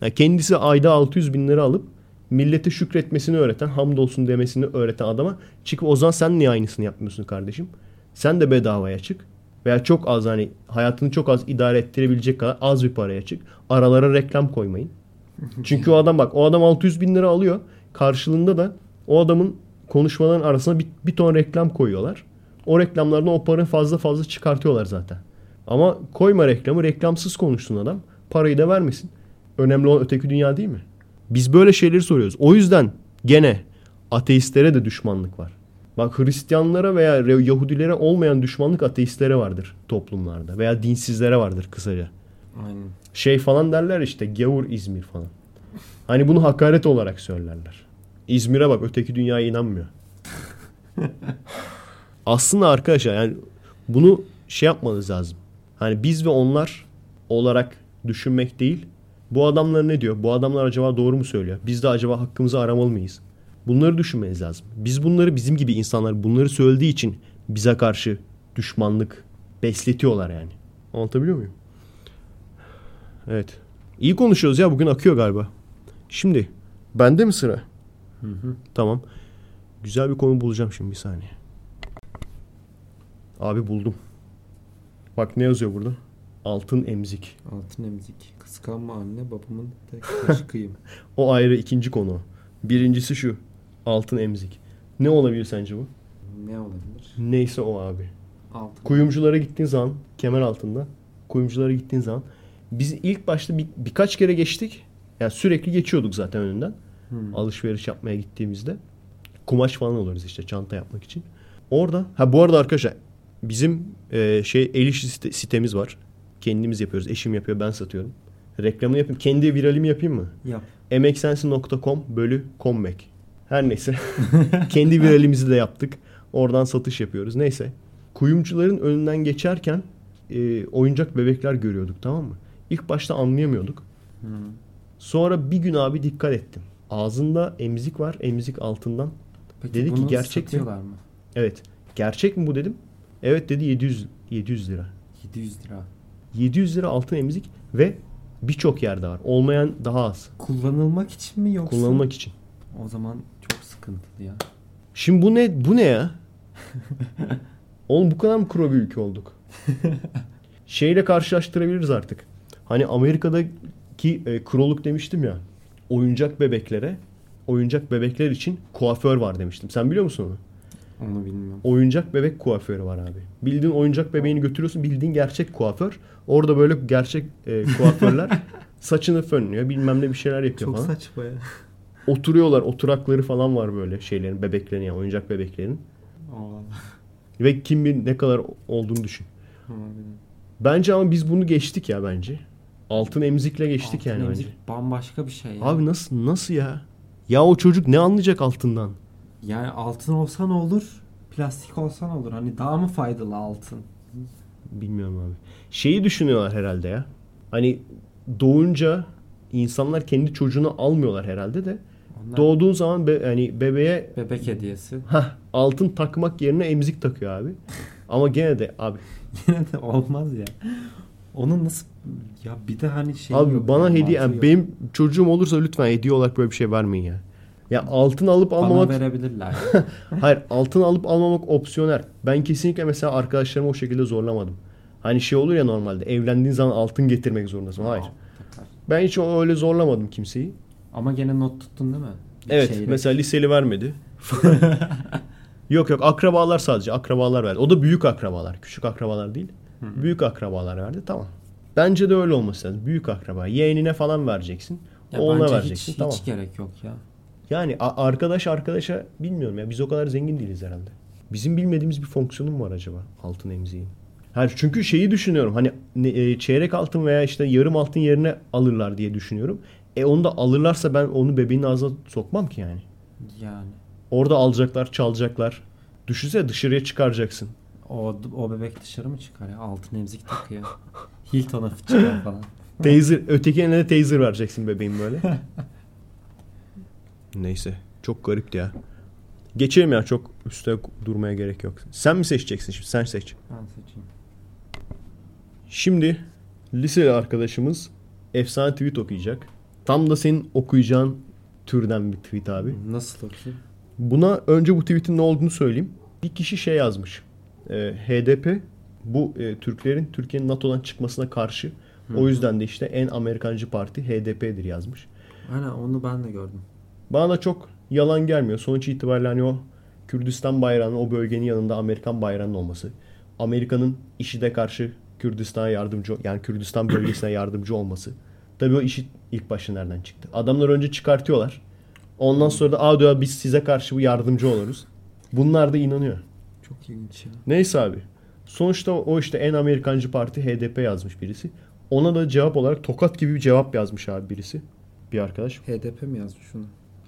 [SPEAKER 2] ya kendisi ayda 600 bin lira alıp millete şükretmesini öğreten, hamdolsun demesini öğreten adama çıkıp o zaman sen niye aynısını yapmıyorsun kardeşim? Sen de bedavaya çık. Veya çok az hani hayatını çok az idare ettirebilecek kadar az bir paraya çık. Aralara reklam koymayın. Çünkü o adam bak o adam 600 bin lira alıyor. Karşılığında da o adamın konuşmaların arasına bir, bir ton reklam koyuyorlar. O reklamlardan o parayı fazla fazla çıkartıyorlar zaten. Ama koyma reklamı reklamsız konuşsun adam. Parayı da vermesin. Önemli olan öteki dünya değil mi? Biz böyle şeyleri soruyoruz. O yüzden gene ateistlere de düşmanlık var. Bak Hristiyanlara veya Yahudilere olmayan düşmanlık ateistlere vardır toplumlarda. Veya dinsizlere vardır kısaca.
[SPEAKER 3] aynen.
[SPEAKER 2] Şey falan derler işte gavur İzmir falan. Hani bunu hakaret olarak söylerler. İzmir'e bak öteki dünyaya inanmıyor. [laughs] Aslında arkadaşlar yani bunu şey yapmanız lazım. Hani biz ve onlar olarak düşünmek değil. Bu adamlar ne diyor? Bu adamlar acaba doğru mu söylüyor? Biz de acaba hakkımızı aramalı mıyız? Bunları düşünmeniz lazım. Biz bunları bizim gibi insanlar bunları söylediği için bize karşı düşmanlık besletiyorlar yani. Anlatabiliyor muyum? Evet. İyi konuşuyoruz ya bugün akıyor galiba. Şimdi bende mi sıra? Tamam. Güzel bir konu bulacağım şimdi bir saniye. Abi buldum. Bak ne yazıyor burada? Altın emzik.
[SPEAKER 3] Altın emzik. Kıskanma anne babamın tek aşkıyım. [laughs]
[SPEAKER 2] O ayrı ikinci konu. Birincisi şu. Altın emzik. Ne olabilir sence bu?
[SPEAKER 3] ne olabilir?
[SPEAKER 2] Neyse o abi.
[SPEAKER 3] Altın.
[SPEAKER 2] Kuyumculara gittiğin zaman kemer altında kuyumculara gittiğin zaman biz ilk başta bir, birkaç kere geçtik. Yani sürekli geçiyorduk zaten önünden.
[SPEAKER 3] Hmm.
[SPEAKER 2] Alışveriş yapmaya gittiğimizde. Kumaş falan alırız işte çanta yapmak için. Orada ha bu arada arkadaşlar bizim e, şey el işi site- sitemiz var. Kendimiz yapıyoruz. Eşim yapıyor ben satıyorum. Reklamını yapayım. Kendi viralimi yapayım mı?
[SPEAKER 3] Yap.
[SPEAKER 2] emeksensin.com bölü comeback. Her neyse. [laughs] Kendi viralimizi de yaptık. Oradan satış yapıyoruz. Neyse. Kuyumcuların önünden geçerken e, oyuncak bebekler görüyorduk tamam mı? İlk başta anlayamıyorduk.
[SPEAKER 3] Hmm.
[SPEAKER 2] Sonra bir gün abi dikkat ettim. Ağzında emzik var. Emzik altından.
[SPEAKER 3] Peki
[SPEAKER 2] Dedi ki
[SPEAKER 3] bunu
[SPEAKER 2] gerçek mi?
[SPEAKER 3] mı?
[SPEAKER 2] Evet. Gerçek mi bu dedim. Evet dedi 700 700 lira.
[SPEAKER 3] 700 lira.
[SPEAKER 2] 700 lira altın emzik ve birçok yerde var. Olmayan daha az.
[SPEAKER 3] Kullanılmak için mi yoksa?
[SPEAKER 2] Kullanılmak için.
[SPEAKER 3] O zaman çok sıkıntılı ya.
[SPEAKER 2] Şimdi bu ne bu ne ya? [laughs] Oğlum bu kadar mı kuru bir ülke olduk? [laughs] Şeyle karşılaştırabiliriz artık. Hani Amerika'daki e, kroluk demiştim ya. Oyuncak bebeklere, oyuncak bebekler için kuaför var demiştim. Sen biliyor musun onu?
[SPEAKER 3] Onu bilmiyorum.
[SPEAKER 2] Oyuncak bebek kuaförü var abi. Bildiğin oyuncak bebeğini götürüyorsun. Bildiğin gerçek kuaför. Orada böyle gerçek e, kuaförler [laughs] saçını fönlüyor. Bilmem ne bir şeyler yapıyor
[SPEAKER 3] Çok
[SPEAKER 2] falan.
[SPEAKER 3] saçma ya. [laughs]
[SPEAKER 2] Oturuyorlar. Oturakları falan var böyle şeylerin, bebeklerin yani oyuncak bebeklerin.
[SPEAKER 3] Allah.
[SPEAKER 2] Ve kim bilir ne kadar olduğunu düşün. Bence ama biz bunu geçtik ya bence. Altın emzikle geçtik
[SPEAKER 3] Altın
[SPEAKER 2] yani
[SPEAKER 3] emzik
[SPEAKER 2] bence.
[SPEAKER 3] bambaşka bir şey ya.
[SPEAKER 2] Abi nasıl nasıl ya? Ya o çocuk ne anlayacak altından?
[SPEAKER 3] Yani altın olsa ne olur? Plastik olsa ne olur? Hani daha mı faydalı altın?
[SPEAKER 2] Bilmiyorum abi. Şeyi düşünüyorlar herhalde ya. Hani doğunca insanlar kendi çocuğunu almıyorlar herhalde de.
[SPEAKER 3] Onlar
[SPEAKER 2] Doğduğun zaman be, hani bebeğe
[SPEAKER 3] bebek hediyesi.
[SPEAKER 2] hah, altın takmak yerine emzik takıyor abi. [laughs] Ama gene de abi
[SPEAKER 3] Yine de olmaz ya. Onun nasıl ya bir de hani şey
[SPEAKER 2] Abi
[SPEAKER 3] yok,
[SPEAKER 2] bana hediye yani
[SPEAKER 3] yok.
[SPEAKER 2] benim çocuğum olursa lütfen hediye olarak böyle bir şey vermeyin ya. Ya altın alıp
[SPEAKER 3] bana
[SPEAKER 2] almamak
[SPEAKER 3] verebilirler. [laughs]
[SPEAKER 2] hayır altın alıp almamak opsiyonel. Ben kesinlikle mesela arkadaşlarımı o şekilde zorlamadım. Hani şey olur ya normalde evlendiğin zaman altın getirmek zorundasın. Hayır. Ben hiç öyle zorlamadım kimseyi.
[SPEAKER 3] Ama gene not tuttun değil mi? Bir
[SPEAKER 2] Evet
[SPEAKER 3] çeyrek.
[SPEAKER 2] mesela liseli vermedi. [laughs] yok yok akrabalar sadece akrabalar verdi. O da büyük akrabalar. Küçük akrabalar değil. Büyük akrabalar verdi tamam. Bence de öyle olması lazım. Büyük akraba. Yeğenine falan vereceksin.
[SPEAKER 3] Ya
[SPEAKER 2] oğluna
[SPEAKER 3] bence
[SPEAKER 2] vereceksin.
[SPEAKER 3] hiç,
[SPEAKER 2] tamam.
[SPEAKER 3] hiç gerek yok ya.
[SPEAKER 2] Yani arkadaş arkadaşa bilmiyorum ya biz o kadar zengin değiliz herhalde. Bizim bilmediğimiz bir fonksiyonu mu var acaba altın emziğin? Hayır çünkü şeyi düşünüyorum hani e, çeyrek altın veya işte yarım altın yerine alırlar diye düşünüyorum. E onu da alırlarsa ben onu bebeğin ağzına sokmam ki yani.
[SPEAKER 3] Yani
[SPEAKER 2] Orada alacaklar, çalacaklar. Düşünsene dışarıya çıkaracaksın.
[SPEAKER 3] o o bebek dışarı mı çıkar ya? Altın emzik takıyor. Hilton'a çıkar falan.
[SPEAKER 2] Taser, öteki eline de taser vereceksin bebeğin böyle. [laughs] Neyse. Çok garipti ya. Geçelim ya çok üstte durmaya gerek yok. Sen mi seçeceksin şimdi? Sen seç.
[SPEAKER 3] Ben seçeyim.
[SPEAKER 2] Şimdi liseli arkadaşımız efsane tweet okuyacak. Tam da senin okuyacağın türden bir tweet abi.
[SPEAKER 3] Nasıl okuyayım?
[SPEAKER 2] Buna önce bu tweetin ne olduğunu söyleyeyim. Bir kişi şey yazmış. Ee, HDP bu e, Türklerin Türkiye'nin NATO'dan çıkmasına karşı. O yüzden de işte en Amerikancı parti HDP'dir yazmış.
[SPEAKER 3] Aynen onu ben de gördüm.
[SPEAKER 2] Bana da çok yalan gelmiyor. Sonuç itibariyle hani o Kürdistan bayrağının o bölgenin yanında Amerikan bayrağının olması. Amerika'nın IŞİD'e karşı Kürdistan'a yardımcı yani Kürdistan bölgesine [clears throat] yardımcı olması. Tabii o IŞİD ilk başta nereden çıktı? Adamlar önce çıkartıyorlar. Ondan sonra da aa diyor biz size karşı bu yardımcı oluruz. Bunlar da inanıyor.
[SPEAKER 3] Çok ilginç ya.
[SPEAKER 2] Neyse abi. Sonuçta o işte en Amerikancı parti HDP yazmış birisi. Ona da cevap olarak tokat gibi bir cevap yazmış abi birisi. Bir arkadaş.
[SPEAKER 3] HDP mi yazmış şunu?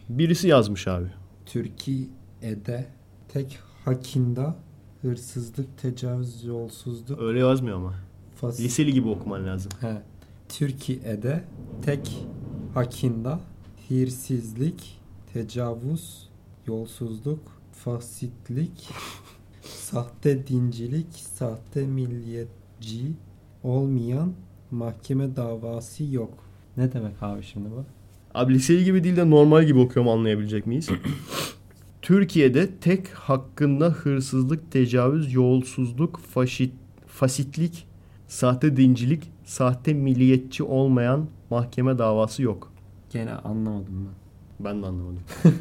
[SPEAKER 2] Birisi yazmış abi.
[SPEAKER 3] Türkiye'de tek hakinda hırsızlık, tecavüz, yolsuzluk,
[SPEAKER 2] Öyle yazmıyor ama.
[SPEAKER 3] fas-
[SPEAKER 2] Liseli gibi okuman lazım.
[SPEAKER 3] He. Türkiye'de tek hakkında hırsızlık, tecavüz, yolsuzluk, fasitlik, [laughs] sahte dincilik, sahte milliyetçi olmayan mahkeme davası yok. Ne demek abi şimdi bu?
[SPEAKER 2] Abi liseli gibi değil de normal gibi okuyorum anlayabilecek miyiz? [clears throat] Türkiye'de tek hakkında hırsızlık, tecavüz, yolsuzluk, faşit, fasitlik, sahte dincilik, sahte milliyetçi olmayan mahkeme davası yok.
[SPEAKER 3] Gene anlamadım ben.
[SPEAKER 2] Ben de anlamadım. [laughs]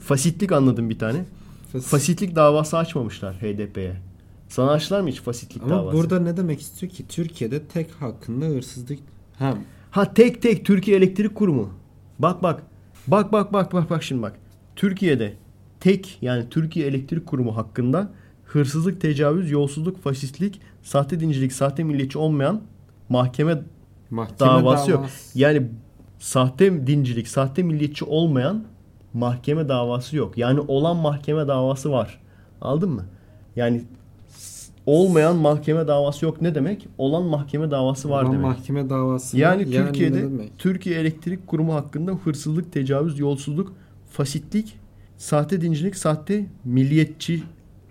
[SPEAKER 2] fasitlik anladım bir tane.
[SPEAKER 3] Fasit-
[SPEAKER 2] Fasitlik davası açmamışlar HDP'ye. Sana açtılar mı hiç fasitlik
[SPEAKER 3] Ama
[SPEAKER 2] davası?
[SPEAKER 3] burada ne demek istiyor ki? Türkiye'de tek hakkında hırsızlık... Ha,
[SPEAKER 2] Ha tek tek Türkiye Elektrik Kurumu. Bak bak. Bak bak bak bak bak şimdi bak. Türkiye'de tek yani Türkiye Elektrik Kurumu hakkında hırsızlık, tecavüz, yolsuzluk, faşistlik, sahte dincilik, sahte milliyetçi olmayan mahkeme
[SPEAKER 3] mahkeme
[SPEAKER 2] davası yok.
[SPEAKER 3] davası-
[SPEAKER 2] Yani sahte dincilik, sahte milliyetçi olmayan mahkeme davası yok. Yani olan mahkeme davası var. Aldın mı? Yani olmayan mahkeme davası yok ne demek? Olan mahkeme davası var
[SPEAKER 3] Ulan
[SPEAKER 2] demek.
[SPEAKER 3] mahkeme davası
[SPEAKER 2] Yani,
[SPEAKER 3] ne
[SPEAKER 2] Türkiye'de? Türkiye Elektrik Kurumu hakkında hırsızlık, tecavüz, yolsuzluk, fasitlik, sahte dincilik, sahte milliyetçi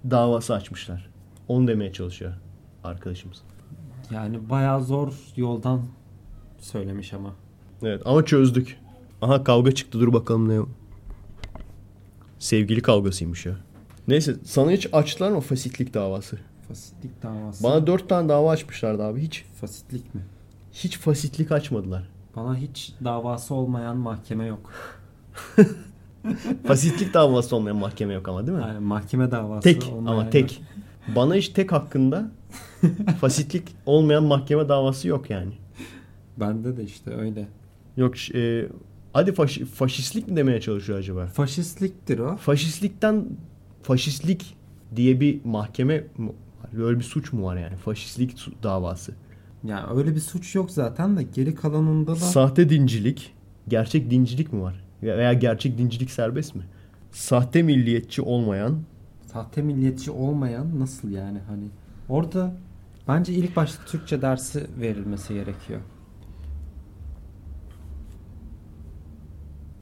[SPEAKER 2] davası açmışlar. Onu demeye çalışıyor arkadaşımız.
[SPEAKER 3] Yani bayağı zor yoldan söylemiş ama.
[SPEAKER 2] Evet ama çözdük. Aha kavga çıktı dur bakalım ne o. Sevgili kavgasıymış ya. Neyse sana hiç açtılar mı fasitlik davası?
[SPEAKER 3] Fasitlik davası.
[SPEAKER 2] Bana dört tane dava açmışlardı abi hiç.
[SPEAKER 3] Fasitlik mi?
[SPEAKER 2] Hiç fasitlik açmadılar.
[SPEAKER 3] Bana hiç davası olmayan mahkeme yok. [laughs]
[SPEAKER 2] Fasitlik davası olmayan mahkeme yok ama değil mi?
[SPEAKER 3] Yani mahkeme davası
[SPEAKER 2] Tek
[SPEAKER 3] olmayan
[SPEAKER 2] ama
[SPEAKER 3] yok.
[SPEAKER 2] tek. Bana hiç tek hakkında [laughs] fasitlik olmayan mahkeme davası yok yani.
[SPEAKER 3] Bende de işte öyle.
[SPEAKER 2] Yok e, hadi faş- faşistlik mi demeye çalışıyor acaba?
[SPEAKER 3] Faşistliktir o.
[SPEAKER 2] Faşistlikten faşistlik diye bir mahkeme böyle bir suç mu var yani? Faşistlik davası.
[SPEAKER 3] Yani öyle bir suç yok zaten de geri kalanında da
[SPEAKER 2] Sahte dincilik, gerçek dincilik mi var? Veya gerçek dincilik serbest mi? Sahte milliyetçi olmayan
[SPEAKER 3] sahte milliyetçi olmayan nasıl yani hani orada bence ilk başta Türkçe dersi verilmesi gerekiyor.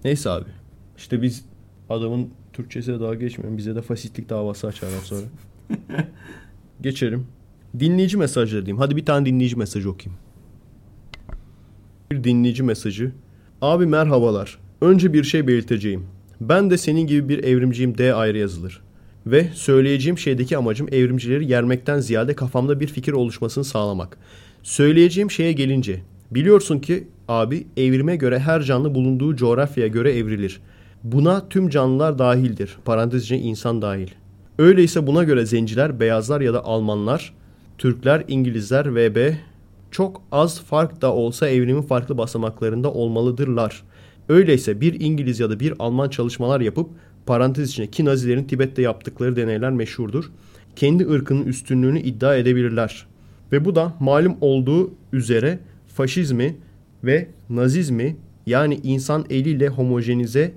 [SPEAKER 2] Neyse abi. İşte biz adamın Türkçesine daha geçmeyelim. Bize de fasitlik davası açarlar sonra. [laughs] Geçelim. Dinleyici mesajları diyeyim. Hadi bir tane dinleyici mesajı okuyayım. Bir dinleyici mesajı. Abi merhabalar. Önce bir şey belirteceğim. Ben de senin gibi bir evrimciyim D ayrı yazılır. Ve söyleyeceğim şeydeki amacım evrimcileri yermekten ziyade kafamda bir fikir oluşmasını sağlamak. Söyleyeceğim şeye gelince biliyorsun ki abi evrime göre her canlı bulunduğu coğrafyaya göre evrilir. Buna tüm canlılar dahildir. Parantez içinde insan dahil. Öyleyse buna göre zenciler, beyazlar ya da Almanlar, Türkler, İngilizler VB çok az fark da olsa evrimin farklı basamaklarında olmalıdırlar. Öyleyse bir İngiliz ya da bir Alman çalışmalar yapıp parantez içinde ki Nazilerin Tibet'te yaptıkları deneyler meşhurdur. Kendi ırkının üstünlüğünü iddia edebilirler. Ve bu da malum olduğu üzere faşizmi ve nazizmi yani insan eliyle homojenize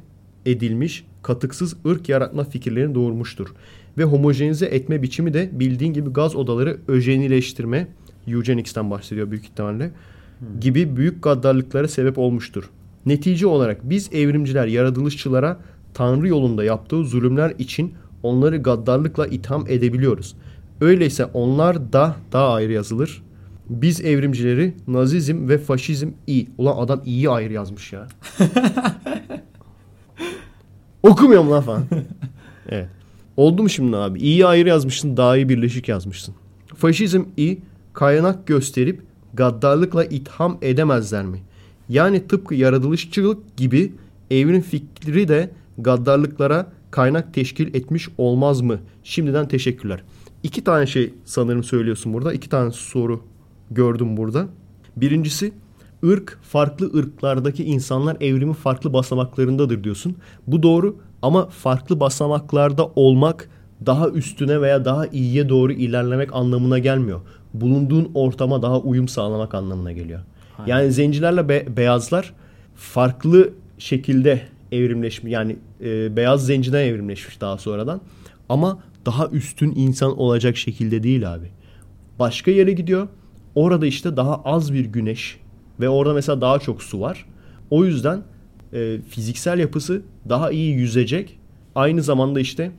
[SPEAKER 2] edilmiş katıksız ırk yaratma fikirlerini doğurmuştur. Ve homojenize etme biçimi de bildiğin gibi gaz odaları öjenileştirme, eugenics'ten bahsediyor büyük ihtimalle, gibi büyük gaddarlıklara sebep olmuştur. Netice olarak biz evrimciler yaratılışçılara Tanrı yolunda yaptığı zulümler için onları gaddarlıkla itham edebiliyoruz. Öyleyse onlar da daha ayrı yazılır. Biz evrimcileri nazizm ve faşizm iyi. Ulan adam iyi ayrı yazmış ya. [laughs] Okumuyorum lan falan. evet. Oldu mu şimdi abi? İyi ayrı yazmışsın, daha iyi birleşik yazmışsın. Faşizm iyi, kaynak gösterip gaddarlıkla itham edemezler mi? Yani tıpkı yaratılışçılık gibi evrim fikri de gaddarlıklara kaynak teşkil etmiş olmaz mı? Şimdiden teşekkürler. İki tane şey sanırım söylüyorsun burada. İki tane soru gördüm burada. Birincisi ırk farklı ırklardaki insanlar evrimin farklı basamaklarındadır diyorsun. Bu doğru ama farklı basamaklarda olmak daha üstüne veya daha iyiye doğru ilerlemek anlamına gelmiyor. Bulunduğun ortama daha uyum sağlamak anlamına geliyor. Yani zencilerle be- beyazlar farklı şekilde evrimleşmiş yani e, beyaz zenciden evrimleşmiş daha sonradan ama daha üstün insan olacak şekilde değil abi. Başka yere gidiyor. Orada işte daha az bir güneş ve orada mesela daha çok su var. O yüzden e, fiziksel yapısı daha iyi yüzecek. Aynı zamanda işte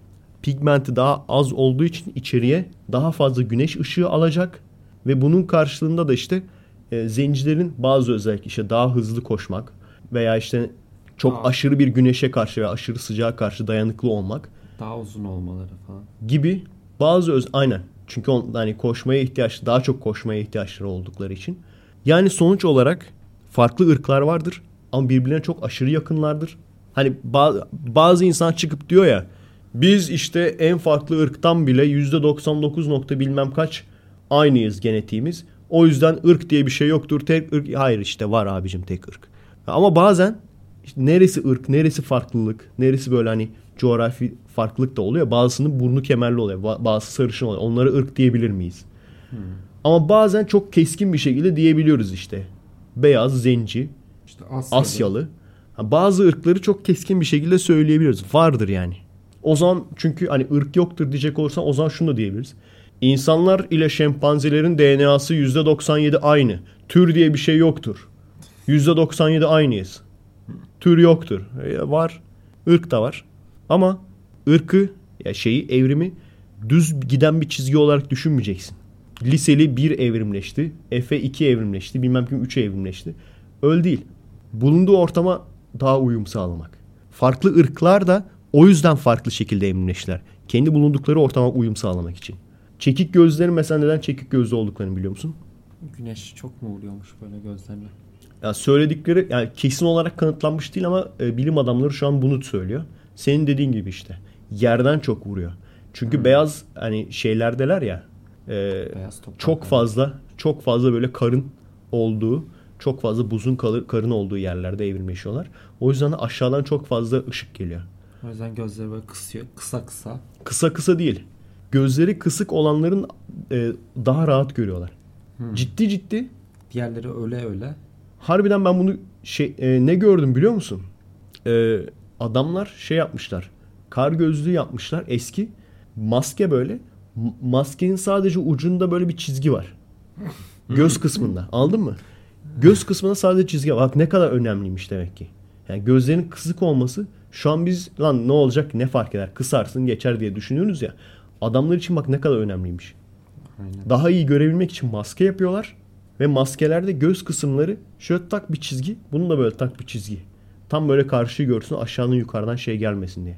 [SPEAKER 2] pigmenti daha az olduğu için içeriye daha fazla güneş ışığı alacak ve bunun karşılığında da işte e, zencilerin bazı özellik işte daha hızlı koşmak veya işte çok
[SPEAKER 3] Aa.
[SPEAKER 2] aşırı bir güneşe karşı veya aşırı sıcağa karşı dayanıklı olmak
[SPEAKER 3] Daha uzun olmaları falan.
[SPEAKER 2] gibi bazı öz aynen çünkü on, hani koşmaya ihtiyaç daha çok koşmaya ihtiyaçları oldukları için yani sonuç olarak farklı ırklar vardır ama birbirlerine çok aşırı yakınlardır. Hani bazı, bazı insan çıkıp diyor ya biz işte en farklı ırktan bile %99 nokta bilmem kaç aynıyız genetiğimiz. O yüzden ırk diye bir şey yoktur. Tek ırk hayır işte var abicim tek ırk. Ama bazen işte neresi ırk, neresi farklılık, neresi böyle hani coğrafi farklılık da oluyor. Bazısının burnu kemerli oluyor. ba- Bazısı sarışın oluyor. Onlara ırk diyebilir miyiz? Ama bazen çok keskin bir şekilde diyebiliyoruz işte. Beyaz, zenci,
[SPEAKER 3] İşte Asyalı.
[SPEAKER 2] Asyalı. Bazı ırkları çok keskin bir şekilde söyleyebiliriz. Vardır yani. O zaman çünkü hani ırk yoktur diyecek olursan o zaman şunu da diyebiliriz. İnsanlar ile şempanzelerin DNA'sı %97 aynı. Tür diye bir şey yoktur. %97 aynıyız. Tür yoktur. E, var. Irk da var. Ama ırkı ya şeyi evrimi düz giden bir çizgi olarak düşünmeyeceksin. Liseli 1 evrimleşti. Efe 2 evrimleşti. Bilmem kim 3 evrimleşti. Öyle değil. Bulunduğu ortama daha uyum sağlamak. Farklı ırklar da o yüzden farklı şekilde evrimleştiler. Kendi bulundukları ortama uyum sağlamak için. Çekik gözlerin mesela neden çekik gözlü olduklarını biliyor musun?
[SPEAKER 3] Güneş çok mu vuruyormuş böyle gözlerine?
[SPEAKER 2] Ya söyledikleri yani kesin olarak kanıtlanmış değil ama e, bilim adamları şu an bunu söylüyor. Senin dediğin gibi işte. Yerden çok vuruyor. Çünkü beyaz hani şeylerdeler ya. e,
[SPEAKER 3] Beyaz
[SPEAKER 2] çok fazla çok fazla böyle karın olduğu, çok fazla buzun kalır, karın olduğu yerlerde evrimleşiyorlar. O yüzden de aşağıdan çok fazla ışık geliyor.
[SPEAKER 3] O yüzden gözleri böyle kısıyor. Kısa kısa.
[SPEAKER 2] Kısa kısa değil. Gözleri kısık olanların e, daha rahat görüyorlar. Ciddi ciddi
[SPEAKER 3] Diğerleri öyle öyle.
[SPEAKER 2] Harbiden ben bunu şey e, ne gördüm biliyor musun? E, adamlar şey yapmışlar. Kar gözlüğü yapmışlar eski. Maske böyle. M- maskenin sadece ucunda böyle bir çizgi var. [laughs] Göz kısmında. Anladın mı? Göz kısmında sadece çizgi. Bak ne kadar önemliymiş demek ki. Yani gözlerin kısık olması şu an biz lan ne olacak ne fark eder kısarsın geçer diye düşünüyoruz ya. Adamlar için bak ne kadar önemliymiş.
[SPEAKER 3] Aynen.
[SPEAKER 2] Daha iyi görebilmek için maske yapıyorlar. Ve maskelerde göz kısımları şöyle tak bir çizgi. Bunu da böyle tak bir çizgi. Tam böyle karşıyı görsün aşağıdan yukarıdan şey gelmesin diye.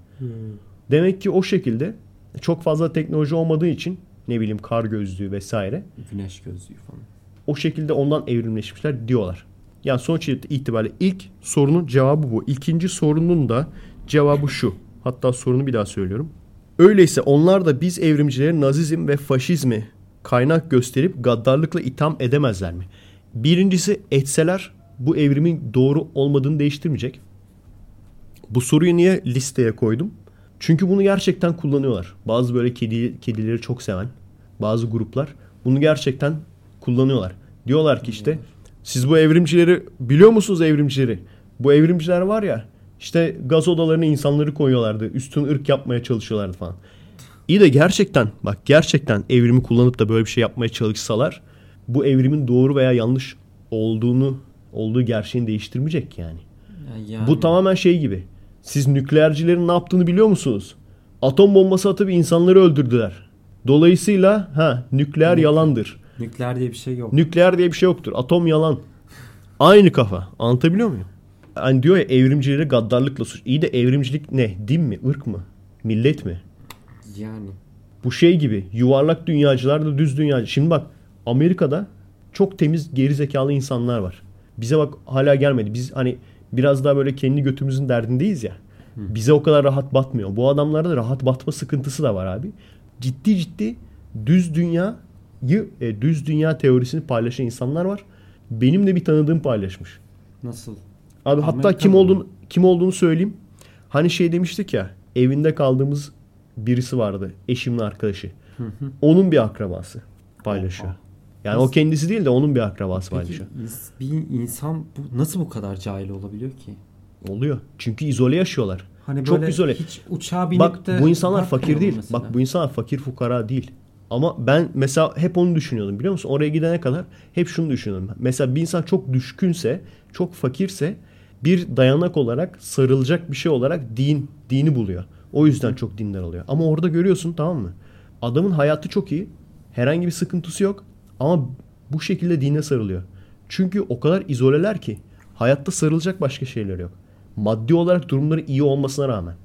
[SPEAKER 2] Demek ki o şekilde çok fazla teknoloji olmadığı için ne bileyim kar gözlüğü vesaire
[SPEAKER 3] Güneş gözlüğü falan.
[SPEAKER 2] O şekilde ondan evrimleşmişler diyorlar. Yani sonuç itibariyle ilk sorunun cevabı bu. İkinci sorunun da cevabı şu. Hatta sorunu bir daha söylüyorum. Öyleyse onlar da biz evrimcileri nazizm ve faşizmi kaynak gösterip gaddarlıkla itham edemezler mi? Birincisi etseler bu evrimin doğru olmadığını değiştirmeyecek. Bu soruyu niye listeye koydum? Çünkü bunu gerçekten kullanıyorlar. Bazı böyle kedi, kedileri çok seven bazı gruplar bunu gerçekten kullanıyorlar. Diyorlar ki işte siz bu evrimcileri biliyor musunuz evrimcileri? Bu evrimciler var ya işte gaz odalarına insanları koyuyorlardı. Üstün ırk yapmaya çalışıyorlardı falan. İyi de gerçekten bak gerçekten evrimi kullanıp da böyle bir şey yapmaya çalışsalar bu evrimin doğru veya yanlış olduğunu olduğu gerçeğini değiştirmeyecek yani.
[SPEAKER 3] Yani,
[SPEAKER 2] Bu tamamen şey gibi. Siz nükleercilerin ne yaptığını biliyor musunuz? Atom bombası atıp insanları öldürdüler. Dolayısıyla ha nükleer yalandır.
[SPEAKER 3] Nükleer diye bir şey yok.
[SPEAKER 2] Nükleer diye bir şey yoktur. Atom yalan. Aynı kafa. Anlatabiliyor muyum? Hani diyor ya evrimcileri gaddarlıkla suç. İyi de evrimcilik ne? Din mi? ırk mı? Millet mi?
[SPEAKER 3] yani.
[SPEAKER 2] Bu şey gibi yuvarlak dünyacılar da düz dünyacı. Şimdi bak Amerika'da çok temiz gerizekalı insanlar var. Bize bak hala gelmedi. Biz hani biraz daha böyle kendi götümüzün derdindeyiz ya. Bize o kadar rahat batmıyor. Bu adamlarda da rahat batma sıkıntısı da var abi. Ciddi ciddi düz dünyayı e, düz dünya teorisini paylaşan insanlar var. Benim de bir tanıdığım paylaşmış.
[SPEAKER 3] Nasıl?
[SPEAKER 2] Abi hatta
[SPEAKER 3] Amerika'da
[SPEAKER 2] kim
[SPEAKER 3] mı?
[SPEAKER 2] olduğunu kim olduğunu söyleyeyim. Hani şey demiştik ya evinde kaldığımız birisi vardı. Eşimin arkadaşı. Onun bir akrabası paylaşıyor.
[SPEAKER 3] Oha.
[SPEAKER 2] Yani o kendisi değil de onun bir akrabası
[SPEAKER 3] Peki
[SPEAKER 2] paylaşıyor.
[SPEAKER 3] bir insan bu, nasıl bu kadar cahil olabiliyor ki?
[SPEAKER 2] Oluyor. Çünkü izole yaşıyorlar.
[SPEAKER 3] Hani
[SPEAKER 2] Çok izole.
[SPEAKER 3] hiç uçağa binip
[SPEAKER 2] Bak
[SPEAKER 3] de
[SPEAKER 2] bu insanlar fakir değil.
[SPEAKER 3] mesela.
[SPEAKER 2] Bak bu insanlar fakir fukara değil. Ama ben mesela hep onu düşünüyordum biliyor musun? Oraya gidene kadar hep şunu düşünüyordum. Mesela bir insan çok düşkünse, çok fakirse bir dayanak olarak sarılacak bir şey olarak din dini buluyor. O yüzden çok dindar oluyor. Ama orada görüyorsun tamam mı? Adamın hayatı çok iyi. Herhangi bir sıkıntısı yok. Ama bu şekilde dine sarılıyor. Çünkü o kadar izoleler ki hayatta sarılacak başka şeyler yok. Maddi olarak durumları iyi olmasına rağmen.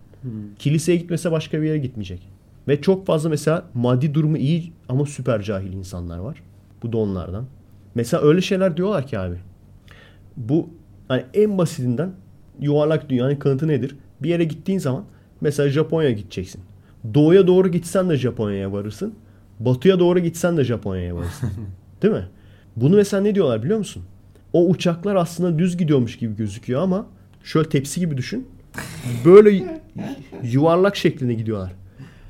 [SPEAKER 2] Kiliseye gitmese başka bir yere gitmeyecek. Ve çok fazla mesela maddi durumu iyi ama süper cahil insanlar var. Bu da onlardan. Mesela öyle şeyler diyorlar ki abi. Bu hani en basitinden yuvarlak dünyanın kanıtı nedir? Bir yere gittiğin zaman mesela Japonya'ya gideceksin. Doğuya doğru gitsen de Japonya'ya varırsın. Batıya doğru gitsen de Japonya'ya varırsın. [laughs] Değil mi? Bunu mesela ne diyorlar biliyor musun? O uçaklar aslında düz gidiyormuş gibi gözüküyor ama şöyle tepsi gibi düşün. Böyle yuvarlak şeklinde gidiyorlar.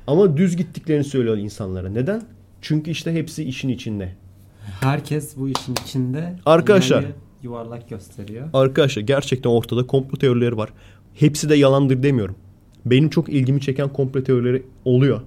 [SPEAKER 2] Ama düz gittiklerini söylüyor insanlara. Neden? Çünkü işte hepsi işin içinde.
[SPEAKER 3] Herkes bu işin içinde.
[SPEAKER 2] Arkadaşlar.
[SPEAKER 3] yuvarlak gösteriyor.
[SPEAKER 2] Arkadaşlar gerçekten ortada komplo teorileri var. Hepsi de yalandır demiyorum. Benim çok ilgimi çeken komplo teorileri oluyor.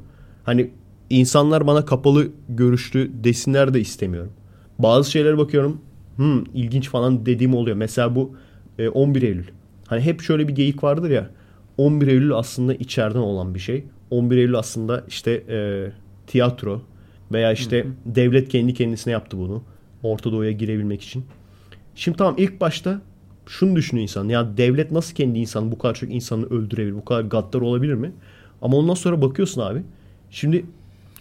[SPEAKER 2] Hani insanlar bana kapalı görüşlü desinler de istemiyorum. Bazı şeylere bakıyorum. Hmm, ilginç falan dediğim oluyor. Mesela bu e, 11 Eylül. Hani hep şöyle bir geyik vardır ya. 11 Eylül aslında içeriden olan bir şey. 11 Eylül aslında işte e, tiyatro veya işte devlet kendi kendisine yaptı bunu. Orta Doğu'ya girebilmek için. Şimdi tamam ilk başta şunu düşünüyor insan. Ya devlet nasıl kendi insanı bu kadar çok insanı öldürebilir? Bu kadar gaddar olabilir mi? Ama ondan sonra bakıyorsun abi. Şimdi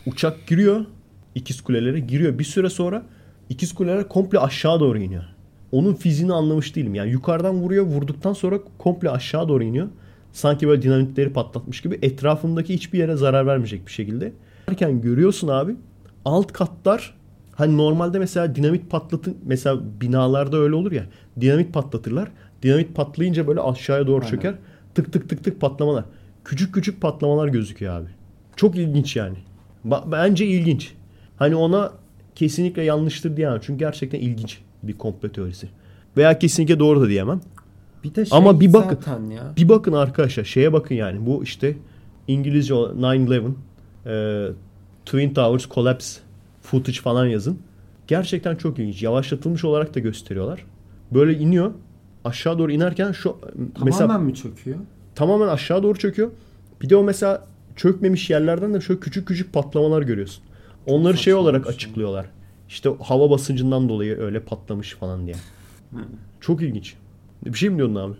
[SPEAKER 2] uçak giriyor. ikiz kulelere giriyor. Bir süre sonra ikiz kuleler komple aşağı doğru iniyor. Onun fiziğini anlamış değilim. Yani yukarıdan vuruyor. Vurduktan sonra komple aşağı doğru iniyor. Sanki böyle dinamitleri patlatmış gibi etrafındaki hiçbir yere zarar vermeyecek bir şekilde. Derken görüyorsun abi alt katlar Hani normalde mesela dinamit patlatın mesela binalarda öyle olur ya. Dinamit patlatırlar. Dinamit patlayınca böyle aşağıya doğru
[SPEAKER 3] Aynen.
[SPEAKER 2] çöker. Tık tık tık tık patlamalar. Küçük küçük patlamalar gözüküyor abi. Çok ilginç yani. Bence ilginç. Hani ona kesinlikle yanlıştır diyemem. Çünkü gerçekten ilginç bir komplo teorisi. Veya kesinlikle doğru da diyemem.
[SPEAKER 3] Bir de şey
[SPEAKER 2] Ama bir bakın.
[SPEAKER 3] zaten ya.
[SPEAKER 2] Bir bakın arkadaşlar şeye bakın yani. Bu işte İngilizce o 9-11 e, Twin Towers Collapse footage falan yazın. Gerçekten çok ilginç. Yavaşlatılmış olarak da gösteriyorlar. Böyle iniyor. Aşağı doğru inerken şu
[SPEAKER 3] Tamamen
[SPEAKER 2] mesela
[SPEAKER 3] mi çöküyor?
[SPEAKER 2] tamamen aşağı doğru çöküyor. Bir de o mesela çökmemiş yerlerden de şöyle küçük küçük patlamalar görüyorsun. Onları şey olarak
[SPEAKER 3] ya.
[SPEAKER 2] açıklıyorlar. İşte hava basıncından dolayı öyle patlamış falan diye. Çok ilginç. Bir şey mi diyordun abi?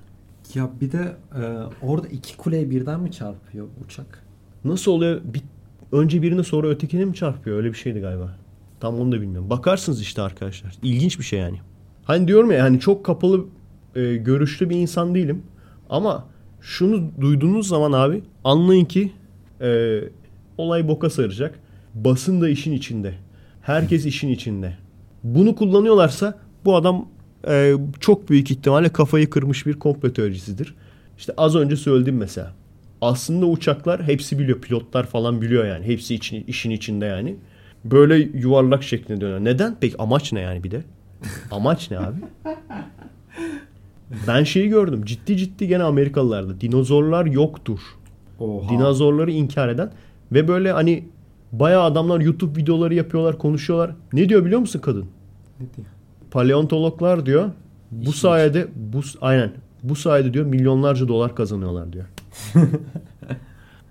[SPEAKER 3] Ya bir de e, orada iki kuleye birden mi çarpıyor uçak?
[SPEAKER 2] Nasıl oluyor? Bir, önce birine sonra ötekine mi çarpıyor? Öyle bir şeydi galiba. Tam onu da bilmiyorum. Bakarsınız işte arkadaşlar. İlginç bir şey yani. Hani diyorum ya hani çok kapalı e, görüşlü bir insan değilim. Ama şunu duyduğunuz zaman abi anlayın ki e, olay boka saracak. Basın da işin içinde. Herkes işin içinde. Bunu kullanıyorlarsa bu adam e, çok büyük ihtimalle kafayı kırmış bir komplo teorisidir. İşte az önce söyledim mesela. Aslında uçaklar hepsi biliyor. Pilotlar falan biliyor yani. Hepsi için, işin içinde yani. Böyle yuvarlak şeklinde dönüyor. Neden? Peki amaç ne yani bir de? Amaç ne abi? [laughs] Ben şeyi gördüm. Ciddi ciddi gene Amerikalılarda. Dinozorlar yoktur.
[SPEAKER 3] Oha.
[SPEAKER 2] Dinozorları inkar eden ve böyle hani bayağı adamlar YouTube videoları yapıyorlar, konuşuyorlar. Ne diyor biliyor musun kadın?
[SPEAKER 3] Ne diyor?
[SPEAKER 2] Paleontologlar diyor bu
[SPEAKER 3] İşin
[SPEAKER 2] sayede bu aynen bu sayede diyor milyonlarca dolar kazanıyorlar diyor. [laughs]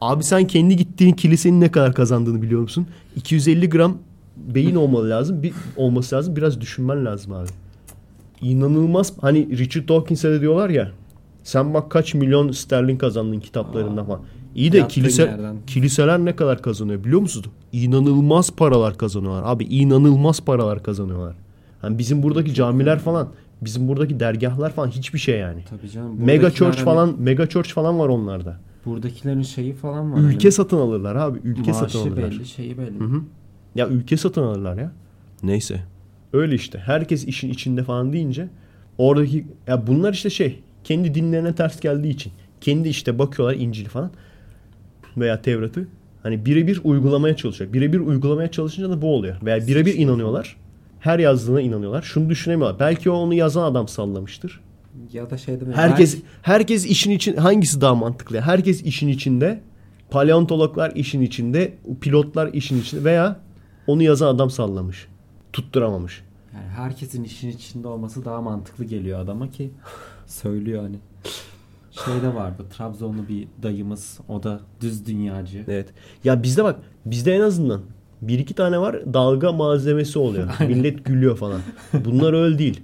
[SPEAKER 2] Abi sen kendi gittiğin kilisenin ne kadar kazandığını biliyor musun? 250 gram beyin olmalı lazım. Bir olması lazım. Biraz düşünmen lazım abi. İnanılmaz. Hani Richard Dawkins'e de diyorlar ya. Sen bak kaç milyon sterlin kazandın kitaplarında falan. İyi de kilise,
[SPEAKER 3] yerden.
[SPEAKER 2] kiliseler ne kadar kazanıyor biliyor musunuz? İnanılmaz paralar kazanıyorlar. Abi inanılmaz paralar kazanıyorlar. Hani bizim buradaki camiler falan, bizim buradaki dergahlar falan hiçbir şey yani.
[SPEAKER 3] Tabii canım.
[SPEAKER 2] Mega church
[SPEAKER 3] hani-
[SPEAKER 2] falan, mega church falan var onlarda.
[SPEAKER 3] Buradakilerin şeyi falan var.
[SPEAKER 2] Ülke
[SPEAKER 3] hani,
[SPEAKER 2] satın alırlar abi. Ülke satın
[SPEAKER 3] maaşı
[SPEAKER 2] alırlar.
[SPEAKER 3] belli, şeyi belli.
[SPEAKER 2] Hı hı. Ya ülke satın alırlar ya. Neyse. Öyle işte. Herkes işin içinde falan deyince oradaki ya bunlar işte şey kendi dinlerine ters geldiği için kendi işte bakıyorlar İncil falan veya Tevrat'ı hani birebir uygulamaya çalışıyor. Birebir uygulamaya çalışınca da bu oluyor. Veya birebir inanıyorlar. Her yazdığına inanıyorlar. Şunu düşünemiyorlar. Belki o onu yazan adam sallamıştır.
[SPEAKER 3] Ya da şey demek.
[SPEAKER 2] Herkes
[SPEAKER 3] belki-
[SPEAKER 2] herkes işin için hangisi daha mantıklı? Herkes işin içinde. Paleontologlar işin içinde, pilotlar işin içinde veya onu yazan adam sallamış. Tutturamamış.
[SPEAKER 3] yani herkesin işin içinde olması daha mantıklı geliyor adama ki [laughs] söylüyor hani. Şeyde vardı Trabzonlu bir dayımız o da düz dünyacı.
[SPEAKER 2] Evet. Ya bizde bak, bizde en azından bir iki tane var dalga malzemesi oluyor. Millet gülüyor falan. Bunlar öyle değil.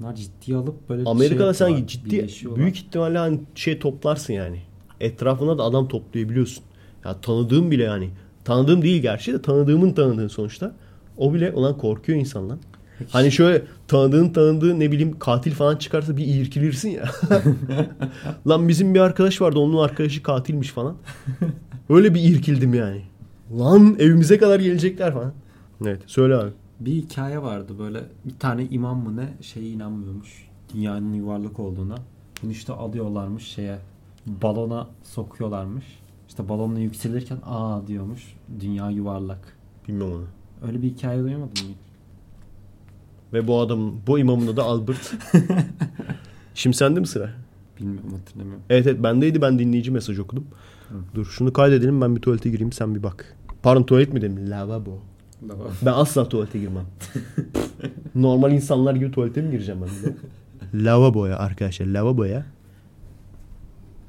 [SPEAKER 3] Bunlar ciddiye alıp böyle bir
[SPEAKER 2] Amerika'da
[SPEAKER 3] şey
[SPEAKER 2] sen ciddi büyük ihtimalle hani şey toplarsın yani. Etrafına da adam toplayabiliyorsun. Ya tanıdığım bile yani. Tanıdığım değil gerçi de tanıdığımın tanıdığı sonuçta. O bile olan korkuyor insan lan. Hani şöyle tanıdığın tanıdığı ne bileyim katil falan çıkarsa bir irkilirsin ya. [laughs] Lan bizim bir arkadaş vardı onun arkadaşı katilmiş falan. [laughs] Öyle bir irkildim yani. Lan evimize kadar gelecekler falan. Evet söyle abi.
[SPEAKER 3] Bir hikaye vardı böyle bir tane imam mı ne şeye inanmıyormuş. Dünyanın yuvarlak olduğuna. Bunu işte alıyorlarmış şeye balona sokuyorlarmış. İşte balonla yükselirken aa diyormuş dünya yuvarlak.
[SPEAKER 2] Bilmem onu.
[SPEAKER 3] Öyle bir hikaye duymadın mı?
[SPEAKER 2] Ve bu adamın, bu imamın adı Albert. [laughs] Şimdi sende mi sıra?
[SPEAKER 3] Bilmiyorum hatırlamıyorum.
[SPEAKER 2] Evet evet bendeydi ben dinleyici mesaj okudum. Dur şunu kaydedelim ben bir tuvalete gireyim sen bir bak. Pardon tuvalet mi dedim? Lavabo. Ben asla tuvalete girmem. [laughs] Normal insanlar gibi tuvalete mi gireceğim ben bir de? Lavaboya arkadaşlar lavaboya.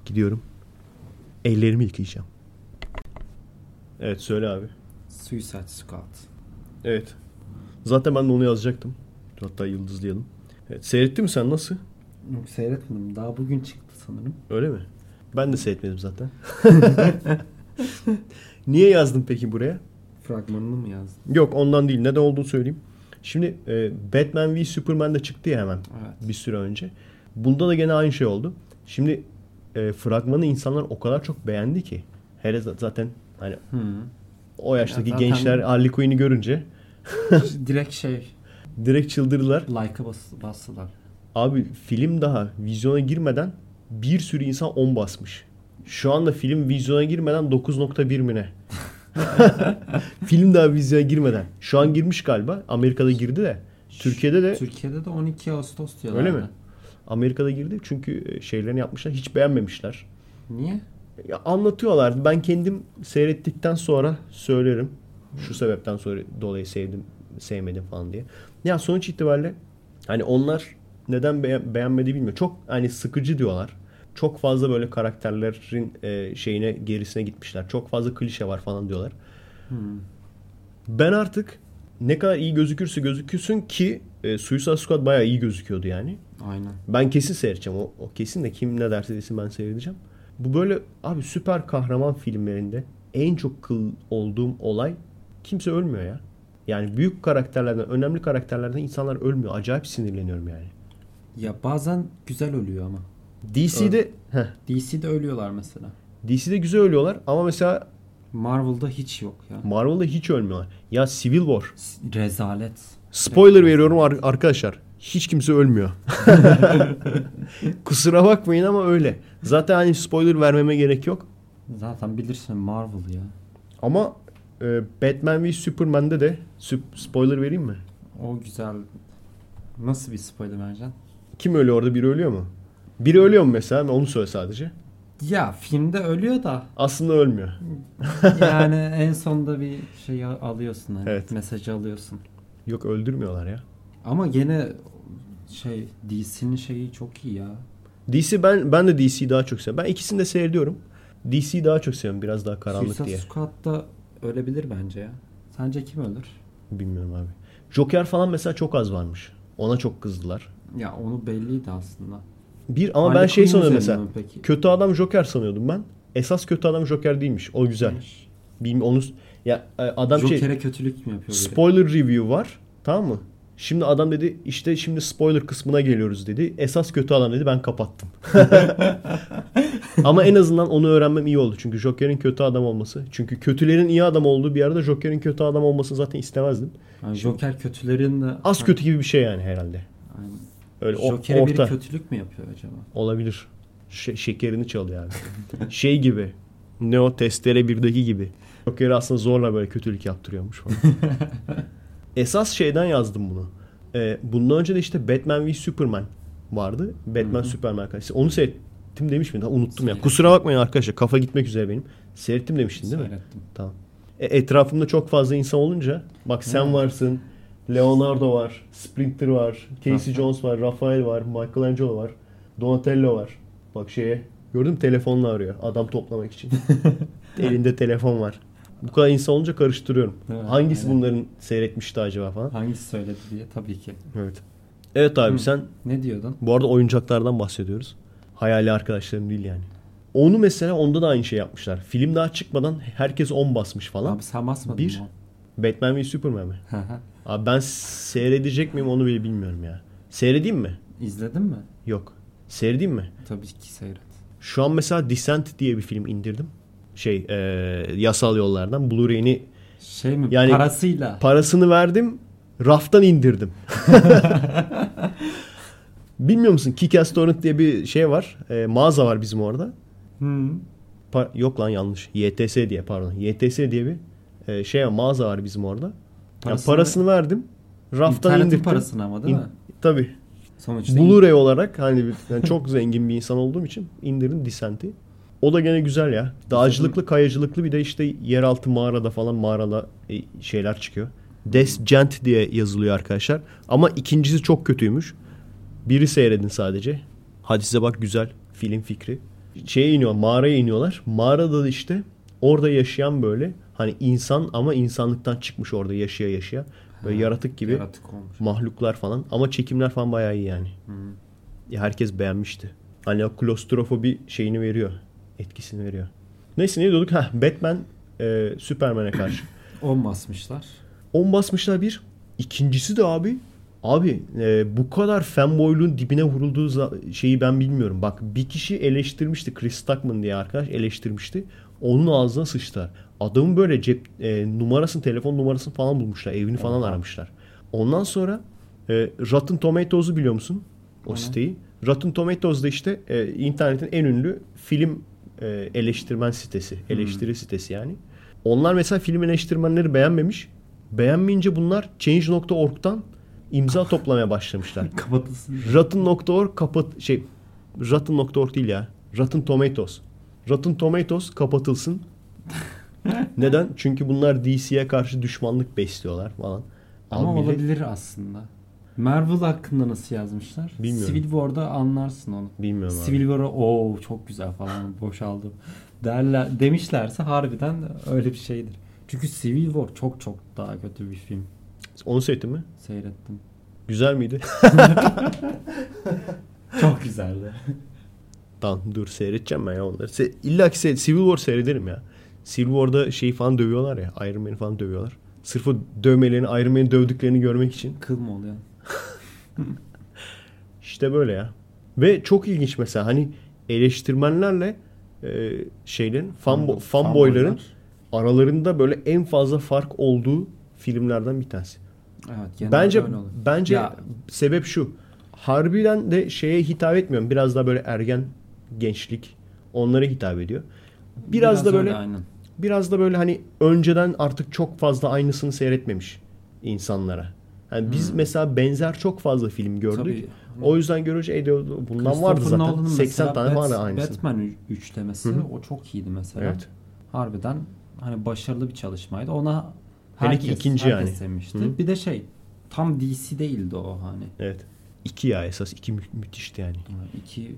[SPEAKER 2] Gidiyorum. Ellerimi yıkayacağım. Evet söyle abi.
[SPEAKER 3] Suicide Squad.
[SPEAKER 2] Evet. Zaten ben de onu yazacaktım. Hatta yıldızlayalım. Evet, seyrettin mi sen nasıl?
[SPEAKER 3] Yok seyretmedim. Daha bugün çıktı sanırım.
[SPEAKER 2] Öyle mi? Ben de seyretmedim zaten. [laughs] Niye yazdın peki buraya?
[SPEAKER 3] Fragmanını mı yazdın?
[SPEAKER 2] Yok ondan değil. Neden olduğunu söyleyeyim. Şimdi e, Batman v Superman de çıktı ya hemen
[SPEAKER 3] Evet.
[SPEAKER 2] bir süre önce. Bunda da gene aynı şey oldu. Şimdi e, fragmanı insanlar o kadar çok beğendi ki. Hele zaten hani
[SPEAKER 3] Hı.
[SPEAKER 2] o yaştaki
[SPEAKER 3] Ya zaten-
[SPEAKER 2] gençler Harley Quinn'i görünce [laughs]
[SPEAKER 3] Direkt şey
[SPEAKER 2] direkt çıldırdılar.
[SPEAKER 3] like'a bas, bastılar.
[SPEAKER 2] Abi film daha vizyona girmeden bir sürü insan 10 basmış. Şu anda film vizyona girmeden 9.1 mi ne? [laughs] film daha vizyona girmeden. Şu an girmiş galiba. Amerika'da girdi de. Türkiye'de de
[SPEAKER 3] Türkiye'de de 12 Ağustos diyorlar.
[SPEAKER 2] öyle mi? Amerika'da girdi çünkü şeylerini yapmışlar. Hiç beğenmemişler.
[SPEAKER 3] Niye?
[SPEAKER 2] Ya anlatıyorlardı. Ben kendim seyrettikten sonra söylerim. Şu sebepten sonra dolayı sevdim, sevmedim falan diye. Ya sonuç itibariyle hani onlar neden beğen- beğenmedi bilmiyorum. Çok hani sıkıcı diyorlar. Çok fazla böyle karakterlerin e, şeyine gerisine gitmişler. Çok fazla klişe var falan diyorlar.
[SPEAKER 3] Hmm.
[SPEAKER 2] Ben artık ne kadar iyi gözükürse gözükürsün ki e, Suicide Squad bayağı iyi gözüküyordu yani.
[SPEAKER 3] Aynen.
[SPEAKER 2] Ben kesin seyredeceğim. O, o kesin de kim ne derse desin ben seyredeceğim. Bu böyle abi süper kahraman filmlerinde en çok kıl olduğum olay kimse ölmüyor ya. Yani büyük karakterlerden, önemli karakterlerden insanlar ölmüyor. Acayip sinirleniyorum yani.
[SPEAKER 3] Ya bazen güzel ölüyor ama.
[SPEAKER 2] DC'de heh,
[SPEAKER 3] DC'de ölüyorlar mesela.
[SPEAKER 2] DC'de güzel ölüyorlar ama mesela
[SPEAKER 3] Marvel'da hiç yok ya.
[SPEAKER 2] Marvel'da hiç ölmüyorlar. Ya Civil War.
[SPEAKER 3] Rezalet.
[SPEAKER 2] Spoiler veriyorum ar- arkadaşlar. Hiç kimse ölmüyor. [laughs] Kusura bakmayın ama öyle. Zaten hani spoiler vermeme gerek yok.
[SPEAKER 3] Zaten bilirsin Marvel ya.
[SPEAKER 2] Ama e, Batman v Superman'de de spoiler vereyim mi?
[SPEAKER 3] O güzel. Nasıl bir spoiler vereceksin?
[SPEAKER 2] Kim ölüyor orada? Biri ölüyor mu? Biri ölüyor mu mesela? Onu söyle sadece.
[SPEAKER 3] Ya filmde ölüyor da
[SPEAKER 2] Aslında ölmüyor. [laughs]
[SPEAKER 3] yani en sonunda bir şey al- alıyorsun hani
[SPEAKER 2] Evet.
[SPEAKER 3] mesajı alıyorsun.
[SPEAKER 2] Yok öldürmüyorlar ya.
[SPEAKER 3] Ama gene şey DC'nin şeyi çok iyi ya.
[SPEAKER 2] DC ben ben de DC'yi daha çok seviyorum. Ben ikisini de seyrediyorum. DC'yi daha çok seviyorum. Biraz daha karanlık
[SPEAKER 3] Suicide
[SPEAKER 2] diye.
[SPEAKER 3] Squad'da ölebilir bence ya. Sence kim ölür?
[SPEAKER 2] Bilmiyorum abi. Joker falan mesela çok az varmış. Ona çok kızdılar.
[SPEAKER 3] Ya onu belliydi aslında.
[SPEAKER 2] Bir ama ben
[SPEAKER 3] Harley
[SPEAKER 2] şey
[SPEAKER 3] Quinn
[SPEAKER 2] sanıyordum mesela.
[SPEAKER 3] peki?
[SPEAKER 2] Kötü adam Joker sanıyordum ben. Esas kötü adam Joker değilmiş. O güzel. Bilmiyorum onu ya e, adam şey
[SPEAKER 3] Joker'e kötülük mü yapıyor? biri?
[SPEAKER 2] spoiler review var. Tamam mı? Şimdi adam dedi işte şimdi spoiler kısmına geliyoruz dedi. Esas kötü adam dedi ben kapattım. [laughs] Ama en azından onu öğrenmem iyi oldu. Çünkü Joker'in kötü adam olması. Çünkü kötülerin iyi adam olduğu bir arada Joker'in kötü adam olmasını zaten istemezdim.
[SPEAKER 3] Yani Joker kötülerin de
[SPEAKER 2] Az kötü gibi bir şey yani herhalde.
[SPEAKER 3] Yani
[SPEAKER 2] Öyle
[SPEAKER 3] Joker'e biri
[SPEAKER 2] orta
[SPEAKER 3] kötülük mü yapıyor acaba?
[SPEAKER 2] olabilir. Şe- şekerini çalıyor abi. [laughs] şey gibi. Ne o testere 1'deki gibi. Joker'i aslında zorla böyle kötülük yaptırıyormuş falan. [laughs] Esas şeyden yazdım bunu. Ee, bundan önce de işte Batman v Superman vardı. Batman Superman karşısı. Onu seyrettim demiş miydim? Unuttum ya. Kusura bakmayın arkadaşlar. Kafa gitmek üzere benim. Seyrettim demiştin değil mi?
[SPEAKER 3] Seyrettim.
[SPEAKER 2] Tamam. E, etrafımda çok fazla insan olunca bak sen
[SPEAKER 3] Ha.
[SPEAKER 2] varsın. Leonardo var. Sprinter var. Casey. Jones var. Rafael var. Michelangelo var. Donatello var. Bak şeye gördün mü telefonla arıyor. Adam toplamak için. [laughs] Elinde telefon var. Bu kadar insan olunca karıştırıyorum.
[SPEAKER 3] Evet,
[SPEAKER 2] Hangisi
[SPEAKER 3] aynen.
[SPEAKER 2] bunların seyretmişti acaba falan.
[SPEAKER 3] Hangisi söyledi diye tabii ki.
[SPEAKER 2] Evet. Evet abi
[SPEAKER 3] Hı.
[SPEAKER 2] sen
[SPEAKER 3] Ne diyordun?
[SPEAKER 2] bu arada oyuncaklardan bahsediyoruz. Hayali arkadaşlarım değil yani. Onu mesela onda da aynı şey yapmışlar. Film daha çıkmadan herkes 10 basmış falan.
[SPEAKER 3] Abi sen basmadın
[SPEAKER 2] Bir.
[SPEAKER 3] mı?
[SPEAKER 2] Batman ve Superman mi? Abi ben seyredecek miyim onu bile bilmiyorum ya. Seyredeyim mi?
[SPEAKER 3] İzledin mi?
[SPEAKER 2] Yok. Seyredeyim mi?
[SPEAKER 3] Tabii ki seyret.
[SPEAKER 2] Şu an mesela Descent diye bir film indirdim. Şey e, yasal yollardan. Blu-ray'ini
[SPEAKER 3] Şey mi?
[SPEAKER 2] Yani-
[SPEAKER 3] Parasıyla.
[SPEAKER 2] parasını verdim. Raftan indirdim. [laughs] Bilmiyor musun? Kick-Ass Torrent diye bir şey var. E, mağaza var bizim orada.
[SPEAKER 3] Hı.
[SPEAKER 2] Pa- yok lan yanlış. YTS diye pardon. YTS diye bir e, şey mağaza var bizim orada. Yani
[SPEAKER 3] Parasını-
[SPEAKER 2] parasını verdim. Raftan indirdim.
[SPEAKER 3] parasını ama değil
[SPEAKER 2] İn-
[SPEAKER 3] mi?
[SPEAKER 2] Tabii.
[SPEAKER 3] Sonuçta
[SPEAKER 2] Blu-ray olarak hani yani [laughs] çok zengin bir insan olduğum için indirdim Descent'i. O da gene güzel ya. Dağcılıklı, kayacılıklı bir de işte yeraltı mağarada falan mağarada e, şeyler çıkıyor. Descent diye yazılıyor arkadaşlar. Ama ikincisi çok kötüymüş. Biri seyredin sadece. Hadi size bak güzel film fikri. Şeye iniyor, mağaraya iniyorlar. Mağarada da işte orada yaşayan böyle hani insan ama insanlıktan çıkmış orada yaşaya yaşaya. Böyle
[SPEAKER 3] Ha,
[SPEAKER 2] yaratık gibi
[SPEAKER 3] Yaratık olmuş.
[SPEAKER 2] mahluklar falan ama çekimler falan bayağı iyi yani.
[SPEAKER 3] Hı.
[SPEAKER 2] Ya herkes beğenmişti. Hani o klostrofobi şeyini veriyor. Etkisini veriyor. Neyse ne diyorduk? Heh, Batman e, Superman'e karşı. [coughs]
[SPEAKER 3] 10 basmışlar.
[SPEAKER 2] 10 basmışlar bir. İkincisi de abi abi e, bu kadar fanboyluğun dibine vurulduğu şeyi ben bilmiyorum. Bak bir kişi eleştirmişti. Chris Stuckman diye arkadaş eleştirmişti. Onun ağzına sıçtılar. Adamın böyle cep e, numarasını, telefon numarasını falan bulmuşlar. Evini falan
[SPEAKER 3] Oha.
[SPEAKER 2] aramışlar. Ondan sonra e, Rotten Tomatoes'u biliyor musun? O
[SPEAKER 3] ne?
[SPEAKER 2] siteyi. Rotten Tomatoes'da işte e, internetin en ünlü film e, eleştirmen sitesi. Eleştiri sitesi yani. Onlar mesela film eleştirmenleri beğenmemiş. Beğenmeyince bunlar Change.org'dan imza toplamaya başlamışlar. [laughs]
[SPEAKER 3] Kapatılsın.
[SPEAKER 2] Rotten.org kapat şey Rotten.org değil ya. Rotten Tomatoes. Rotten Tomatoes kapatılsın. [laughs] [laughs] Neden? Çünkü bunlar DC'ye karşı düşmanlık besliyorlar falan.
[SPEAKER 3] Ama
[SPEAKER 2] Abi millet-
[SPEAKER 3] olabilir aslında. Marvel hakkında nasıl yazmışlar?
[SPEAKER 2] Bilmiyorum.
[SPEAKER 3] Civil War'da anlarsın onu.
[SPEAKER 2] Bilmiyorum abi.
[SPEAKER 3] Civil War'a o çok güzel falan [laughs] boşaldım. Derler, demişlerse harbiden öyle bir şeydir. Çünkü Civil War çok çok daha kötü bir film.
[SPEAKER 2] Onu seyrettin mi?
[SPEAKER 3] Seyrettim.
[SPEAKER 2] Güzel miydi? [laughs]
[SPEAKER 3] Çok güzeldi.
[SPEAKER 2] Tamam dur seyredeceğim ben ya onları. Se İlla ki se- Civil War seyrederim ya. Civil War'da şeyi falan dövüyorlar ya. Iron Man'i falan dövüyorlar. Sırf o dövmelerini, Iron Man'i dövdüklerini görmek için.
[SPEAKER 3] Kıl mı oluyor? [laughs]
[SPEAKER 2] İşte böyle ya. Ve çok ilginç mesela hani eleştirmenlerle e, şeylerin, fan,
[SPEAKER 3] Fanbo-
[SPEAKER 2] fanboyların
[SPEAKER 3] fanboylar.
[SPEAKER 2] aralarında böyle en fazla fark olduğu filmlerden bir tanesi.
[SPEAKER 3] Evet,
[SPEAKER 2] bence bence
[SPEAKER 3] Ya-
[SPEAKER 2] sebep şu. Harbiden de şeye hitap etmiyorum. Biraz daha böyle ergen gençlik onlara hitap ediyor. Biraz, da
[SPEAKER 3] öyle,
[SPEAKER 2] böyle
[SPEAKER 3] aynen.
[SPEAKER 2] Biraz da böyle hani önceden artık çok fazla aynısını seyretmemiş insanlara. Yani biz mesela benzer çok fazla film gördük.
[SPEAKER 3] Tabii.
[SPEAKER 2] O yüzden görünce "Ey diyor, bundan vardı zaten.
[SPEAKER 3] Nolan'ın
[SPEAKER 2] 80
[SPEAKER 3] mesela
[SPEAKER 2] tane
[SPEAKER 3] Bat-
[SPEAKER 2] vardı aynısı.
[SPEAKER 3] Batman ü- üçlemesi
[SPEAKER 2] Hı hı.
[SPEAKER 3] o çok iyiydi mesela.
[SPEAKER 2] Evet.
[SPEAKER 3] Harbiden hani başarılı bir çalışmaydı. Ona
[SPEAKER 2] Hele
[SPEAKER 3] herkes,
[SPEAKER 2] ikinci
[SPEAKER 3] herkes
[SPEAKER 2] yani.
[SPEAKER 3] sevmişti.
[SPEAKER 2] Hı.
[SPEAKER 3] Bir de şey tam DC değildi o hani.
[SPEAKER 2] Evet. İki ya esas. iki mü- müthişti yani.
[SPEAKER 3] Yani İki,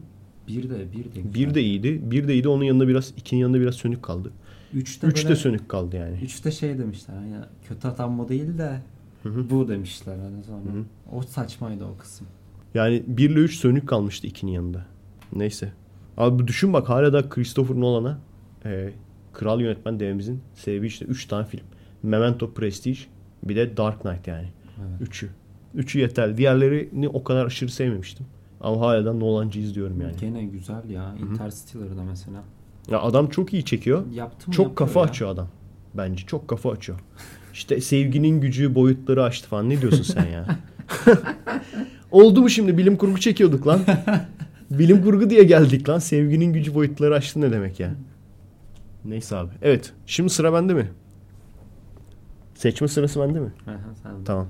[SPEAKER 3] bir de bir de.
[SPEAKER 2] Bir de iyiydi. Bir de iyiydi. Onun yanında biraz, ikinin yanında biraz sönük kaldı.
[SPEAKER 3] Üçte,
[SPEAKER 2] Üç de
[SPEAKER 3] böyle-
[SPEAKER 2] sönük kaldı yani.
[SPEAKER 3] Üçte şey demişler hani kötü bu değil de
[SPEAKER 2] hı.
[SPEAKER 3] bu demişler hani sonra.
[SPEAKER 2] Hı hı.
[SPEAKER 3] O saçmaydı o kısım.
[SPEAKER 2] Yani 1 ile 3 sönük kalmıştı ikinin yanında. Neyse. Abi düşün bak hala da Christopher Nolan'a e, kral yönetmen dememizin sebebi işte 3 tane film. Memento, Prestige bir de Dark Knight yani.
[SPEAKER 3] Evet.
[SPEAKER 2] Üçü. Üçü yeterli. Diğerlerini o kadar aşırı sevmemiştim. Ama hala da Nolan'cı izliyorum yani.
[SPEAKER 3] Gene güzel ya. Interstellar'da mesela.
[SPEAKER 2] Ya adam çok iyi çekiyor.
[SPEAKER 3] Yaptı mı
[SPEAKER 2] Çok kafa
[SPEAKER 3] ya.
[SPEAKER 2] açıyor adam. Bence çok kafa açıyor. İşte sevginin gücü boyutları açtı falan. Ne diyorsun sen ya? [laughs] Oldu mu şimdi? Bilim kurgu çekiyorduk lan. Bilim kurgu diye geldik lan. Sevginin gücü boyutları açtı ne demek ya? Neyse abi. Evet. Şimdi sıra bende mi? Seçme sırası bende mi? Tamam.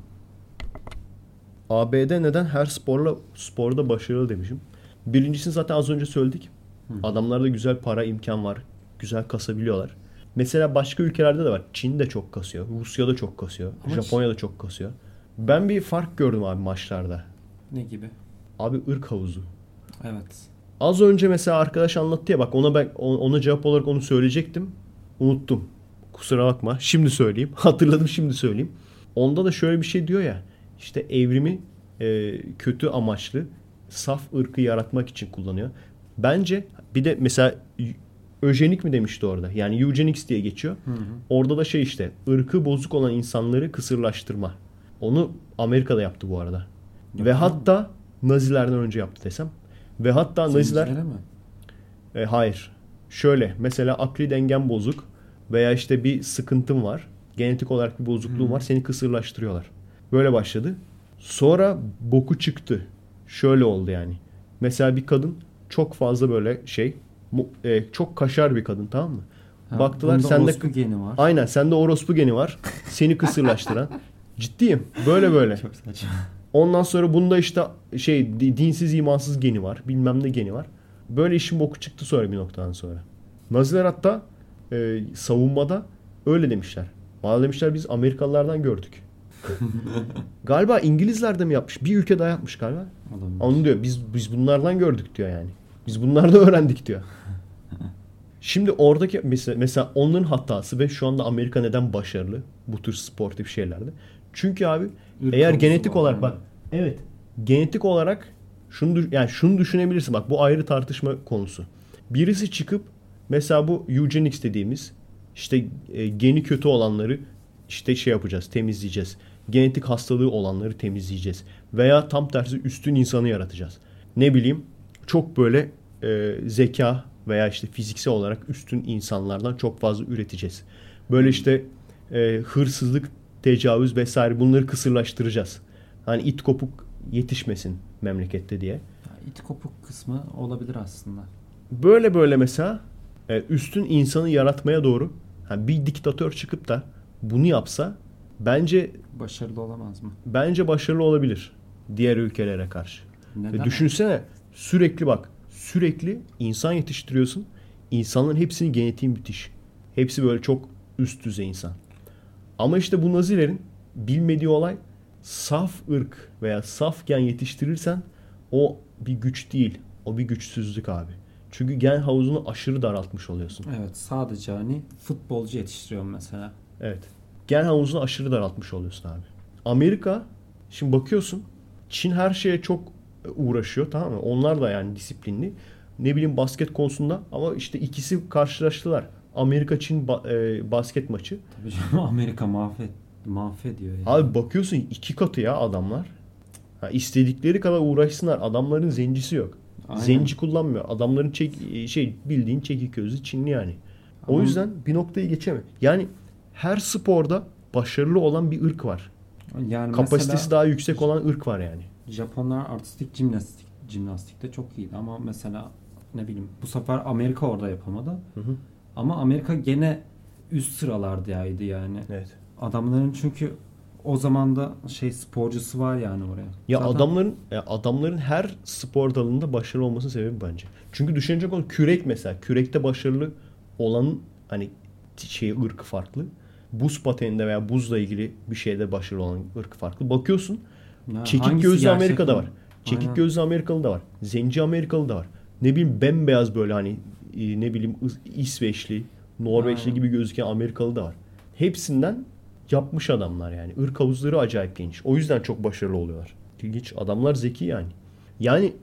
[SPEAKER 2] ABD neden her sporla sporda başarılı demişim. Birincisini zaten az önce söyledik. Adamlarda güzel para imkan var. Güzel kasabiliyorlar. Mesela başka ülkelerde de var. Çin de çok kasıyor. Rusya da çok kasıyor.
[SPEAKER 3] Ama
[SPEAKER 2] Japonya da çok kasıyor. Ben bir fark gördüm abi maçlarda.
[SPEAKER 3] Ne gibi?
[SPEAKER 2] Abi ırk havuzu.
[SPEAKER 3] Evet.
[SPEAKER 2] Az önce mesela arkadaş anlattı ya bak ona ben ona cevap olarak onu söyleyecektim. Unuttum. Kusura bakma. Şimdi söyleyeyim. [laughs] Hatırladım şimdi söyleyeyim. Onda da şöyle bir şey diyor ya. İşte evrimi e, kötü amaçlı saf ırkı yaratmak için kullanıyor. Bence bir de mesela öjenik mi demişti orada? Yani eugenics diye geçiyor. Orada da şey işte ırkı bozuk olan insanları kısırlaştırma. Onu Amerika'da yaptı bu arada. Ve
[SPEAKER 3] Yapıyor mu?
[SPEAKER 2] hatta Nazilerden önce yaptı desem. Ve hatta Naziler
[SPEAKER 3] Zencilere mi?
[SPEAKER 2] e, hayır. Şöyle mesela akli dengen bozuk veya işte bir sıkıntın var. Genetik olarak bir bozukluğun var. Seni kısırlaştırıyorlar. Böyle başladı. Sonra boku çıktı. Şöyle oldu yani. Mesela bir kadın çok fazla böyle şey mu- e, çok kaşar bir kadın tamam mı?
[SPEAKER 3] Ha,
[SPEAKER 2] Baktılar sende
[SPEAKER 3] geni var.
[SPEAKER 2] aynen sende orospu geni var. Seni kısırlaştıran. [laughs] Ciddiyim. Böyle böyle.
[SPEAKER 3] Çok saçma.
[SPEAKER 2] Ondan sonra bunda işte şey di- dinsiz imansız geni var. Bilmem ne geni var. Böyle işin boku çıktı sonra bir noktadan sonra. Naziler hatta e, savunmada öyle demişler. Valla demişler biz Amerikalılardan gördük. [laughs] galiba İngilizler de mi yapmış? Bir ülke daha yapmış galiba.
[SPEAKER 3] Olabilir.
[SPEAKER 2] Onu diyor biz biz bunlardan gördük diyor yani. Biz bunlardan öğrendik diyor. [laughs] Şimdi oradaki mesela, mesela onların hatası ve şu anda Amerika neden başarılı bu tür sportif şeylerde? Çünkü abi
[SPEAKER 3] Irk
[SPEAKER 2] eğer genetik olarak bak evet genetik olarak şunu yani şunu düşünebilirsin bak bu ayrı tartışma konusu. Birisi çıkıp mesela bu eugenics dediğimiz işte e, geni kötü olanları işte şey yapacağız, temizleyeceğiz. Genetik hastalığı olanları temizleyeceğiz. Veya tam tersi üstün insanı yaratacağız. Ne bileyim çok böyle e, zeka veya işte fiziksel olarak üstün insanlardan çok fazla üreteceğiz. Böyle işte e, hırsızlık, tecavüz vesaire bunları kısırlaştıracağız. Hani it kopuk yetişmesin memlekette diye.
[SPEAKER 3] İt kopuk kısmı olabilir aslında.
[SPEAKER 2] Böyle böyle mesela e, üstün insanı yaratmaya doğru hani bir diktatör çıkıp da bunu yapsa bence
[SPEAKER 3] Başarılı olamaz mı?
[SPEAKER 2] bence başarılı olabilir diğer ülkelere karşı.
[SPEAKER 3] Neden?
[SPEAKER 2] Ve düşünsene sürekli bak sürekli insan yetiştiriyorsun. İnsanların hepsinin genetiği müthiş. Hepsi böyle çok üst düzey insan. Ama işte bu nazilerin bilmediği olay saf ırk veya saf gen yetiştirirsen o bir güç değil. O bir güçsüzlük abi. Çünkü gen havuzunu aşırı daraltmış oluyorsun.
[SPEAKER 3] Evet sadece hani futbolcu yetiştiriyorum mesela.
[SPEAKER 2] Evet. Gen havuzunu aşırı daraltmış oluyorsun abi. Amerika şimdi bakıyorsun Çin her şeye çok uğraşıyor tamam mı? Onlar da yani disiplinli. Ne bileyim basket konusunda ama işte ikisi karşılaştılar. Amerika Çin ba- e, basket maçı.
[SPEAKER 3] Tabii canım [laughs] Amerika mahvet mahvediyor yani.
[SPEAKER 2] Abi bakıyorsun iki katı ya adamlar. Ha, istedikleri kadar uğraşsınlar. Adamların zencisi yok.
[SPEAKER 3] Aynen.
[SPEAKER 2] Zenci kullanmıyor. Adamların çek, şey bildiğin çekik gözlü Çinli yani. O
[SPEAKER 3] Ama-
[SPEAKER 2] yüzden bir noktayı geçeme. Yani her sporda başarılı olan bir ırk var.
[SPEAKER 3] Yani
[SPEAKER 2] Kapasitesi daha yüksek olan ırk var yani.
[SPEAKER 3] Japonlar artistik jimnastik jimnastikte çok iyiydi ama mesela ne bileyim bu sefer Amerika orada yapamadı.
[SPEAKER 2] Hı hı.
[SPEAKER 3] Ama Amerika gene üst sıralardaydı yani.
[SPEAKER 2] Evet.
[SPEAKER 3] Adamların çünkü o zaman da şey sporcusu var yani oraya.
[SPEAKER 2] Ya
[SPEAKER 3] Zaten-
[SPEAKER 2] adamların ya adamların her spor dalında başarılı olmasının sebebi bence. Çünkü düşünecek olan kürek mesela. Kürekte başarılı olan hani şey ırk farklı. Buz pateninde veya buzla ilgili bir şeyde başarılı olan ırk farklı. Bakıyorsun
[SPEAKER 3] Ya
[SPEAKER 2] çekik gözlü Amerika'da
[SPEAKER 3] mi?
[SPEAKER 2] var. Çekik
[SPEAKER 3] Aynen.
[SPEAKER 2] gözlü Amerikalı da var. Zenci Amerikalı da var. Ne bileyim bembeyaz böyle hani e, ne bileyim İs- İsveçli, Norveçli
[SPEAKER 3] Aynen.
[SPEAKER 2] gibi gözüken Amerikalı da var. Hepsinden yapmış adamlar yani. Irk havuzları acayip geniş. O yüzden çok başarılı oluyorlar. İlginç. Adamlar zeki yani. Yani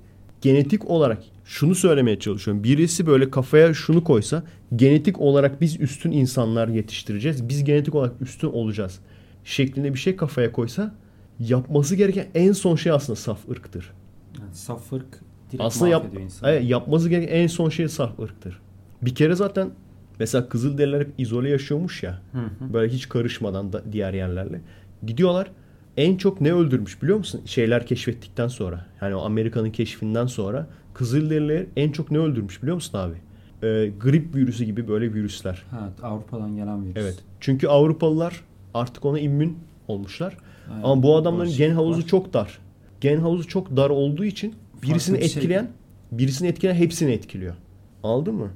[SPEAKER 2] genetik olarak şunu söylemeye çalışıyorum. Birisi böyle kafaya şunu koysa genetik olarak biz üstün insanlar yetiştireceğiz. Biz genetik olarak üstün olacağız. Şeklinde bir şey kafaya koysa yapması gereken en son şey aslında saf ırktır.
[SPEAKER 3] Yani saf ırk direkt
[SPEAKER 2] Aslında yap, evet, yapması gereken en son şey saf ırktır. Bir kere zaten mesela Kızılderililer hep izole yaşıyormuş ya.
[SPEAKER 3] Hı hı.
[SPEAKER 2] Böyle hiç karışmadan da diğer yerlerle. Gidiyorlar en çok ne öldürmüş biliyor musun? Şeyler keşfettikten sonra. Yani o Amerika'nın keşfinden sonra Kızılderililer en çok ne öldürmüş biliyor musun abi? Ee, grip virüsü gibi böyle virüsler.
[SPEAKER 3] Ha, Avrupa'dan gelen virüs.
[SPEAKER 2] Evet. Çünkü Avrupalılar artık ona immün olmuşlar.
[SPEAKER 3] Aynen.
[SPEAKER 2] Ama bu adamların gen havuzu
[SPEAKER 3] var.
[SPEAKER 2] çok dar. gen havuzu çok dar olduğu için birisini
[SPEAKER 3] bir şey.
[SPEAKER 2] etkileyen birisini etkileyen hepsini etkiliyor. Aldın mı?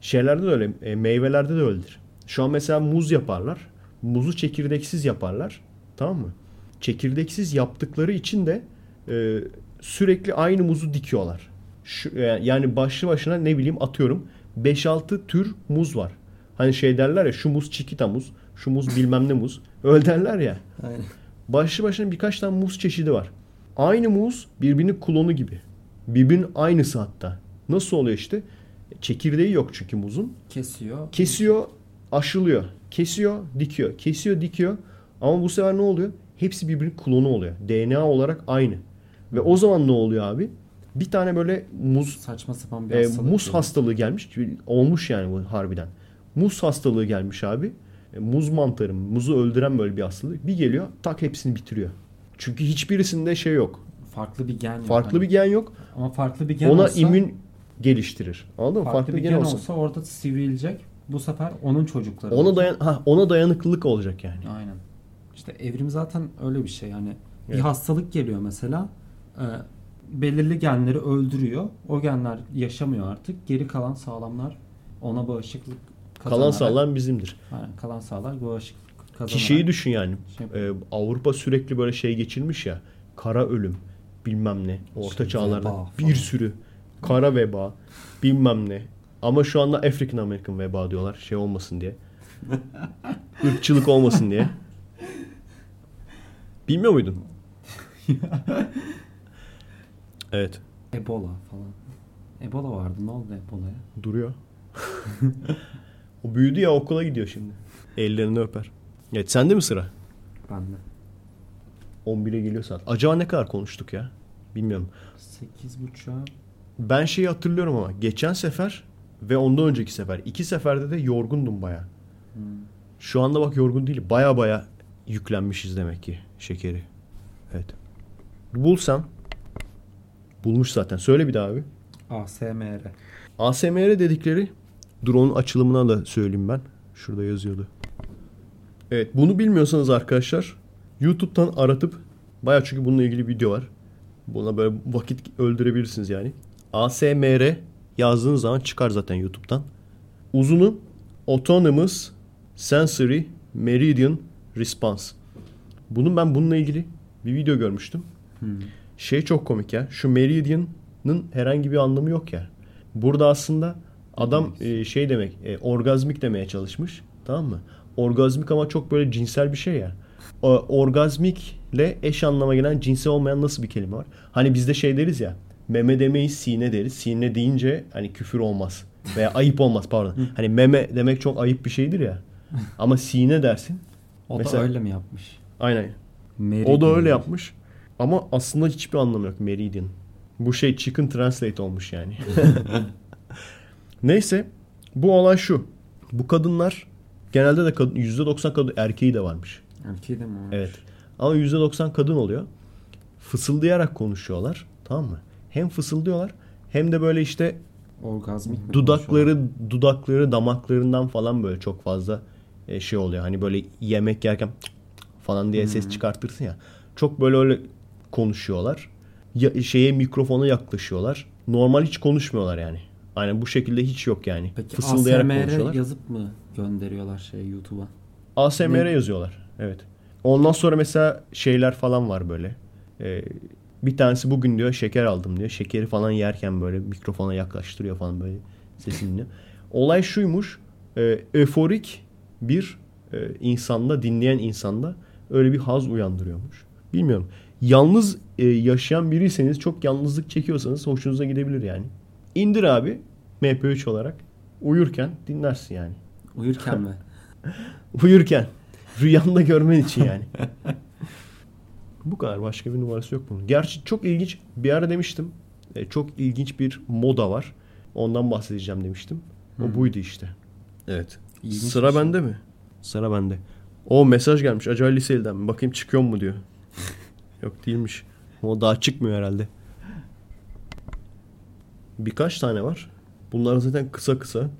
[SPEAKER 2] Şeylerde de öyle, e, meyvelerde de öyledir. Şu an mesela muz yaparlar. Muzu çekirdeksiz yaparlar. Tamam mı? Çekirdeksiz yaptıkları için de e, sürekli aynı muzu dikiyorlar. Şu, e, yani başlı başına ne bileyim atıyorum 5-6 tür muz var. Hani şey derler ya şu muz çikita muz, şu muz bilmem ne muz. [laughs] Öyle derler ya.
[SPEAKER 3] Aynen.
[SPEAKER 2] Başlı başına birkaç tane muz çeşidi var. Aynı muz birbirinin klonu gibi. Birbirinin aynısı hatta. Nasıl oluyor işte? Çekirdeği yok çünkü muzun.
[SPEAKER 3] Kesiyor.
[SPEAKER 2] Kesiyor, aşılıyor. Kesiyor, dikiyor. Kesiyor, dikiyor. Ama bu sefer ne oluyor? Hepsi birbirinin klonu oluyor. DNA olarak aynı. Ve o zaman ne oluyor abi? Bir tane böyle muz
[SPEAKER 3] Saçma sapan bir
[SPEAKER 2] e,
[SPEAKER 3] hastalık.
[SPEAKER 2] muz
[SPEAKER 3] yani.
[SPEAKER 2] hastalığı gelmiş. Olmuş yani bu harbiden. Muz hastalığı gelmiş abi. E, muz mantarı, muzu öldüren böyle bir hastalık. Bir geliyor tak hepsini bitiriyor. Çünkü hiçbirisinde şey yok.
[SPEAKER 3] Farklı bir gen yok.
[SPEAKER 2] Farklı
[SPEAKER 3] hani.
[SPEAKER 2] bir gen yok.
[SPEAKER 3] Ama farklı bir gen
[SPEAKER 2] Ona
[SPEAKER 3] olsa,
[SPEAKER 2] immün geliştirir. Anladın mı?
[SPEAKER 3] farklı, bir gen,
[SPEAKER 2] olsa.
[SPEAKER 3] olsa orada sivrilecek. Bu sefer onun çocukları.
[SPEAKER 2] Ona dayan ha ona dayanıklılık olacak yani.
[SPEAKER 3] Aynen. İşte evrim zaten öyle bir şey. Yani bir
[SPEAKER 2] Evet.
[SPEAKER 3] hastalık geliyor mesela. e, belirli genleri öldürüyor. O genler yaşamıyor artık. Geri kalan sağlamlar ona bağışıklık kazanarak.
[SPEAKER 2] Kalan sağlam bizimdir.
[SPEAKER 3] Aynen, kalan sağlar bağışıklık kazanarak.
[SPEAKER 2] Ki şeyi düşün yani.
[SPEAKER 3] Şey
[SPEAKER 2] e, Avrupa sürekli böyle şey geçirmiş ya. Kara ölüm bilmem ne. Orta
[SPEAKER 3] İşte
[SPEAKER 2] çağlarda
[SPEAKER 3] veba
[SPEAKER 2] bir sürü kara veba bilmem ne. Ama şu anda African American veba diyorlar. Şey olmasın diye. Irkçılık olmasın diye. Bilmiyor muydun? evet.
[SPEAKER 3] Ebola falan. Ebola vardı. Ne oldu Ebola'ya?
[SPEAKER 2] Duruyor. [laughs] o büyüdü ya okula gidiyor şimdi. Ellerini öper. Evet sende mi sıra?
[SPEAKER 3] Ben de.
[SPEAKER 2] 11'e geliyor saat. Acaba ne kadar konuştuk ya? Bilmiyorum.
[SPEAKER 3] 8.30'a
[SPEAKER 2] Ben şeyi hatırlıyorum ama geçen sefer ve ondan önceki sefer iki seferde de yorgundum baya. Şu anda bak yorgun değil. Baya baya yüklenmişiz demek ki şekeri. Evet. Bulsam. Bulmuş zaten. Söyle bir daha abi.
[SPEAKER 3] ASMR.
[SPEAKER 2] ASMR dedikleri dur onun açılımına da söyleyeyim ben. Şurada yazıyordu. Evet bunu bilmiyorsanız arkadaşlar YouTube'dan aratıp baya çünkü bununla ilgili video var. Buna böyle vakit öldürebilirsiniz yani. ASMR yazdığınız zaman çıkar zaten YouTube'dan. Uzunu Autonomous Sensory Meridian Response. Bunun ben bununla ilgili bir video görmüştüm. Şey çok komik ya. Şu Meridian'ın herhangi bir anlamı yok ya. Burada aslında adam e, şey demek, e, orgazmik demeye çalışmış. Tamam mı? Orgazmik ama çok böyle cinsel bir şey ya. O, orgazmikle eş anlama gelen cinsel olmayan nasıl bir kelime var? Hani bizde şey deriz ya. Meme demeyiz, sine deriz. Sine deyince hani küfür olmaz. Veya ayıp olmaz pardon. Hani meme demek çok ayıp bir şeydir ya. [laughs] Ama sine dersin.
[SPEAKER 3] O
[SPEAKER 2] Mesela-
[SPEAKER 3] da öyle mi yapmış?
[SPEAKER 2] Aynen.
[SPEAKER 3] Meridian.
[SPEAKER 2] O da öyle yapmış. Ama aslında hiçbir anlamı yok Meridian. Bu şey chicken translate olmuş yani. [laughs] Neyse bu olay şu. Bu kadınlar genelde de kadın, %90 kadın erkeği de varmış.
[SPEAKER 3] Erkeği de mi olmuş?
[SPEAKER 2] Evet. Ama %90 kadın oluyor. Fısıldayarak konuşuyorlar. Tamam mı? Hem fısıldıyorlar hem de böyle işte
[SPEAKER 3] Orgazmik mi
[SPEAKER 2] dudakları dudakları damaklarından falan böyle çok fazla e, şey oluyor. Hani böyle yemek yerken falan diye ses çıkartırsın ya. Çok böyle öyle konuşuyorlar. Ya, şeye mikrofona yaklaşıyorlar. Normal hiç konuşmuyorlar yani. Aynen bu şekilde hiç yok yani.
[SPEAKER 3] Peki
[SPEAKER 2] Fısıldayarak
[SPEAKER 3] ASMR
[SPEAKER 2] konuşuyorlar.
[SPEAKER 3] yazıp mı gönderiyorlar şey YouTube'a?
[SPEAKER 2] ASMR
[SPEAKER 3] Ne?
[SPEAKER 2] yazıyorlar. Evet. Ondan sonra mesela şeyler falan var böyle. Ee, bir tanesi bugün diyor şeker aldım diyor. Şekeri falan yerken böyle mikrofona yaklaştırıyor falan böyle sesini dinliyor. Olay şuymuş. E, euforik bir e, insanda, dinleyen insanda öyle bir haz uyandırıyormuş. Bilmiyorum. Yalnız e, yaşayan biriyseniz, çok yalnızlık çekiyorsanız hoşunuza gidebilir yani. İndir abi MP3 olarak. Uyurken dinlersin yani.
[SPEAKER 3] Uyurken mi? [laughs]
[SPEAKER 2] Uyurken. Rüyanda görmen için yani. [laughs] Bu kadar. Başka bir numarası yok bunun. Gerçi çok ilginç. Bir ara demiştim. e, çok ilginç bir moda var. Ondan bahsedeceğim demiştim. O buydu işte. Evet.
[SPEAKER 3] İlginç
[SPEAKER 2] Sıra
[SPEAKER 3] şey.
[SPEAKER 2] bende mi? Sıra bende. O mesaj gelmiş. Acaba liseyden mi? Bakayım çıkıyor mu diyor. [laughs] yok değilmiş. O daha çıkmıyor herhalde. Birkaç tane var. Bunlar zaten kısa kısa.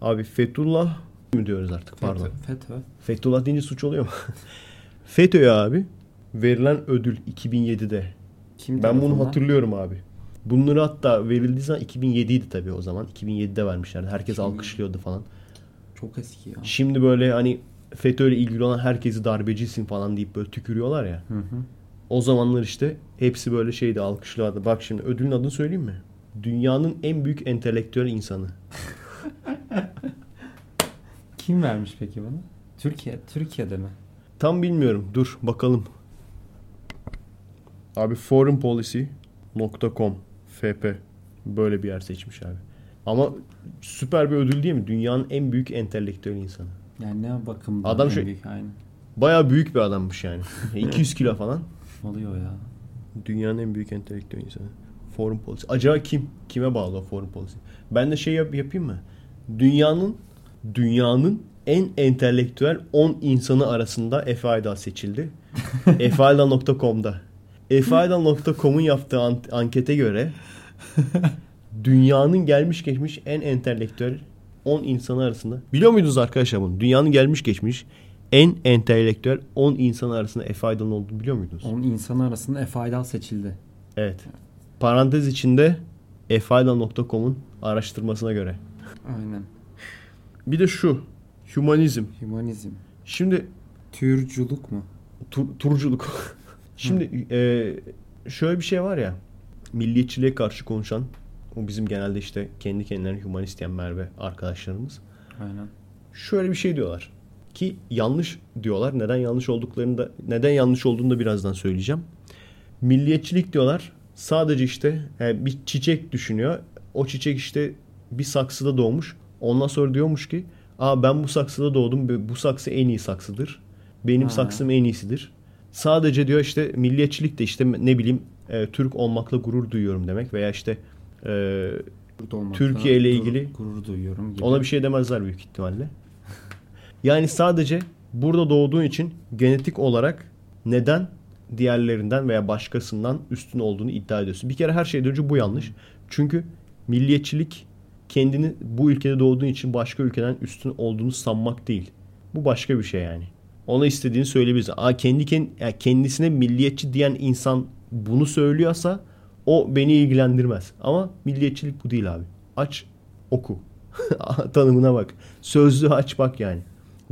[SPEAKER 2] Abi Fethullah mı diyoruz artık pardon.
[SPEAKER 3] FETÖ. FETÖ.
[SPEAKER 2] Fethullah deyince suç oluyor mu? [laughs] FETÖ'ye abi verilen ödül 2007'de.
[SPEAKER 3] Kim
[SPEAKER 2] Ben bunu hatırlıyorum abi. Bunları hatta verildiği zaman 2007 idi tabii o zaman. 2007'de vermişlerdi. Herkes
[SPEAKER 3] 2007.
[SPEAKER 2] alkışlıyordu falan.
[SPEAKER 3] Çok eski ya.
[SPEAKER 2] Şimdi böyle hani FETÖ'yle ilgili olan herkesi darbecisin falan deyip böyle tükürüyorlar ya.
[SPEAKER 3] Hı hı.
[SPEAKER 2] O zamanlar işte hepsi böyle şeydi alkışlardı. Bak şimdi ödülün adını söyleyeyim mi? Dünyanın en büyük entelektüel insanı.
[SPEAKER 3] Kim vermiş peki bunu? Türkiye, Türkiye'de mi?
[SPEAKER 2] Tam bilmiyorum. Dur bakalım. Abi foreignpolicy.com FP böyle bir yer seçmiş abi. Ama süper bir ödül değil mi? Dünyanın en büyük entelektüel insanı.
[SPEAKER 3] Yani ne bakımdan
[SPEAKER 2] Adam şu-
[SPEAKER 3] büyük aynı.
[SPEAKER 2] Baya büyük bir adammış yani. [laughs] 200 kilo falan.
[SPEAKER 3] Oluyor ya.
[SPEAKER 2] Dünyanın en büyük entelektüel insanı. Foreign policy. Acaba kim? Kime bağlı o foreign policy? Ben de şey yap, yapayım mı? Dünyanın dünyanın en entelektüel 10 insanı arasında Aydal seçildi. [laughs] efeaydal.com'da. efeaydal.com'un yaptığı an- ankete göre [laughs] dünyanın gelmiş geçmiş en entelektüel 10 insanı arasında. Biliyor muydunuz arkadaşlar bunu? Dünyanın gelmiş geçmiş en entelektüel 10 insan arasında Efe Aydal'ın olduğunu biliyor muydunuz?
[SPEAKER 3] Onun insanı arasında Efe Aydal seçildi.
[SPEAKER 2] Evet. Parantez içinde efaydal.com'un araştırmasına göre.
[SPEAKER 3] Aynen.
[SPEAKER 2] Bir de şu. Humanizm.
[SPEAKER 3] Hümanizm.
[SPEAKER 2] Şimdi
[SPEAKER 3] Türculuk mu?
[SPEAKER 2] tur- turculuk. [laughs] Şimdi e, şöyle bir şey var ya. Milliyetçiliğe karşı konuşan o bizim genelde işte kendi kendilerine humanist diyen Merve arkadaşlarımız.
[SPEAKER 3] Aynen.
[SPEAKER 2] Şöyle bir şey diyorlar. Ki yanlış diyorlar. Neden yanlış olduklarını da neden yanlış olduğunu da birazdan söyleyeceğim. Milliyetçilik diyorlar. Sadece işte e, bir çiçek düşünüyor. O çiçek işte bir saksıda doğmuş. Ondan sonra diyormuş ki Aa ben bu saksıda doğdum. ve Bu saksı en iyi saksıdır. Benim
[SPEAKER 3] Ha.
[SPEAKER 2] saksım en iyisidir. Sadece diyor işte milliyetçilik de işte ne bileyim e, Türk olmakla gurur duyuyorum demek veya işte e, Türkiye ile ilgili-
[SPEAKER 3] gurur duyuyorum gibi.
[SPEAKER 2] ona bir şey demezler büyük ihtimalle. Yani sadece burada doğduğun için genetik olarak neden diğerlerinden veya başkasından üstün olduğunu iddia ediyorsun. Bir kere her şeyden önce bu yanlış. Çünkü milliyetçilik kendini bu ülkede doğduğun için başka ülkeden üstün olduğunu sanmak değil. Bu başka bir şey yani. Ona istediğini söyleyebilirsin. Aa, kendi kend- yani kendisine milliyetçi diyen insan bunu söylüyorsa o beni ilgilendirmez. Ama milliyetçilik bu değil abi. Aç oku. [laughs] Tanımına bak. Sözlüğü aç bak yani.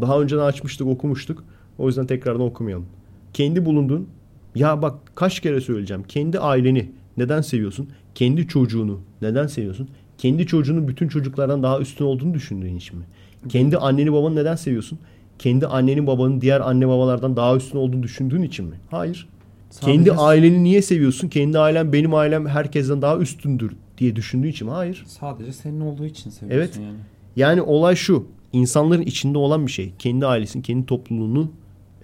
[SPEAKER 2] Daha önceden açmıştık okumuştuk. O yüzden tekrardan okumayalım. Kendi bulunduğun ya bak kaç kere söyleyeceğim. Kendi aileni neden seviyorsun? Kendi çocuğunu neden seviyorsun? Kendi çocuğunun bütün çocuklardan daha üstün olduğunu düşündüğün için mi? Kendi anneni babanı neden seviyorsun? Kendi annenin babanın diğer anne babalardan daha üstün olduğunu düşündüğün için mi? Hayır.
[SPEAKER 3] Sadece-
[SPEAKER 2] Kendi aileni niye seviyorsun? Kendi ailem benim ailem herkesten daha üstündür diye düşündüğün için mi? Hayır.
[SPEAKER 3] Sadece senin olduğu için seviyorsun
[SPEAKER 2] Evet.
[SPEAKER 3] yani.
[SPEAKER 2] Yani olay şu. insanların içinde olan bir şey. Kendi ailesinin, kendi topluluğunun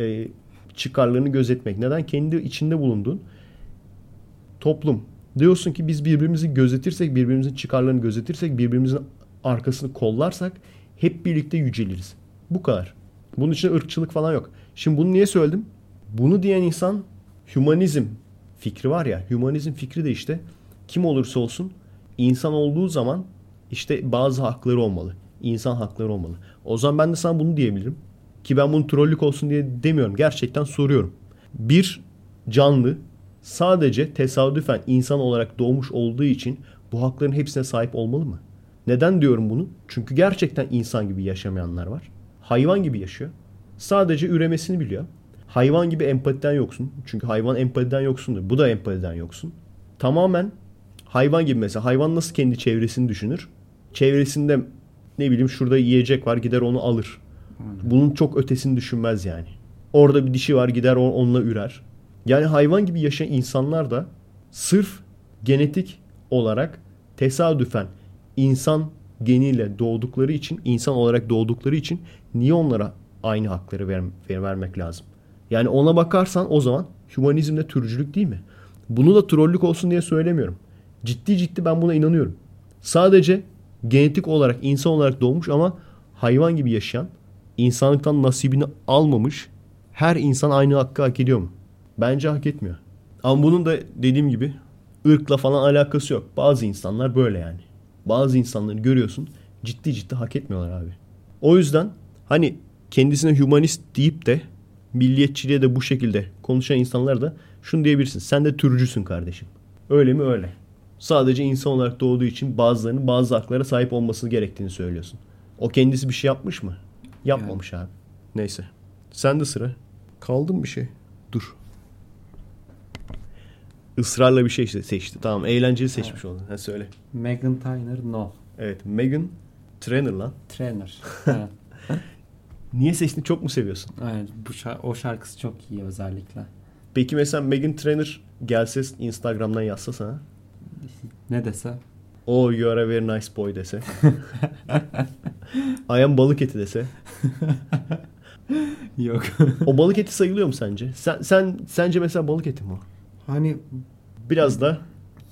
[SPEAKER 2] e, çıkarlarını gözetmek. Neden? Kendi içinde bulunduğun toplum. Diyorsun ki biz birbirimizi gözetirsek, birbirimizin çıkarlarını gözetirsek, birbirimizin arkasını kollarsak hep birlikte yüceliriz. Bu kadar. Bunun için ırkçılık falan yok. Şimdi bunu niye söyledim? Bunu diyen insan hümanizm fikri var ya. Hümanizm fikri de işte kim olursa olsun insan olduğu zaman işte bazı hakları olmalı. İnsan hakları olmalı. O zaman ben de sana bunu diyebilirim. Ki ben bunu trollük olsun diye demiyorum. Gerçekten soruyorum. Bir canlı sadece tesadüfen insan olarak doğmuş olduğu için bu hakların hepsine sahip olmalı mı? Neden diyorum bunu? Çünkü gerçekten insan gibi yaşamayanlar var. Hayvan gibi yaşıyor. Sadece üremesini biliyor. Hayvan gibi empatiden yoksun. Çünkü hayvan empatiden yoksundur. Bu da empatiden yoksun. Tamamen hayvan gibi mesela. Hayvan nasıl kendi çevresini düşünür? Çevresinde ne bileyim şurada yiyecek var gider onu alır. Bunun çok ötesini düşünmez yani. Orada bir dişi var gider onunla ürer. Yani hayvan gibi yaşayan insanlar da sırf genetik olarak tesadüfen insan geniyle doğdukları için, insan olarak doğdukları için niye onlara aynı hakları ver, ver- vermek lazım? Yani ona bakarsan o zaman hümanizmde türcülük değil mi? Bunu da trollük olsun diye söylemiyorum. Ciddi ciddi ben buna inanıyorum. Sadece genetik olarak insan olarak doğmuş ama hayvan gibi yaşayan, insanlıktan nasibini almamış her insan aynı hakkı hak ediyor mu? Bence hak etmiyor. Ama bunun da dediğim gibi ırkla falan alakası yok. Bazı insanlar böyle yani. Bazı insanları görüyorsun ciddi ciddi hak etmiyorlar abi. O yüzden hani kendisine humanist deyip de milliyetçiliğe de bu şekilde konuşan insanlar da şunu diyebilirsin. Sen de türcüsün kardeşim. Öyle mi öyle. Sadece insan olarak doğduğu için bazılarının bazı haklara sahip olması gerektiğini söylüyorsun. O kendisi bir şey yapmış mı? Yapmamış abi. Neyse. Sen de sıra. Kaldı mı bir şey? Dur. Israrla bir şey seçti. Tamam eğlenceli seçmiş oldun. Ha söyle.
[SPEAKER 3] Megan Trainor no.
[SPEAKER 2] Evet Megan Trainor lan.
[SPEAKER 3] Trainer. [laughs] evet.
[SPEAKER 2] Niye seçtin? Çok mu seviyorsun?
[SPEAKER 3] Aynen, bu şar- o şarkısı çok iyi özellikle.
[SPEAKER 2] Peki mesela Megan Trainor gelse Instagram'dan yazsa sana.
[SPEAKER 3] Ne dese?
[SPEAKER 2] Oh you are a very nice boy dese. [laughs] I am balık eti dese. [laughs]
[SPEAKER 3] Yok.
[SPEAKER 2] O balık eti sayılıyor mu sence? Sen, sen sence mesela balık eti mi o?
[SPEAKER 3] hani
[SPEAKER 2] Biraz da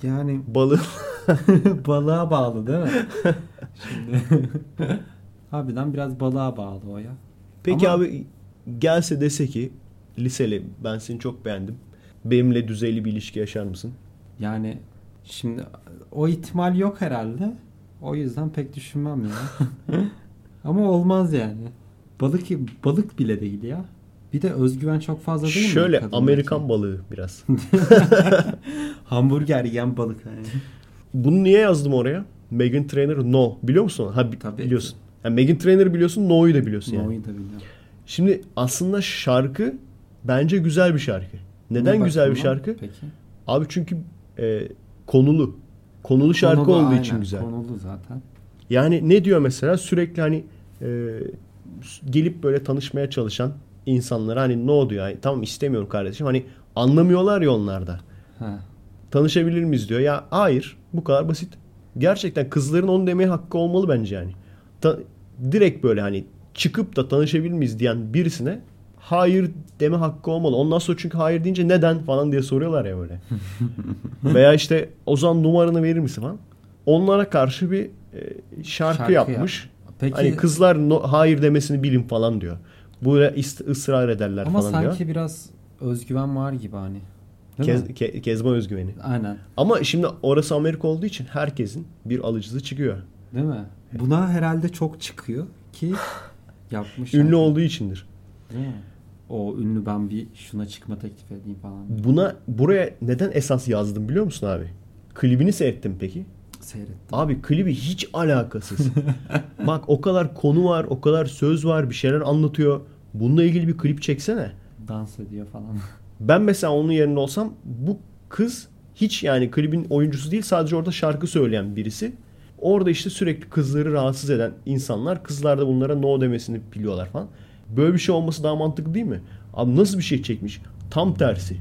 [SPEAKER 3] yani
[SPEAKER 2] balığı. [laughs]
[SPEAKER 3] balığa bağlı değil mi? Şimdi harbiden biraz balığa bağlı o ya.
[SPEAKER 2] Peki
[SPEAKER 3] Ama-
[SPEAKER 2] abi gelse dese ki liseli ben seni çok beğendim. Benimle düzeyli bir ilişki yaşar mısın?
[SPEAKER 3] Yani şimdi o ihtimal yok herhalde. O yüzden pek düşünmem ya. [laughs] Ama olmaz yani. Balık balık bile değil ya. Bir de özgüven çok fazla değil mi?
[SPEAKER 2] Şöyle Amerikan
[SPEAKER 3] için?
[SPEAKER 2] balığı biraz. [laughs] [laughs]
[SPEAKER 3] Hamburger yiyen balık yani.
[SPEAKER 2] Bunu niye yazdım oraya? Megan Trainor no. Biliyor musun? Ha bi-
[SPEAKER 3] Tabii.
[SPEAKER 2] biliyorsun. Yani Megan Trainor'ı biliyorsun, no'yu da biliyorsun yani.
[SPEAKER 3] No'yu da biliyorum.
[SPEAKER 2] Şimdi aslında şarkı bence güzel bir şarkı. Neden
[SPEAKER 3] Ne
[SPEAKER 2] güzel bir şarkı?
[SPEAKER 3] Peki.
[SPEAKER 2] Abi çünkü e, konulu. Konulu şarkı
[SPEAKER 3] Konulu,
[SPEAKER 2] olduğu
[SPEAKER 3] aynen,
[SPEAKER 2] için güzel.
[SPEAKER 3] Konulu zaten.
[SPEAKER 2] Yani ne diyor mesela? Sürekli hani e, gelip böyle tanışmaya çalışan insanlara hani no diyor. Yani, tamam istemiyorum kardeşim. Hani anlamıyorlar ya onlar da.
[SPEAKER 3] Ha.
[SPEAKER 2] Tanışabilir miyiz diyor. Ya hayır bu kadar basit. Gerçekten kızların onu demeye hakkı olmalı bence yani. Ta- direkt böyle hani çıkıp da tanışabilir miyiz diyen birisine hayır deme hakkı olmalı. Ondan sonra çünkü hayır deyince neden falan diye soruyorlar ya böyle. [laughs] Veya işte o zaman numaranı verir misin falan. Onlara karşı bir e, şarkı,
[SPEAKER 3] Şarkı
[SPEAKER 2] yapmış.
[SPEAKER 3] Peki
[SPEAKER 2] Hani kızlar no- hayır demesini bilin falan diyor. Bu is- ısrar ederler
[SPEAKER 3] ama
[SPEAKER 2] falan
[SPEAKER 3] sanki
[SPEAKER 2] diyor.
[SPEAKER 3] biraz özgüven var gibi hani.
[SPEAKER 2] Kez, ke- kezban özgüveni.
[SPEAKER 3] Aynen.
[SPEAKER 2] Ama şimdi orası Amerika olduğu için herkesin bir alıcısı çıkıyor.
[SPEAKER 3] Değil mi? Buna herhalde çok çıkıyor ki [sighs] yapmış.
[SPEAKER 2] Ünlü olduğu içindir.
[SPEAKER 3] Mi? O ünlü ben bir şuna çıkma teklif edeyim falan.
[SPEAKER 2] Buna buraya neden esas yazdım biliyor musun abi? Klibini seyrettim peki.
[SPEAKER 3] Seyrettim.
[SPEAKER 2] Abi klibi hiç alakasız. [laughs] Bak o kadar konu var, o kadar söz var, bir şeyler anlatıyor. Bununla ilgili bir klip çeksene.
[SPEAKER 3] Dans ediyor falan. [laughs]
[SPEAKER 2] Ben mesela onun yerinde olsam bu kız hiç yani klibin oyuncusu değil sadece orada şarkı söyleyen birisi. Orada işte sürekli kızları rahatsız eden insanlar kızlar da bunlara no demesini biliyorlar falan. Böyle bir şey olması daha mantıklı değil mi? Abi nasıl bir şey çekmiş? Tam tersi.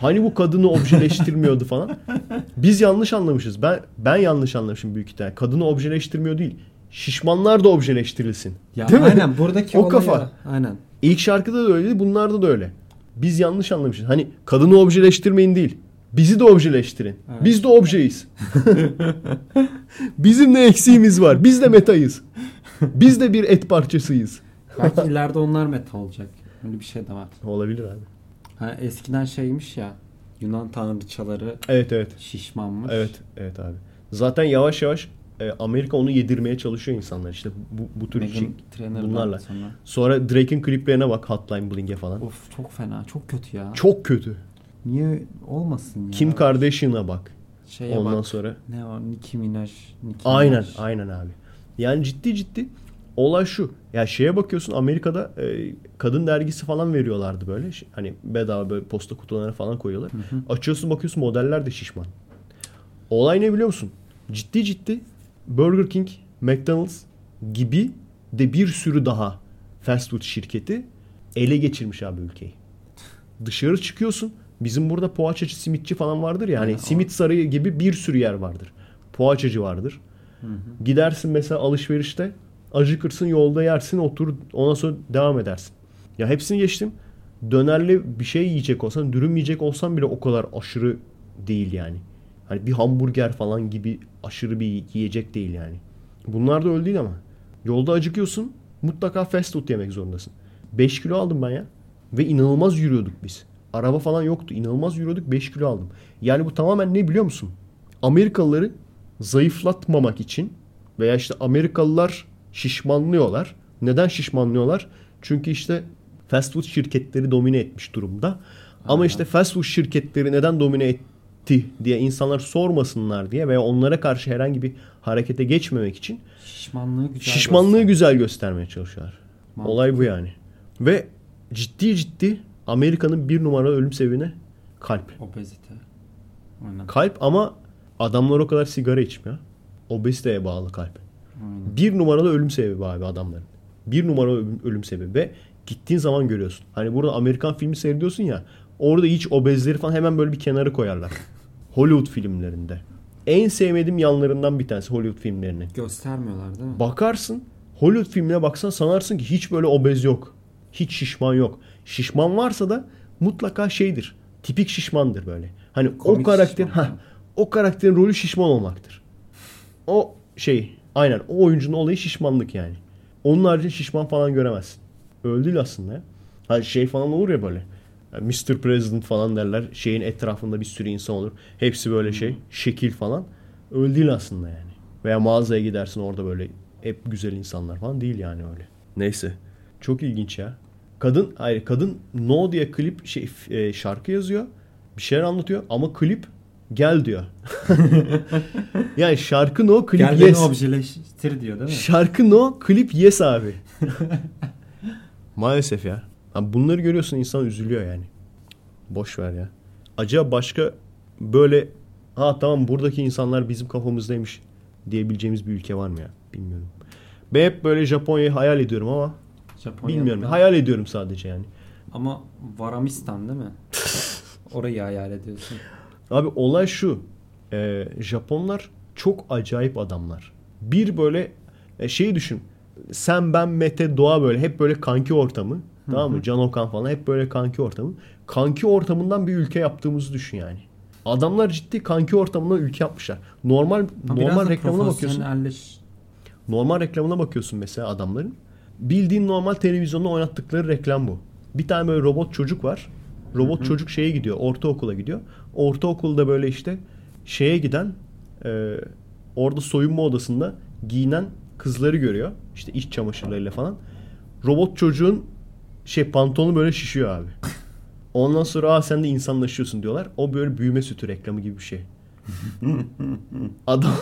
[SPEAKER 2] Hani bu kadını objeleştirmiyordu falan. Biz yanlış anlamışız. Ben ben yanlış anlamışım büyük ihtimalle. Kadını objeleştirmiyor değil. Şişmanlar da objeleştirilsin.
[SPEAKER 3] Ya
[SPEAKER 2] Değil mi?
[SPEAKER 3] aynen buradaki [laughs]
[SPEAKER 2] O kafa.
[SPEAKER 3] Aynen.
[SPEAKER 2] İlk şarkıda da öyleydi, bunlarda da öyle. Biz yanlış anlamışız. Hani kadını objeleştirmeyin değil. Bizi de objeleştirin.
[SPEAKER 3] Evet.
[SPEAKER 2] Biz de objeyiz. [laughs] Bizim ne eksiğimiz var? Biz de metayız. Biz de bir et parçasıyız.
[SPEAKER 3] Belki ileride onlar meta olacak. Öyle bir şey de var.
[SPEAKER 2] Olabilir abi.
[SPEAKER 3] Ha, eskiden şeymiş ya Yunan tanrıçaları
[SPEAKER 2] Evet evet.
[SPEAKER 3] şişmanmış.
[SPEAKER 2] Evet evet abi. Zaten yavaş yavaş e, Amerika onu yedirmeye çalışıyor insanlar işte bu, bu tür
[SPEAKER 3] Meghan
[SPEAKER 2] şey, bunlarla.
[SPEAKER 3] Sonra.
[SPEAKER 2] Sonra Drake'in kliplerine bak Hotline Bling'e falan.
[SPEAKER 3] Of çok fena. Çok kötü ya.
[SPEAKER 2] Çok kötü.
[SPEAKER 3] Niye olmasın ya?
[SPEAKER 2] Kim Kardashian'a bak.
[SPEAKER 3] Şeye
[SPEAKER 2] Ondan
[SPEAKER 3] bak.
[SPEAKER 2] sonra
[SPEAKER 3] Ne var? Nicki Minaj. Nicki
[SPEAKER 2] Aynen,
[SPEAKER 3] Minaj.
[SPEAKER 2] aynen abi. Yani ciddi ciddi olay şu. Ya şeye bakıyorsun Amerika'da e, kadın dergisi falan veriyorlardı böyle. Hani bedava böyle posta kutularına falan koyuyorlar. Açıyorsun bakıyorsun modeller de şişman. Olay ne biliyor musun? Ciddi ciddi Burger King, McDonald's gibi de bir sürü daha fast food şirketi ele geçirmiş abi ülkeyi. Dışarı çıkıyorsun. Bizim burada poğaçacı, simitçi falan vardır ya. Hani simit sarayı gibi bir sürü yer vardır. Poğaçacı vardır. Gidersin mesela alışverişte acıkırsın yolda yersin otur ondan sonra devam edersin. Ya hepsini geçtim. Dönerli bir şey yiyecek olsan, dürüm yiyecek olsan bile o kadar aşırı değil yani. Hani bir hamburger falan gibi aşırı bir yiyecek değil yani. Bunlar da öyle değil ama. Yolda acıkıyorsun mutlaka fast food yemek zorundasın. 5 kilo aldım ben ya. Ve inanılmaz yürüyorduk biz. Araba falan yoktu. İnanılmaz yürüyorduk 5 kilo aldım. Yani bu tamamen ne biliyor musun? Amerikalıları zayıflatmamak için veya işte Amerikalılar şişmanlıyorlar. Neden şişmanlıyorlar? Çünkü işte fast food şirketleri domine etmiş durumda. Ama
[SPEAKER 3] Aynen.
[SPEAKER 2] işte fast food şirketleri neden domine etti diye insanlar sormasınlar diye veya onlara karşı herhangi bir harekete geçmemek için
[SPEAKER 3] Şişmanlığı güzel
[SPEAKER 2] şişmanlığı
[SPEAKER 3] göster.
[SPEAKER 2] güzel göstermeye çalışıyorlar.
[SPEAKER 3] Mantıklı.
[SPEAKER 2] Olay bu yani. Ve ciddi ciddi Amerika'nın bir numaralı ölüm sebebi kalp.
[SPEAKER 3] Obezite. Aynen.
[SPEAKER 2] Kalp ama adamlar o kadar sigara içmiyor. Obeziteye bağlı kalp.
[SPEAKER 3] Aynen.
[SPEAKER 2] Bir numaralı ölüm sebebi abi adamların. Bir numaralı ölüm, ölüm sebebi ve gittiğin zaman görüyorsun. Hani burada Amerikan filmi seyrediyorsun ya orada hiç obezleri falan hemen böyle bir kenara koyarlar. [laughs] Hollywood filmlerinde. En sevmediğim yanlarından bir tanesi Hollywood filmlerinin.
[SPEAKER 3] Göstermiyorlar değil mi?
[SPEAKER 2] Bakarsın Hollywood filmine baksan sanarsın ki hiç böyle obez yok. Hiç şişman yok. Şişman varsa da mutlaka şeydir. Tipik şişmandır böyle. Hani
[SPEAKER 3] Komik
[SPEAKER 2] o karakter
[SPEAKER 3] şişman.
[SPEAKER 2] ha o karakterin rolü şişman olmaktır. O şey aynen o oyuncunun olayı şişmanlık yani. Onun haricinde şişman falan göremezsin. Öyle değil aslında ya. Hani şey falan olur ya böyle. Yani Mr. President falan derler. Şeyin etrafında bir sürü insan olur. Hepsi böyle şey. Şekil falan. Öyle değil aslında yani. Veya mağazaya gidersin orada böyle hep güzel insanlar falan değil yani öyle. Neyse. Çok ilginç ya. Kadın hayır kadın No diye klip şey e, şarkı yazıyor. Bir şeyler anlatıyor ama klip gel diyor. [laughs] yani şarkı No klip
[SPEAKER 3] Gel
[SPEAKER 2] yes.
[SPEAKER 3] objeleştir diyor değil mi?
[SPEAKER 2] Şarkı no, klip yes abi. [laughs] Maalesef ya. Abi bunları görüyorsun insan üzülüyor yani. Boş ver ya. Acaba başka böyle ha tamam buradaki insanlar bizim kafamızdaymış diyebileceğimiz bir ülke var mı ya? Bilmiyorum. Ben hep böyle Japonya'yı hayal ediyorum ama
[SPEAKER 3] Japonya'da.
[SPEAKER 2] bilmiyorum. Hayal ediyorum sadece yani.
[SPEAKER 3] Ama Varamistan değil mi? [laughs] Orayı hayal ediyorsun.
[SPEAKER 2] Abi olay şu. Ee, Japonlar çok acayip adamlar. Bir böyle e, şeyi düşün. Sen ben Mete Doğa böyle hep böyle kanki ortamı. Tamam mı? Can Okan falan hep böyle kanki ortamı. Kanki ortamından bir ülke yaptığımızı düşün yani. Adamlar ciddi kanki ortamından ülke yapmışlar. Normal
[SPEAKER 3] biraz
[SPEAKER 2] normal reklamına bakıyorsun. Normal reklamına bakıyorsun mesela adamların. Bildiğin normal televizyonda oynattıkları reklam bu. Bir tane böyle robot çocuk var. Robot çocuk şeye gidiyor. Ortaokula gidiyor. Ortaokulda böyle işte şeye giden e, orada soyunma odasında giyinen kızları görüyor. İşte iç çamaşırlarıyla falan. Robot çocuğun şey pantolonu böyle şişiyor abi. Ondan sonra Aa, sen de insanlaşıyorsun diyorlar. O böyle büyüme sütü reklamı gibi bir şey. [laughs] Adam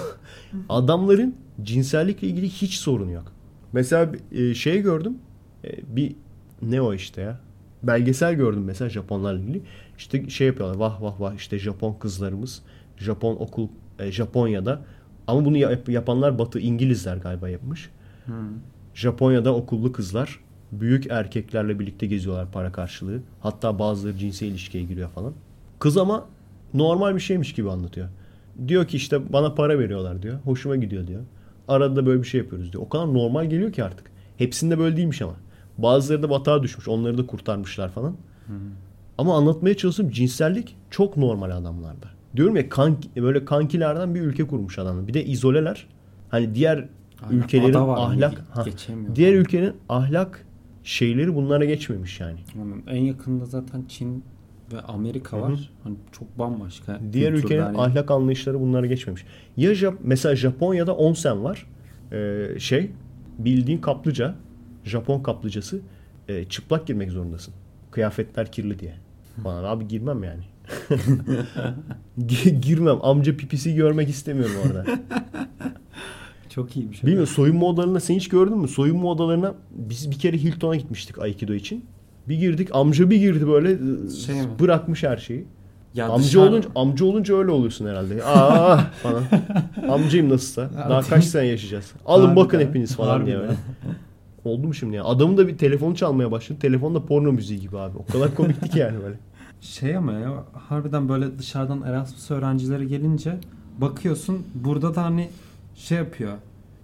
[SPEAKER 2] adamların cinsellikle ilgili hiç sorunu yok. Mesela e, şey gördüm. E, bir ne o işte ya? Belgesel gördüm mesela Japonlarla ilgili. İşte şey yapıyorlar. Vah vah vah işte Japon kızlarımız Japon okul e, Japonya'da ama bunu yap- yapanlar Batı İngilizler galiba yapmış. Japonya'da okullu kızlar büyük erkeklerle birlikte geziyorlar para karşılığı. Hatta bazıları cinsel ilişkiye giriyor falan. Kız ama normal bir şeymiş gibi anlatıyor. Diyor ki işte bana para veriyorlar diyor. Hoşuma gidiyor diyor. Arada da böyle bir şey yapıyoruz diyor. O kadar normal geliyor ki artık. Hepsinde böyle değilmiş ama. Bazıları da batağa düşmüş. Onları da kurtarmışlar falan. Ama anlatmaya çalıştığım cinsellik çok normal adamlarda. Diyorum ya kanki, böyle kankilerden bir ülke kurmuş adamlar. Bir de izoleler. Hani diğer
[SPEAKER 3] Aynen,
[SPEAKER 2] ülkelerin
[SPEAKER 3] var,
[SPEAKER 2] ahlak ha, diğer ülkenin ahlak şeyleri bunlara geçmemiş yani.
[SPEAKER 3] Yani en yakında zaten Çin ve Amerika var. Hani çok bambaşka.
[SPEAKER 2] Diğer
[SPEAKER 3] kültürler
[SPEAKER 2] ülkenin
[SPEAKER 3] yani.
[SPEAKER 2] ahlak anlayışları bunlara geçmemiş. Ya Jap mesela Japonya'da onsen var. Ee, şey bildiğin kaplıca, Japon kaplıcası e, çıplak girmek zorundasın. Kıyafetler kirli diye. Falan abi girmem yani. [laughs] Gi- girmem. Amca pipisi görmek istemiyorum orada. [laughs]
[SPEAKER 3] Çok iyi bir şey.
[SPEAKER 2] Bilmiyorum soyunma odalarında sen hiç gördün mü? Soyunma odalarına biz bir kere Hilton'a gitmiştik Aikido için. Bir girdik amca bir girdi böyle
[SPEAKER 3] Şey mi?
[SPEAKER 2] bırakmış her şeyi.
[SPEAKER 3] Ya
[SPEAKER 2] amca
[SPEAKER 3] dışarı-
[SPEAKER 2] olunca amca olunca öyle oluyorsun herhalde. [laughs] Aa falan. Amcayım nasılsa. Daha kaç sene yaşayacağız. Alın bakın hepiniz falan diye
[SPEAKER 3] Harbiden.
[SPEAKER 2] böyle. Oldu mu şimdi ya? Adamın da bir telefonu çalmaya başladı. Telefon da porno müziği gibi abi. O kadar komikti ki yani böyle. [laughs]
[SPEAKER 3] Şey ama ya harbiden böyle dışarıdan Erasmus öğrencileri gelince bakıyorsun burada da hani şey yapıyor.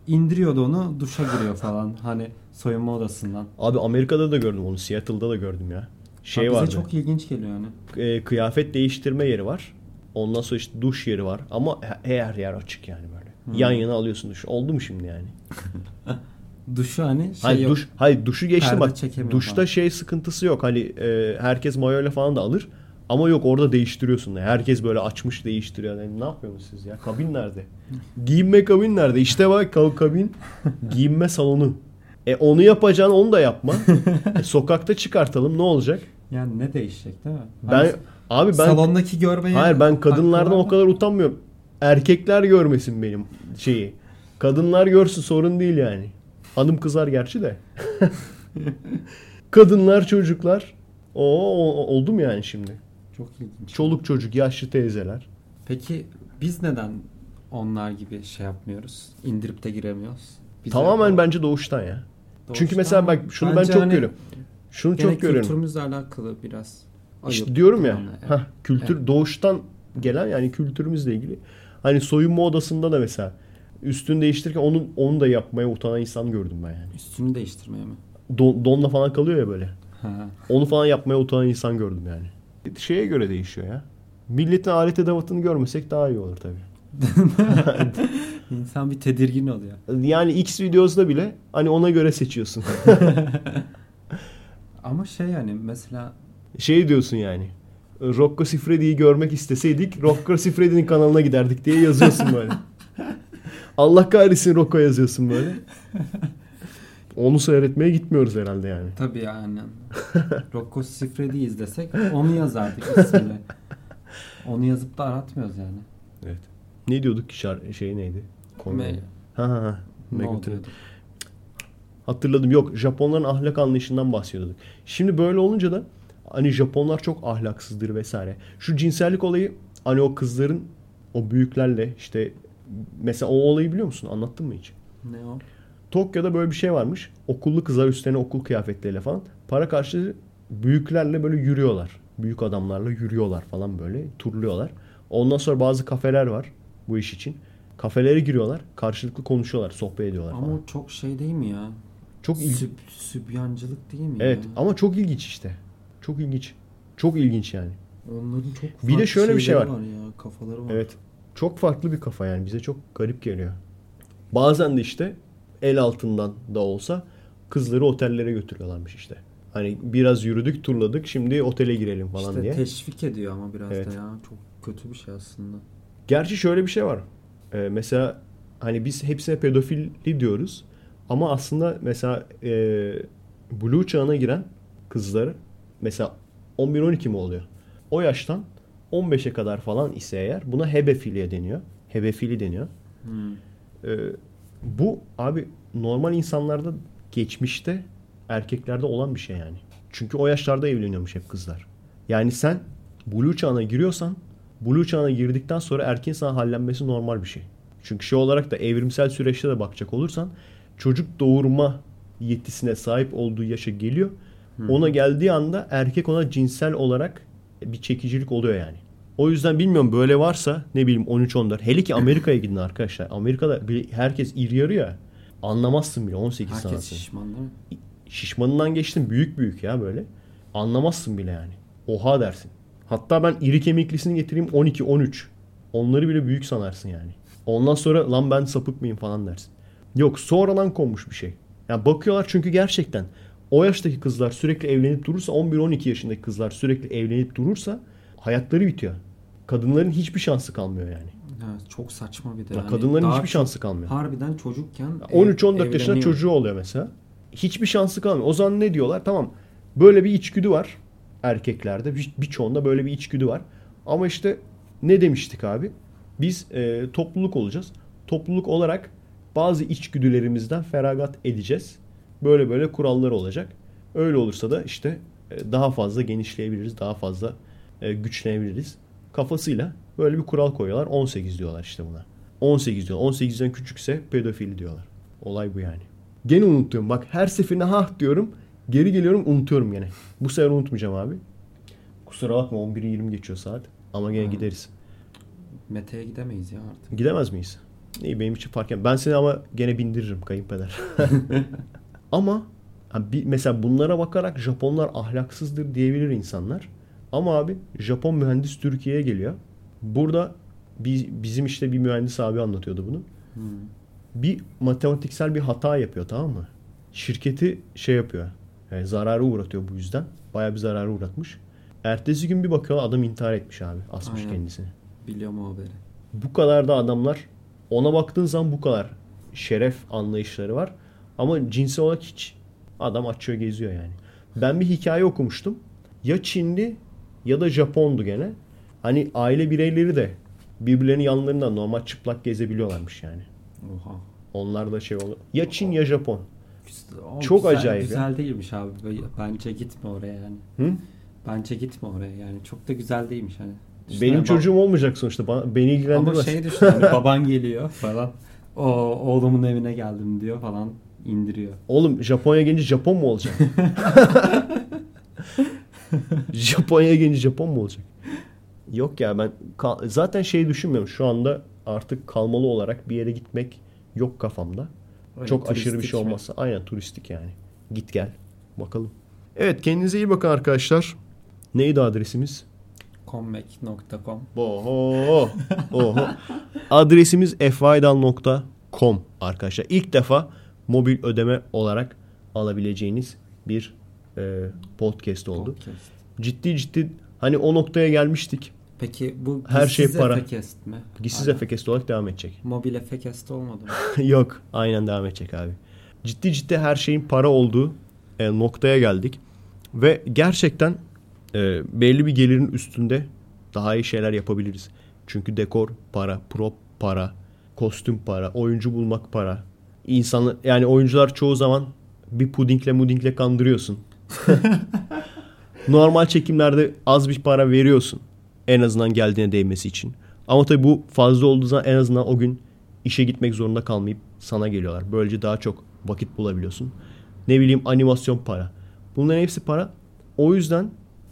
[SPEAKER 3] indiriyordu onu duşa giriyor falan hani soyunma odasından.
[SPEAKER 2] Abi Amerika'da da gördüm onu. Seattle'da da gördüm ya. Şey
[SPEAKER 3] Ha, bize çok ilginç geliyor yani.
[SPEAKER 2] e, kıyafet değiştirme yeri var. Ondan sonra işte duş yeri var. Ama he- her yer açık yani böyle. Yan yana alıyorsun duş. Oldu mu şimdi yani? [laughs]
[SPEAKER 3] Duşu hani şey
[SPEAKER 2] hayır
[SPEAKER 3] yok.
[SPEAKER 2] duş, hayır duşu geçtim bak. Duşta
[SPEAKER 3] falan.
[SPEAKER 2] şey sıkıntısı yok. Hani e, herkes mayoyla falan da alır. Ama yok orada değiştiriyorsun da. Herkes böyle açmış değiştiriyor. Yani ne yapıyorsunuz siz ya? Kabin nerede? [laughs] Giyinme kabin nerede? İşte bak ka- kabin [laughs] giyinme salonu. E onu yapacaksın onu da yapma. [laughs] E, sokakta çıkartalım ne olacak?
[SPEAKER 3] Yani ne değişecek değil mi?
[SPEAKER 2] Ben
[SPEAKER 3] Hani
[SPEAKER 2] abi ben
[SPEAKER 3] salondaki görmeye
[SPEAKER 2] hayır ben kadınlardan o kadar utanmıyorum. Erkekler görmesin benim şeyi. Kadınlar görsün sorun değil yani. Hanım kızar gerçi de. [laughs] Kadınlar çocuklar. O, o oldu mu yani şimdi?
[SPEAKER 3] Çok ilginç.
[SPEAKER 2] Çoluk çocuk yaşlı teyzeler.
[SPEAKER 3] Peki biz neden onlar gibi şey yapmıyoruz? İndirip de giremiyoruz. Bize
[SPEAKER 2] Tamamen
[SPEAKER 3] o-
[SPEAKER 2] bence doğuştan ya.
[SPEAKER 3] Doğuştan
[SPEAKER 2] Çünkü mesela bak şunu ben çok
[SPEAKER 3] hani
[SPEAKER 2] görüyorum. Şunu çok görüyorum.
[SPEAKER 3] kültürümüzle alakalı biraz.
[SPEAKER 2] İşte diyorum ya.
[SPEAKER 3] ne.
[SPEAKER 2] hah, kültür
[SPEAKER 3] Evet.
[SPEAKER 2] doğuştan gelen yani kültürümüzle ilgili. Hani soyunma odasında da mesela üstünü değiştirirken onu onu da yapmaya utanan insan gördüm ben yani.
[SPEAKER 3] Üstünü değiştirmeye mi?
[SPEAKER 2] Don, donla falan kalıyor ya böyle.
[SPEAKER 3] Ha.
[SPEAKER 2] Onu falan yapmaya utanan insan gördüm yani. Şeye göre değişiyor ya. Milletin alet edevatını görmesek daha iyi olur tabii. [laughs]
[SPEAKER 3] İnsan bir tedirgin oluyor.
[SPEAKER 2] Yani X videosunda bile hani ona göre seçiyorsun. [laughs]
[SPEAKER 3] Ama şey yani mesela
[SPEAKER 2] şey diyorsun yani. Rocco Siffredi'yi görmek isteseydik Rocco Siffredi'nin kanalına giderdik diye yazıyorsun böyle. [laughs] Allah kahretsin Rocco yazıyorsun böyle. Onu seyretmeye gitmiyoruz herhalde yani.
[SPEAKER 3] tabii yani Rocco Siffredi izlesek onu yazardık ismini. Onu yazıp da aratmıyoruz yani.
[SPEAKER 2] Evet. Ne diyorduk ki şar- şey neydi? Konu? Ha ha Megatron. Hatırladım. Yok Japonların ahlak anlayışından bahsediyorduk. Şimdi böyle olunca da hani Japonlar çok ahlaksızdır vesaire. Şu cinsellik olayı hani o kızların o büyüklerle işte mesela o olayı biliyor musun? Anlattın mı hiç?
[SPEAKER 3] Ne o?
[SPEAKER 2] Tokyo'da böyle bir şey varmış. Okullu kızlar üstlerine okul kıyafetleriyle falan. Para karşılığı büyüklerle böyle yürüyorlar. Büyük adamlarla yürüyorlar falan böyle. Turluyorlar. Ondan sonra bazı kafeler var bu iş için. Kafelere giriyorlar. Karşılıklı konuşuyorlar. Sohbet ediyorlar
[SPEAKER 3] Ama
[SPEAKER 2] falan.
[SPEAKER 3] o çok şey değil mi ya?
[SPEAKER 2] Çok ilginç.
[SPEAKER 3] Süb, sübyancılık değil mi
[SPEAKER 2] Evet
[SPEAKER 3] ya?
[SPEAKER 2] ama çok ilginç işte. Çok ilginç. Çok ilginç yani.
[SPEAKER 3] Onların çok
[SPEAKER 2] Bir de şöyle bir şey
[SPEAKER 3] şeyleri
[SPEAKER 2] var.
[SPEAKER 3] ya, kafaları var.
[SPEAKER 2] Evet. Çok farklı bir kafa yani. Bize çok garip geliyor. Bazen de işte el altından da olsa kızları otellere götürüyorlarmış işte. Hani biraz yürüdük, turladık, şimdi otele girelim falan
[SPEAKER 3] işte
[SPEAKER 2] diye.
[SPEAKER 3] teşvik ediyor ama biraz
[SPEAKER 2] Evet.
[SPEAKER 3] da ya. Çok kötü bir şey aslında.
[SPEAKER 2] Gerçi şöyle bir şey var. Ee, mesela hani biz hepsine pedofili diyoruz. Ama aslında mesela e, blue çağına giren kızları mesela 11-12 mi oluyor? O yaştan 15'e kadar falan ise eğer buna hebefiliye deniyor. Hebefili deniyor.
[SPEAKER 3] Hmm.
[SPEAKER 2] Ee, bu abi normal insanlarda geçmişte erkeklerde olan bir şey yani. Çünkü o yaşlarda evleniyormuş hep kızlar. Yani sen blue çağına giriyorsan blue çağına girdikten sonra erkeğin sana hallenmesi normal bir şey. Çünkü şey olarak da evrimsel süreçte de bakacak olursan çocuk doğurma yetisine sahip olduğu yaşa geliyor. Ona geldiği anda erkek ona cinsel olarak bir çekicilik oluyor yani. O yüzden bilmiyorum böyle varsa ne bileyim 13-14. Hele ki Amerika'ya gidin arkadaşlar. Amerika'da herkes iri yarı ya. Anlamazsın bile 18
[SPEAKER 3] Herkes
[SPEAKER 2] sanatı.
[SPEAKER 3] şişman değil mi?
[SPEAKER 2] Şişmanından geçtim büyük büyük ya böyle. Anlamazsın bile yani. Oha dersin. Hatta ben iri kemiklisini getireyim 12-13. Onları bile büyük sanarsın yani. Ondan sonra lan ben sapık mıyım falan dersin. Yok sonradan konmuş bir şey. Yani bakıyorlar çünkü gerçekten o yaştaki kızlar sürekli evlenip durursa 11-12 yaşındaki kızlar sürekli evlenip durursa hayatları bitiyor. Kadınların hiçbir şansı kalmıyor yani.
[SPEAKER 3] Evet, çok saçma bir de.
[SPEAKER 2] Ya
[SPEAKER 3] yani.
[SPEAKER 2] kadınların hiçbir şansı kalmıyor.
[SPEAKER 3] Harbiden çocukken
[SPEAKER 2] 13-14 yaşında çocuğu oluyor mesela. Hiçbir şansı kalmıyor. O zaman ne diyorlar? Tamam böyle bir içgüdü var erkeklerde. Bir- Birçoğunda böyle bir içgüdü var. Ama işte ne demiştik abi? Biz e, topluluk olacağız. Topluluk olarak bazı içgüdülerimizden feragat edeceğiz. Böyle böyle kurallar olacak. Öyle olursa da işte e, daha fazla genişleyebiliriz. Daha fazla e, güçlenebiliriz. Kafasıyla böyle bir kural koyuyorlar. 18 diyorlar işte buna. 18 diyor. 18'den küçükse pedofili diyorlar. Olay bu yani. Gene unutuyorum. Bak her seferinde ha diyorum. Geri geliyorum unutuyorum gene. Bu sefer unutmayacağım abi. Kusura bakma 11'i 20 geçiyor saat. Ama gene
[SPEAKER 3] Ha.
[SPEAKER 2] gideriz.
[SPEAKER 3] Mete'ye gidemeyiz ya artık.
[SPEAKER 2] Gidemez miyiz? İyi benim için fark etmez. Ben seni ama gene bindiririm kayınpeder. [laughs] ama ha, bir, mesela bunlara bakarak Japonlar ahlaksızdır diyebilir insanlar. Ama abi Japon mühendis Türkiye'ye geliyor. Burada biz, bizim işte bir mühendis abi anlatıyordu bunu.
[SPEAKER 3] Hmm.
[SPEAKER 2] bir matematiksel bir hata yapıyor tamam mı? Şirketi şey yapıyor. Yani zarara uğratıyor bu yüzden. Bayağı bir zarara uğratmış. Ertesi gün bir bakıyor adam intihar etmiş abi. Asmış
[SPEAKER 3] Aynen.
[SPEAKER 2] kendisini.
[SPEAKER 3] Biliyorum o haberi.
[SPEAKER 2] Bu kadar da adamlar ona baktığın zaman bu kadar şeref anlayışları var. Ama cinsel olarak hiç. Adam açıyor geziyor yani. Ben bir hikaye okumuştum. Ya Çinli ya da Japondu gene. Hani aile bireyleri de birbirlerinin yanlarında normal çıplak gezebiliyorlarmış yani.
[SPEAKER 3] Oha.
[SPEAKER 2] Onlar da şey oluyor. Ya Çin ya Japon.
[SPEAKER 3] O
[SPEAKER 2] Çok
[SPEAKER 3] güzel,
[SPEAKER 2] acayip ya.
[SPEAKER 3] Güzel değilmiş abi. Bence gitme oraya yani.
[SPEAKER 2] Hı?
[SPEAKER 3] Bence gitme oraya yani. Çok da güzel değilmiş hani.
[SPEAKER 2] Benim çocuğum olmayacak sonuçta. Bana, beni ilgilendirmez.
[SPEAKER 3] Ama şey düşün hani [laughs] baban geliyor falan. O oğlumun evine geldim diyor falan indiriyor.
[SPEAKER 2] Oğlum Japonya gelince Japon mu olacak? [laughs] Japonya gelince Japon mu olacak? Yok ya ben zaten şey düşünmüyorum. Şu anda artık kalmalı olarak bir yere gitmek yok kafamda.
[SPEAKER 3] Öyle
[SPEAKER 2] Çok aşırı bir şey
[SPEAKER 3] mi?
[SPEAKER 2] olmazsa. Aynen turistik yani. Git gel. Bakalım. Evet kendinize iyi bakın arkadaşlar. Neydi adresimiz?
[SPEAKER 3] Comeback.com
[SPEAKER 2] Oho. Oho. Adresimiz efvaydal.com arkadaşlar. İlk defa mobil ödeme olarak alabileceğiniz bir e, podcast oldu.
[SPEAKER 3] Podcast.
[SPEAKER 2] Ciddi ciddi hani o noktaya gelmiştik.
[SPEAKER 3] Peki bu
[SPEAKER 2] Her şey para.
[SPEAKER 3] Efekest mi?
[SPEAKER 2] Gizsiz. Efekest olarak devam edecek.
[SPEAKER 3] Mobil Efekest olmadı mı? [laughs]
[SPEAKER 2] Yok. Aynen devam edecek abi. Ciddi ciddi her şeyin para olduğu e, noktaya geldik. Ve gerçekten e, belli bir gelirin üstünde daha iyi şeyler yapabiliriz. Çünkü dekor para, prop para, kostüm para, oyuncu bulmak para. İnsanı yani oyuncular çoğu zaman bir pudingle mudingle kandırıyorsun. [laughs] Normal çekimlerde az bir para veriyorsun. En azından geldiğine değmesi için. Ama tabii bu fazla olduğu zaman en azından o gün işe gitmek zorunda kalmayıp sana geliyorlar. Böylece daha çok vakit bulabiliyorsun. Ne bileyim animasyon para. Bunların hepsi para. O yüzden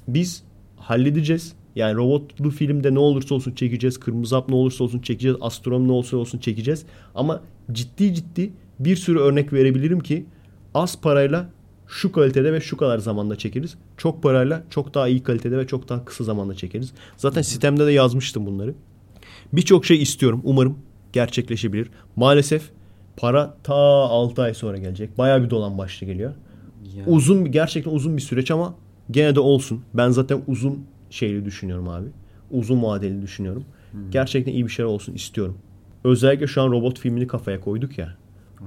[SPEAKER 2] biz halledeceğiz. Yani robotlu filmde ne olursa olsun çekeceğiz. Kırmızı hap ne olursa olsun çekeceğiz. Astronom ne olursa olsun çekeceğiz. Ama ciddi ciddi bir sürü örnek verebilirim ki az parayla şu kalitede ve şu kadar zamanda çekeriz. Çok parayla çok daha iyi kalitede ve çok daha kısa zamanda çekeriz. Zaten sistemde de yazmıştım bunları. Birçok şey istiyorum. Umarım gerçekleşebilir. Maalesef para ta 6 ay sonra gelecek. Baya bir dolan başlı geliyor.
[SPEAKER 3] Ya.
[SPEAKER 2] Uzun gerçekten uzun bir süreç ama gene de olsun. Ben zaten uzun şeyli düşünüyorum abi. Uzun vadeli düşünüyorum. Gerçekten iyi bir şeyler olsun istiyorum. Özellikle şu an robot filmini kafaya koyduk ya.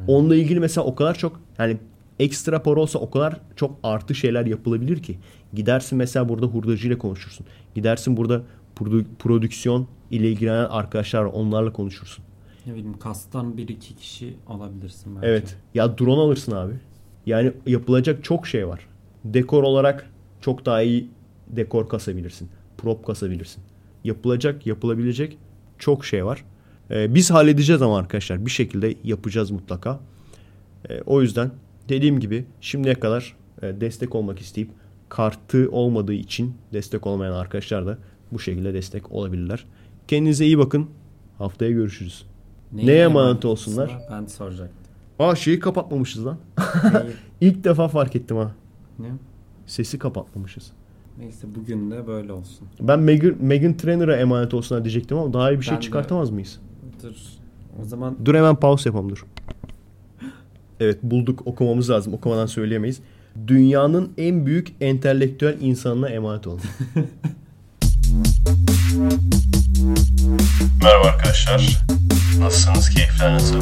[SPEAKER 2] Onunla ilgili mesela o kadar çok yani ekstra para olsa o kadar çok artı şeyler yapılabilir ki. Gidersin mesela burada hurdacıyla konuşursun. Gidersin burada prodüksiyon ile ilgilenen arkadaşlar var, onlarla konuşursun.
[SPEAKER 3] Ne bileyim kastan bir iki kişi olabilirsin belki.
[SPEAKER 2] Evet. Ya drone alırsın abi. Yani yapılacak çok şey var. Dekor olarak çok daha iyi dekor kasabilirsin. Prop kasabilirsin. Yapılacak, yapılabilecek çok şey var. Ee, biz halledeceğiz ama arkadaşlar bir şekilde yapacağız mutlaka. Ee, o yüzden dediğim gibi şimdiye kadar e, destek olmak isteyip kartı olmadığı için destek olmayan arkadaşlar da bu şekilde destek olabilirler. Kendinize iyi bakın. Haftaya görüşürüz. Neye emanet olsunlar?
[SPEAKER 3] Ben soracaktım.
[SPEAKER 2] Aa şeyi kapatmamışız lan. [laughs] İlk defa fark ettim ha.
[SPEAKER 3] ne?
[SPEAKER 2] Sesi kapatmamışız.
[SPEAKER 3] Neyse bugün de böyle olsun.
[SPEAKER 2] Ben Megan, Megan Trainor'a emanet olsun diyecektim ama daha iyi bir şey
[SPEAKER 3] Ben de-
[SPEAKER 2] çıkartamaz mıyız?
[SPEAKER 3] Dur. O zaman
[SPEAKER 2] Dur hemen pause yapalım dur. Evet bulduk okumamız lazım. Okumadan söyleyemeyiz. Dünyanın en büyük entelektüel insanına emanet olun. [laughs]
[SPEAKER 1] Merhaba arkadaşlar. Nasılsınız? Keyifler nasıl?